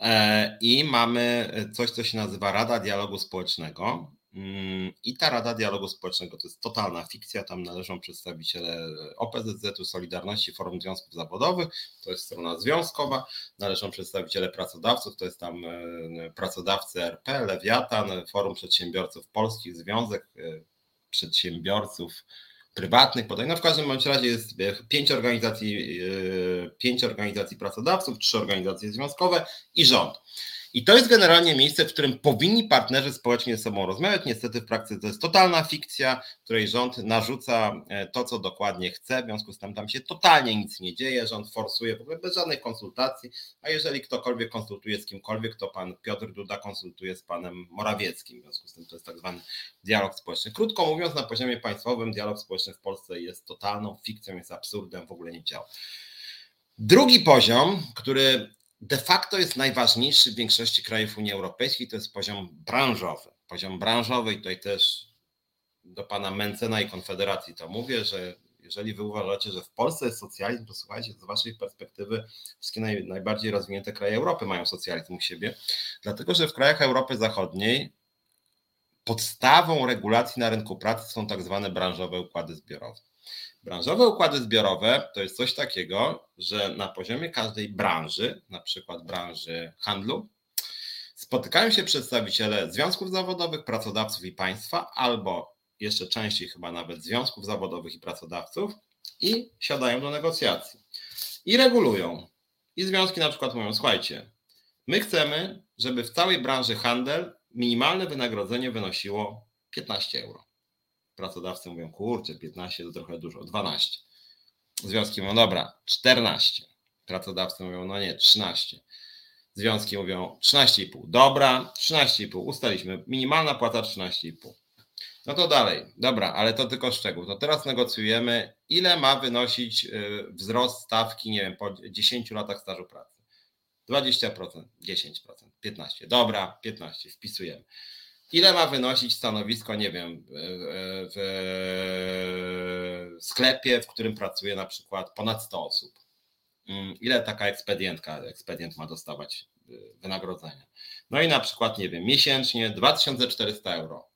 E, I mamy coś, co się nazywa Rada Dialogu Społecznego. Mm, I ta Rada Dialogu Społecznego to jest totalna fikcja. Tam należą przedstawiciele OPZZ-u, Solidarności, Forum Związków Zawodowych, to jest strona związkowa, należą przedstawiciele pracodawców, to jest tam e, pracodawcy RP, Lewiatan, Forum Przedsiębiorców Polskich, Związek e, Przedsiębiorców prywatnych, podań. No w każdym bądź razie jest pięć organizacji, pięć organizacji pracodawców, trzy organizacje związkowe i rząd. I to jest generalnie miejsce, w którym powinni partnerzy społecznie ze sobą rozmawiać. Niestety w praktyce to jest totalna fikcja, której rząd narzuca e, to, co dokładnie chce, w związku z tym tam się totalnie nic nie dzieje, rząd forsuje w ogóle bez żadnej konsultacji, a jeżeli ktokolwiek konsultuje z kimkolwiek, to pan Piotr Duda konsultuje z panem Morawieckim, w związku z tym to jest tak zwany dialog społeczny. Krótko mówiąc, na poziomie państwowym dialog społeczny w Polsce jest totalną fikcją, jest absurdem, w ogóle nie działa. Drugi poziom, który de facto jest najważniejszy w większości krajów Unii Europejskiej, to jest poziom branżowy. Poziom branżowy i tutaj też do pana Mencena i Konfederacji to mówię, że jeżeli wy uważacie, że w Polsce jest socjalizm, to słuchajcie, z waszej perspektywy wszystkie naj, najbardziej rozwinięte kraje Europy mają socjalizm u siebie, dlatego że w krajach Europy Zachodniej podstawą regulacji na rynku pracy są tak zwane branżowe układy zbiorowe. Branżowe układy zbiorowe to jest coś takiego, że na poziomie każdej branży, na przykład branży handlu, spotykają się przedstawiciele związków zawodowych, pracodawców i państwa, albo jeszcze częściej chyba nawet związków zawodowych i pracodawców i siadają do negocjacji i regulują. I związki na przykład mówią: Słuchajcie, my chcemy, żeby w całej branży handel minimalne wynagrodzenie wynosiło 15 euro. Pracodawcy mówią: Kurczę, 15 to trochę dużo, 12. Związki mówią: Dobra, 14. Pracodawcy mówią: No nie, 13. Związki mówią 13,5. Dobra, 13,5. Ustaliśmy. Minimalna płata 13,5. No to dalej. Dobra, ale to tylko szczegół. To teraz negocjujemy, ile ma wynosić y, wzrost stawki, nie wiem, po 10 latach stażu pracy. 20%, 10%, 15%. Dobra, 15, wpisujemy. Ile ma wynosić stanowisko, nie wiem, w sklepie, w którym pracuje na przykład ponad 100 osób? Mm, ile taka ekspedientka, ekspedient ma dostawać y, wynagrodzenia? No i na przykład, nie wiem, miesięcznie 2400 euro.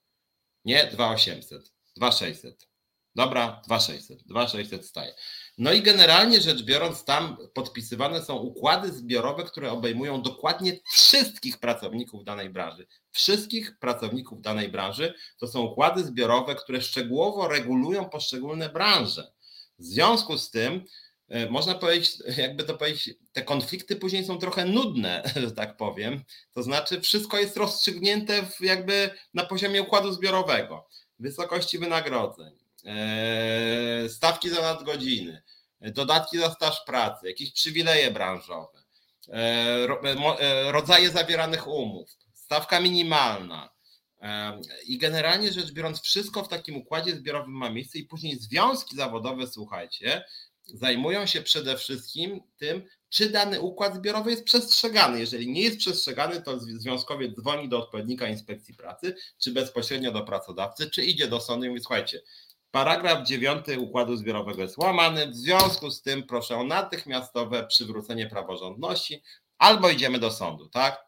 Nie 2800, 2600. Dobra, 2600, 2600 staje. No i generalnie rzecz biorąc, tam podpisywane są układy zbiorowe, które obejmują dokładnie wszystkich pracowników danej branży. Wszystkich pracowników danej branży to są układy zbiorowe, które szczegółowo regulują poszczególne branże. W związku z tym, e, można powiedzieć, jakby to powiedzieć, te konflikty później są trochę nudne, że tak powiem. To znaczy, wszystko jest rozstrzygnięte jakby na poziomie układu zbiorowego, wysokości wynagrodzeń, stawki za nadgodziny, dodatki za staż pracy, jakieś przywileje branżowe, e, rodzaje zawieranych umów, stawka minimalna. I generalnie rzecz biorąc, wszystko w takim układzie zbiorowym ma miejsce, i później związki zawodowe, słuchajcie, zajmują się przede wszystkim tym, czy dany układ zbiorowy jest przestrzegany. Jeżeli nie jest przestrzegany, to związkowiec dzwoni do odpowiednika inspekcji pracy, czy bezpośrednio do pracodawcy, czy idzie do sądu i mówi: Słuchajcie, paragraf 9 układu zbiorowego jest łamany, w związku z tym proszę o natychmiastowe przywrócenie praworządności, albo idziemy do sądu, tak?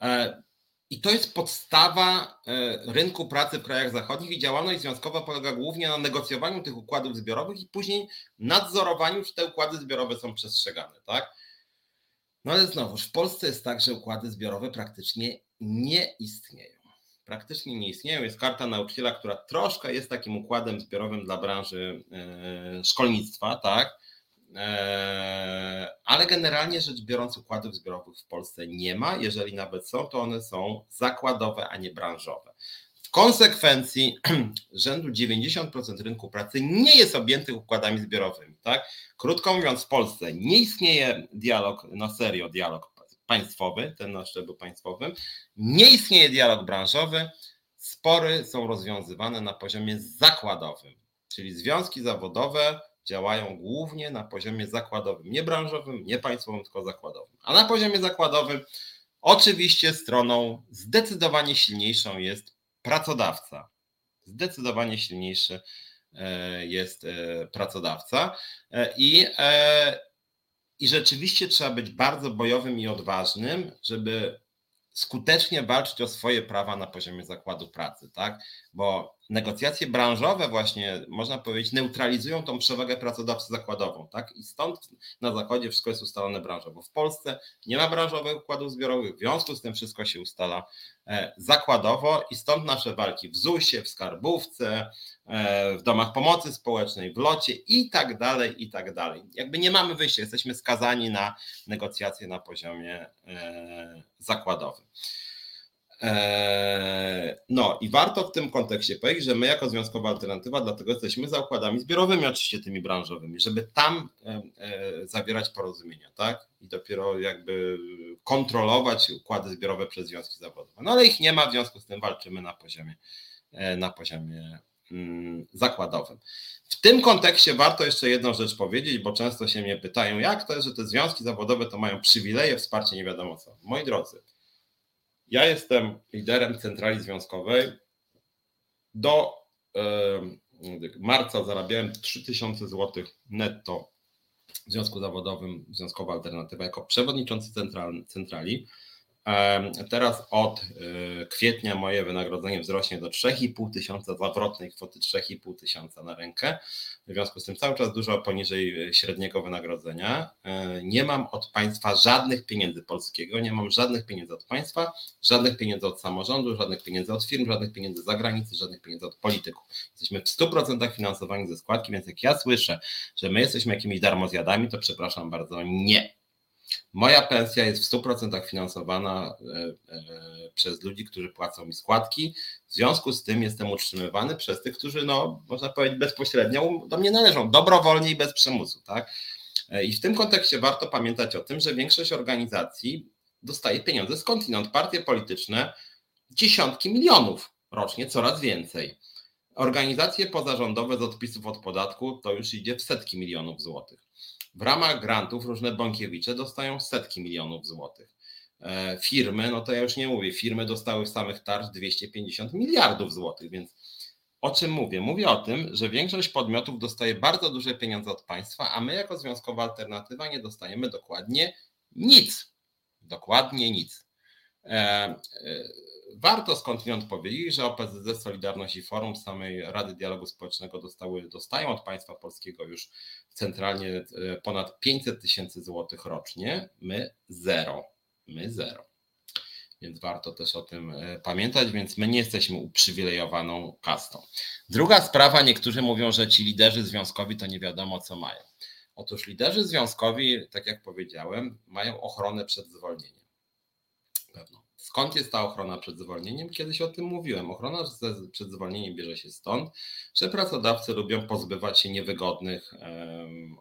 E, I to jest podstawa e, rynku pracy w krajach zachodnich i działalność związkowa polega głównie na negocjowaniu tych układów zbiorowych i później nadzorowaniu, czy te układy zbiorowe są przestrzegane, tak? No ale znowuż, w Polsce jest tak, że układy zbiorowe praktycznie nie istnieją. Praktycznie nie istnieją. Jest karta nauczyciela, która troszkę jest takim układem zbiorowym dla branży e, szkolnictwa, tak? Eee, ale generalnie rzecz biorąc, układów zbiorowych w Polsce nie ma. Jeżeli nawet są, to one są zakładowe, a nie branżowe. W konsekwencji rzędu 90% rynku pracy nie jest objętych układami zbiorowymi. Tak? Krótko mówiąc, w Polsce nie istnieje dialog, na serio dialog państwowy, ten na szczeblu państwowym, nie istnieje dialog branżowy, spory są rozwiązywane na poziomie zakładowym, czyli związki zawodowe działają głównie na poziomie zakładowym, nie branżowym, nie państwowym, tylko zakładowym. A na poziomie zakładowym oczywiście stroną zdecydowanie silniejszą jest pracodawca. Zdecydowanie silniejszy e, jest e, pracodawca e, i, i rzeczywiście trzeba być bardzo bojowym i odważnym, żeby skutecznie walczyć o swoje prawa na poziomie zakładu pracy, tak? Bo negocjacje branżowe właśnie, można powiedzieć, neutralizują tą przewagę pracodawcy zakładową, tak? I stąd na zakładzie wszystko jest ustalone branżowo. W Polsce nie ma branżowych układów zbiorowych, w związku z tym wszystko się ustala e, zakładowo i stąd nasze walki w ZUS-ie, w skarbówce, e, w domach pomocy społecznej, w locie i tak dalej, i tak dalej. Jakby nie mamy wyjścia, jesteśmy skazani na negocjacje na poziomie e, zakładowym. Eee, no i warto w tym kontekście powiedzieć, że my jako Związkowa Alternatywa dlatego jesteśmy za układami zbiorowymi, oczywiście tymi branżowymi, żeby tam e, e, zawierać porozumienia, tak? I dopiero jakby kontrolować układy zbiorowe przez związki zawodowe. No ale ich nie ma, w związku z tym walczymy na poziomie, e, na poziomie mm, zakładowym. W tym kontekście warto jeszcze jedną rzecz powiedzieć, bo często się mnie pytają, jak to jest, że te związki zawodowe to mają przywileje, wsparcie, nie wiadomo co. Moi drodzy, ja jestem liderem centrali związkowej do marca zarabiałem 3000 zł netto w związku zawodowym, związkowa alternatywa jako przewodniczący centrali. Teraz od y, kwietnia moje wynagrodzenie wzrośnie do 3,5 tysiąca, zawrotnej kwoty 3,5 tysiąca na rękę. W związku z tym cały czas dużo poniżej y, średniego wynagrodzenia. E, nie mam od państwa żadnych pieniędzy polskiego, nie mam żadnych pieniędzy od państwa, żadnych pieniędzy od samorządu, żadnych pieniędzy od firm, żadnych pieniędzy z zagranicy, żadnych pieniędzy od polityków. Jesteśmy w 100% finansowani ze składki, więc jak ja słyszę, że my jesteśmy jakimiś darmozjadami, to przepraszam bardzo, nie Moja pensja jest w 100% finansowana e, e, przez ludzi, którzy płacą mi składki. W związku z tym jestem utrzymywany przez tych, którzy, no, można powiedzieć, bezpośrednio do mnie należą, dobrowolnie i bez przymusu. Tak? E, I w tym kontekście warto pamiętać o tym, że większość organizacji dostaje pieniądze skądinąd. Partie polityczne dziesiątki milionów rocznie, coraz więcej. Organizacje pozarządowe z odpisów od podatku to już idzie w setki milionów złotych. W ramach grantów różne bankiewicze dostają setki milionów złotych. E, firmy, no to ja już nie mówię, firmy dostały w samych tarcz 250 miliardów złotych, więc o czym mówię? Mówię o tym, że większość podmiotów dostaje bardzo duże pieniądze od państwa, a my jako związkowa alternatywa nie dostajemy dokładnie nic. Dokładnie nic. E, e, warto skądinąd powiedzieć, że OPZZ, Solidarność i Forum samej Rady Dialogu Społecznego dostały, dostają od państwa polskiego już centralnie e, ponad 500 tysięcy złotych rocznie, my zero. My zero. Więc warto też o tym e, pamiętać, więc my nie jesteśmy uprzywilejowaną kastą. Druga sprawa, niektórzy mówią, że ci liderzy związkowi to nie wiadomo co mają. Otóż liderzy związkowi, tak jak powiedziałem, mają ochronę przed zwolnieniem. Pewną. Skąd jest ta ochrona przed zwolnieniem? Kiedyś o tym mówiłem. Ochrona przed zwolnieniem bierze się stąd, że pracodawcy lubią pozbywać się niewygodnych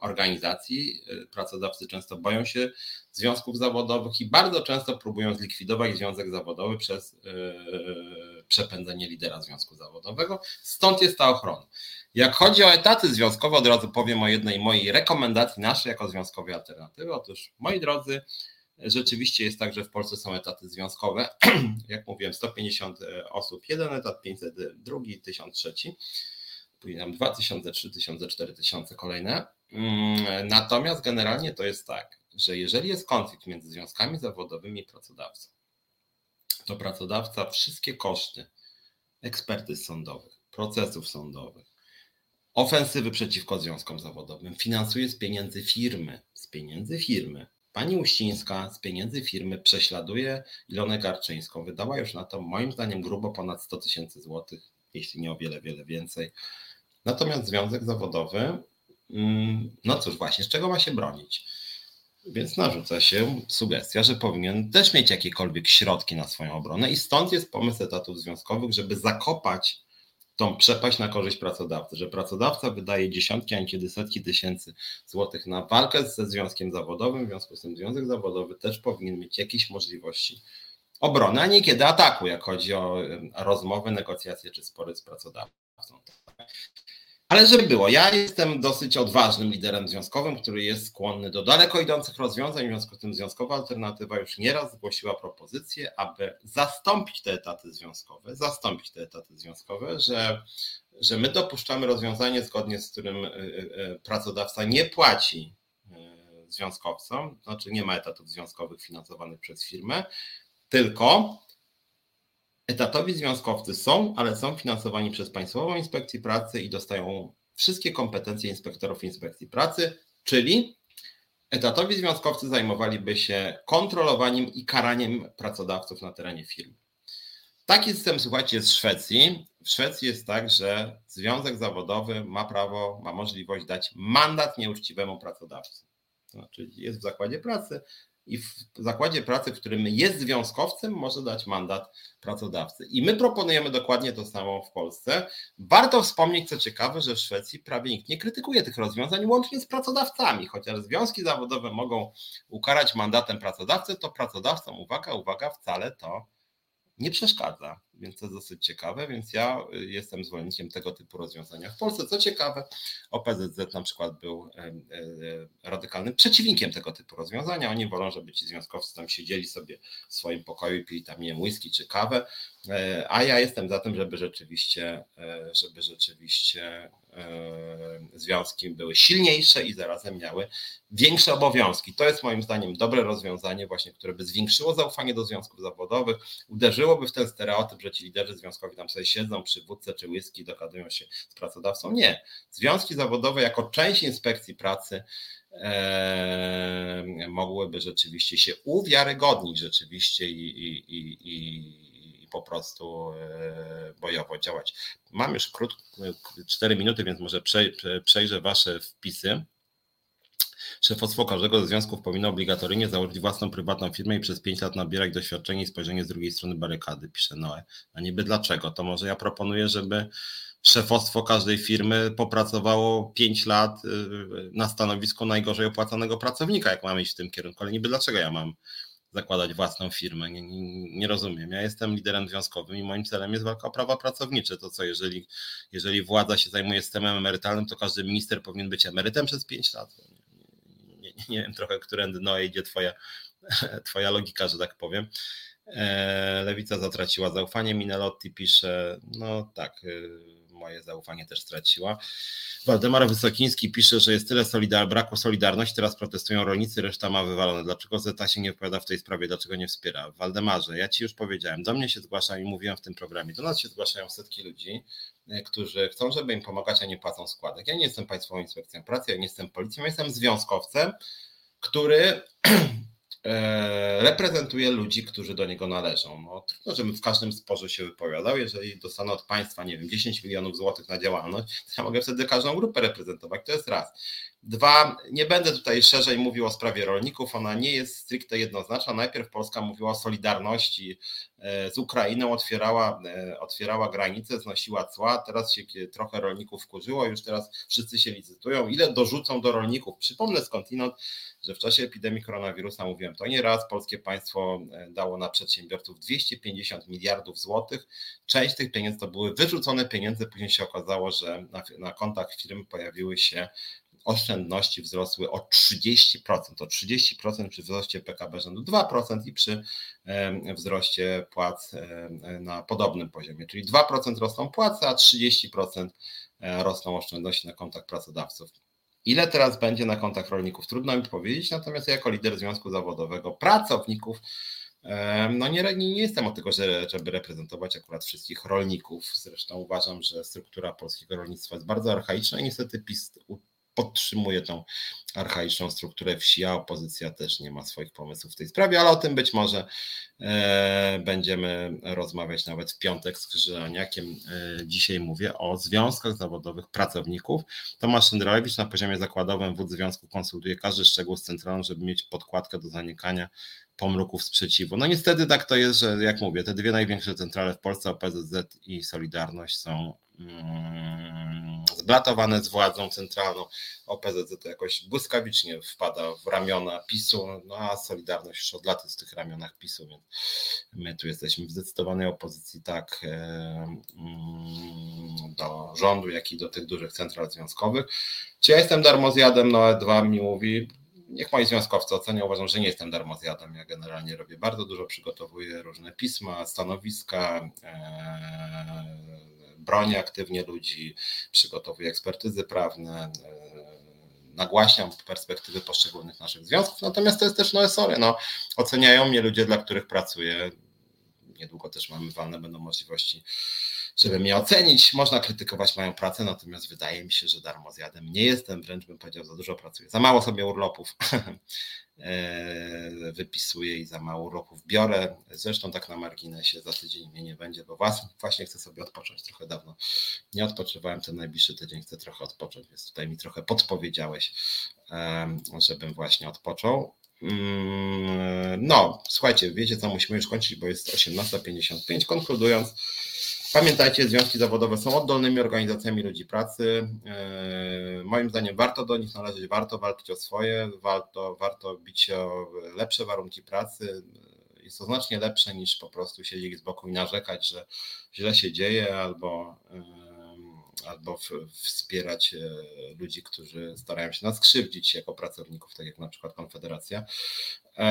organizacji. Pracodawcy często boją się związków zawodowych i bardzo często próbują zlikwidować związek zawodowy przez e, przepędzenie lidera związku zawodowego. Stąd jest ta ochrona. Jak chodzi o etaty związkowe, od razu powiem o jednej mojej rekomendacji naszej jako związkowej alternatywy. Otóż, moi drodzy, Rzeczywiście jest tak, że w Polsce są etaty związkowe. Jak mówiłem, 150 e, osób, jeden etat, 500 drugi, 1000 trzeci. Później nam 2000, 3000, 4000 kolejne. Mm, natomiast generalnie to jest tak, że jeżeli jest konflikt między związkami zawodowymi i pracodawcą, to pracodawca wszystkie koszty ekspertyz sądowych, procesów sądowych, ofensywy przeciwko związkom zawodowym finansuje z pieniędzy firmy, z pieniędzy firmy, Pani Uścińska z pieniędzy firmy prześladuje Ilonę Garczyńską. Wydała już na to moim zdaniem grubo ponad 100 tysięcy złotych, jeśli nie o wiele, wiele więcej. Natomiast związek zawodowy, mm, no cóż właśnie, z czego ma się bronić? Więc narzuca się sugestia, że powinien też mieć jakiekolwiek środki na swoją obronę i stąd jest pomysł etatów związkowych, żeby zakopać tą przepaść na korzyść pracodawcy, że pracodawca wydaje dziesiątki, a niekiedy setki tysięcy złotych na walkę ze związkiem zawodowym, w związku z tym związek zawodowy też powinien mieć jakieś możliwości obrony, a niekiedy ataku, jak chodzi o rozmowy, negocjacje czy spory z pracodawcą. Ale żeby było, ja jestem dosyć odważnym liderem związkowym, który jest skłonny do daleko idących rozwiązań, w związku z tym związkowa alternatywa już nieraz zgłosiła propozycję, aby zastąpić te etaty związkowe, zastąpić te etaty związkowe, że, że my dopuszczamy rozwiązanie, zgodnie z którym e, e, pracodawca nie płaci związkowcom, znaczy nie ma etatów związkowych finansowanych przez firmę, tylko Etatowi związkowcy są, ale są finansowani przez Państwową Inspekcję Pracy i dostają wszystkie kompetencje inspektorów inspekcji pracy, czyli etatowi związkowcy zajmowaliby się kontrolowaniem i karaniem pracodawców na terenie firmy. Taki system, słuchajcie, jest w Szwecji. W Szwecji jest tak, że związek zawodowy ma prawo, ma możliwość dać mandat nieuczciwemu pracodawcy. To znaczy jest w zakładzie pracy, i w zakładzie pracy, w którym jest związkowcem, może dać mandat pracodawcy. I my proponujemy dokładnie to samo w Polsce. Warto wspomnieć, co ciekawe, że w Szwecji prawie nikt nie krytykuje tych rozwiązań, łącznie z pracodawcami. Chociaż związki zawodowe mogą ukarać mandatem pracodawcy, to pracodawcom, uwaga, uwaga, wcale to nie przeszkadza. Więc to jest dosyć ciekawe, więc ja jestem zwolennikiem tego typu rozwiązania. W Polsce, co ciekawe, OPZZ na przykład był radykalnym przeciwnikiem tego typu rozwiązania. Oni wolą, żeby ci związkowcy tam siedzieli sobie w swoim pokoju i pili tam nie whisky czy kawę, a ja jestem za tym, żeby rzeczywiście, żeby rzeczywiście związki były silniejsze i zarazem miały większe obowiązki. To jest moim zdaniem dobre rozwiązanie, właśnie, które by zwiększyło zaufanie do związków zawodowych, uderzyłoby w ten stereotyp, że ci liderzy związkowi tam sobie siedzą przy wódce czy whisky, dogadują się z pracodawcą. Nie. Związki zawodowe jako część inspekcji pracy e, mogłyby rzeczywiście się uwiarygodnić rzeczywiście i, i, i, i po prostu e, bojowo działać. Mam już krótko, 4 minuty, więc może przejrzę Wasze wpisy. Szefostwo każdego ze związków powinno obligatoryjnie założyć własną prywatną firmę i przez 5 lat nabierać doświadczenie i spojrzenie z drugiej strony barykady, pisze Noe. A niby dlaczego? To może ja proponuję, żeby szefostwo każdej firmy popracowało 5 lat y, na stanowisku najgorzej opłacanego pracownika, jak mamy iść w tym kierunku. Ale niby dlaczego ja mam zakładać własną firmę. Nie, nie, nie, rozumiem. Ja jestem liderem związkowym i moim celem jest walka o prawa pracownicze. To co, jeżeli, jeżeli władza się zajmuje systemem emerytalnym, to każdy minister powinien być emerytem przez 5 lat. Nie, wiem trochę, którędy no idzie twoja, twoja logika, że tak powiem. E, Lewica zatraciła zaufanie. Minelotti pisze, no tak, y, moje zaufanie też straciła. Waldemar Wysokiński pisze, że jest tyle solidar braku solidarności, teraz protestują rolnicy, reszta ma wywalone. Dlaczego Zeta się nie opowiada w tej sprawie, dlaczego nie wspiera? Waldemarze, ja ci już powiedziałem, do mnie się zgłaszają i mówiłem w tym programie, do nas się zgłaszają setki ludzi, e, którzy chcą, żeby im pomagać, a nie płacą składek. Ja nie jestem Państwową Inspekcją Pracy, ja nie jestem policją, ja jestem związkowcem, który reprezentuje ludzi, którzy do niego należą. No, trudno, żebym w każdym sporze się wypowiadał. Jeżeli dostanę od państwa, nie wiem, 10 milionów złotych na działalność, to ja mogę wtedy każdą grupę reprezentować. To jest raz. Dwa, nie będę tutaj szerzej mówił o sprawie rolników, ona nie jest stricte jednoznaczna. Najpierw Polska mówiła o solidarności e, z Ukrainą, otwierała, e, otwierała granice, znosiła cła, teraz się trochę rolników wkurzyło, już teraz wszyscy się licytują, ile dorzucą do rolników. Przypomnę skądinąd, że w czasie epidemii koronawirusa, mówiłem to nieraz, polskie państwo e, dało na przedsiębiorców 250 miliardów złotych. Część tych pieniędzy to były wyrzucone pieniądze, później się okazało, że na, na kontach firm pojawiły się oszczędności wzrosły o 30%, o 30% przy wzroście PKB rzędu 2% i przy wzroście płac na podobnym poziomie, czyli 2% rosną płace, a 30% e, rosną oszczędności na kontach pracodawców. Ile teraz będzie na kontach rolników? Trudno mi powiedzieć, natomiast jako lider Związku Zawodowego pracowników, no nie, nie jestem od tego, żeby reprezentować akurat wszystkich rolników. Zresztą uważam, że struktura polskiego rolnictwa jest bardzo archaiczna i niestety PiS podtrzymuje tą archaiczną strukturę wsi, a opozycja też nie ma swoich pomysłów w tej sprawie, ale o tym być może e, będziemy rozmawiać nawet w piątek z Krzyżaniakiem. E, dzisiaj mówię o związkach zawodowych pracowników. Tomasz Szyndralewicz na poziomie zakładowym wód związku konsultuje każdy szczegół z centralą, żeby mieć podkładkę do zanikania pomruków sprzeciwu. No niestety tak to jest, że jak mówię, te dwie największe centrale w Polsce, OPZZ i Solidarność są zblatowane z władzą centralną. OPZZ to jakoś błyskawicznie wpada w ramiona PiSu, no a Solidarność już od lat jest w tych ramionach PiSu, więc my tu jesteśmy w zdecydowanej opozycji tak e, mm, do rządu, jak i do tych dużych central związkowych. Czy ja jestem darmozjadem? No E2 mi mówi, niech moi związkowcy ocenią, uważam, że nie jestem darmozjadem. Ja generalnie robię bardzo dużo, przygotowuję różne pisma, stanowiska, e, bronię aktywnie ludzi, przygotowuję ekspertyzy prawne, e, nagłaśniam perspektywy poszczególnych naszych związków. Natomiast to jest też, no sorry, no, oceniają mnie ludzie, dla których pracuję. Niedługo też mamy walne, będą możliwości żeby mnie ocenić. Można krytykować moją pracę, natomiast wydaje mi się, że darmo zjadem nie jestem, wręcz bym powiedział, za dużo pracuję. Za mało sobie urlopów e, wypisuję i za mało urlopów biorę. Zresztą tak na marginesie za tydzień mnie nie będzie, bo właśnie chcę sobie odpocząć trochę dawno. Nie odpoczywałem ten najbliższy tydzień, chcę trochę odpocząć, więc tutaj mi trochę podpowiedziałeś, żebym właśnie odpoczął. Mm, no, słuchajcie, wiecie co, musimy już kończyć, bo jest 18.55. Konkludując, Pamiętajcie, związki zawodowe są oddolnymi organizacjami ludzi pracy. E, moim zdaniem warto do nich należeć, warto walczyć o swoje, warto, warto bić się o lepsze warunki pracy. jest to znacznie lepsze niż po prostu siedzieć z boku i narzekać, że źle się dzieje albo albo wspierać e, ludzi, którzy starają się nas krzywdzić jako pracowników, tak jak na przykład Konfederacja. E,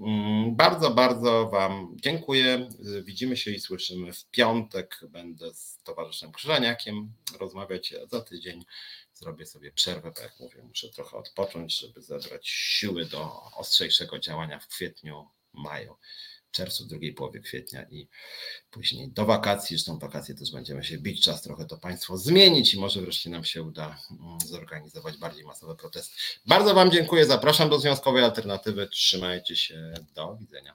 mm, bardzo, bardzo Wam dziękuję. Widzimy się i słyszymy w piątek. Będę z towarzyszem Krzyżaniakiem rozmawiać za tydzień. Zrobię sobie przerwę, tak jak mówię, muszę trochę odpocząć, żeby zebrać siły do ostrzejszego działania w kwietniu, maju czerwcu, drugiej połowie kwietnia i później do wakacji. Zresztą wakacje też będziemy się bić, czas trochę to państwo zmienić i może wreszcie nam się uda mm, zorganizować bardziej masowe protesty. Bardzo Wam dziękuję, zapraszam do Związkowej Alternatywy, trzymajcie się, do widzenia.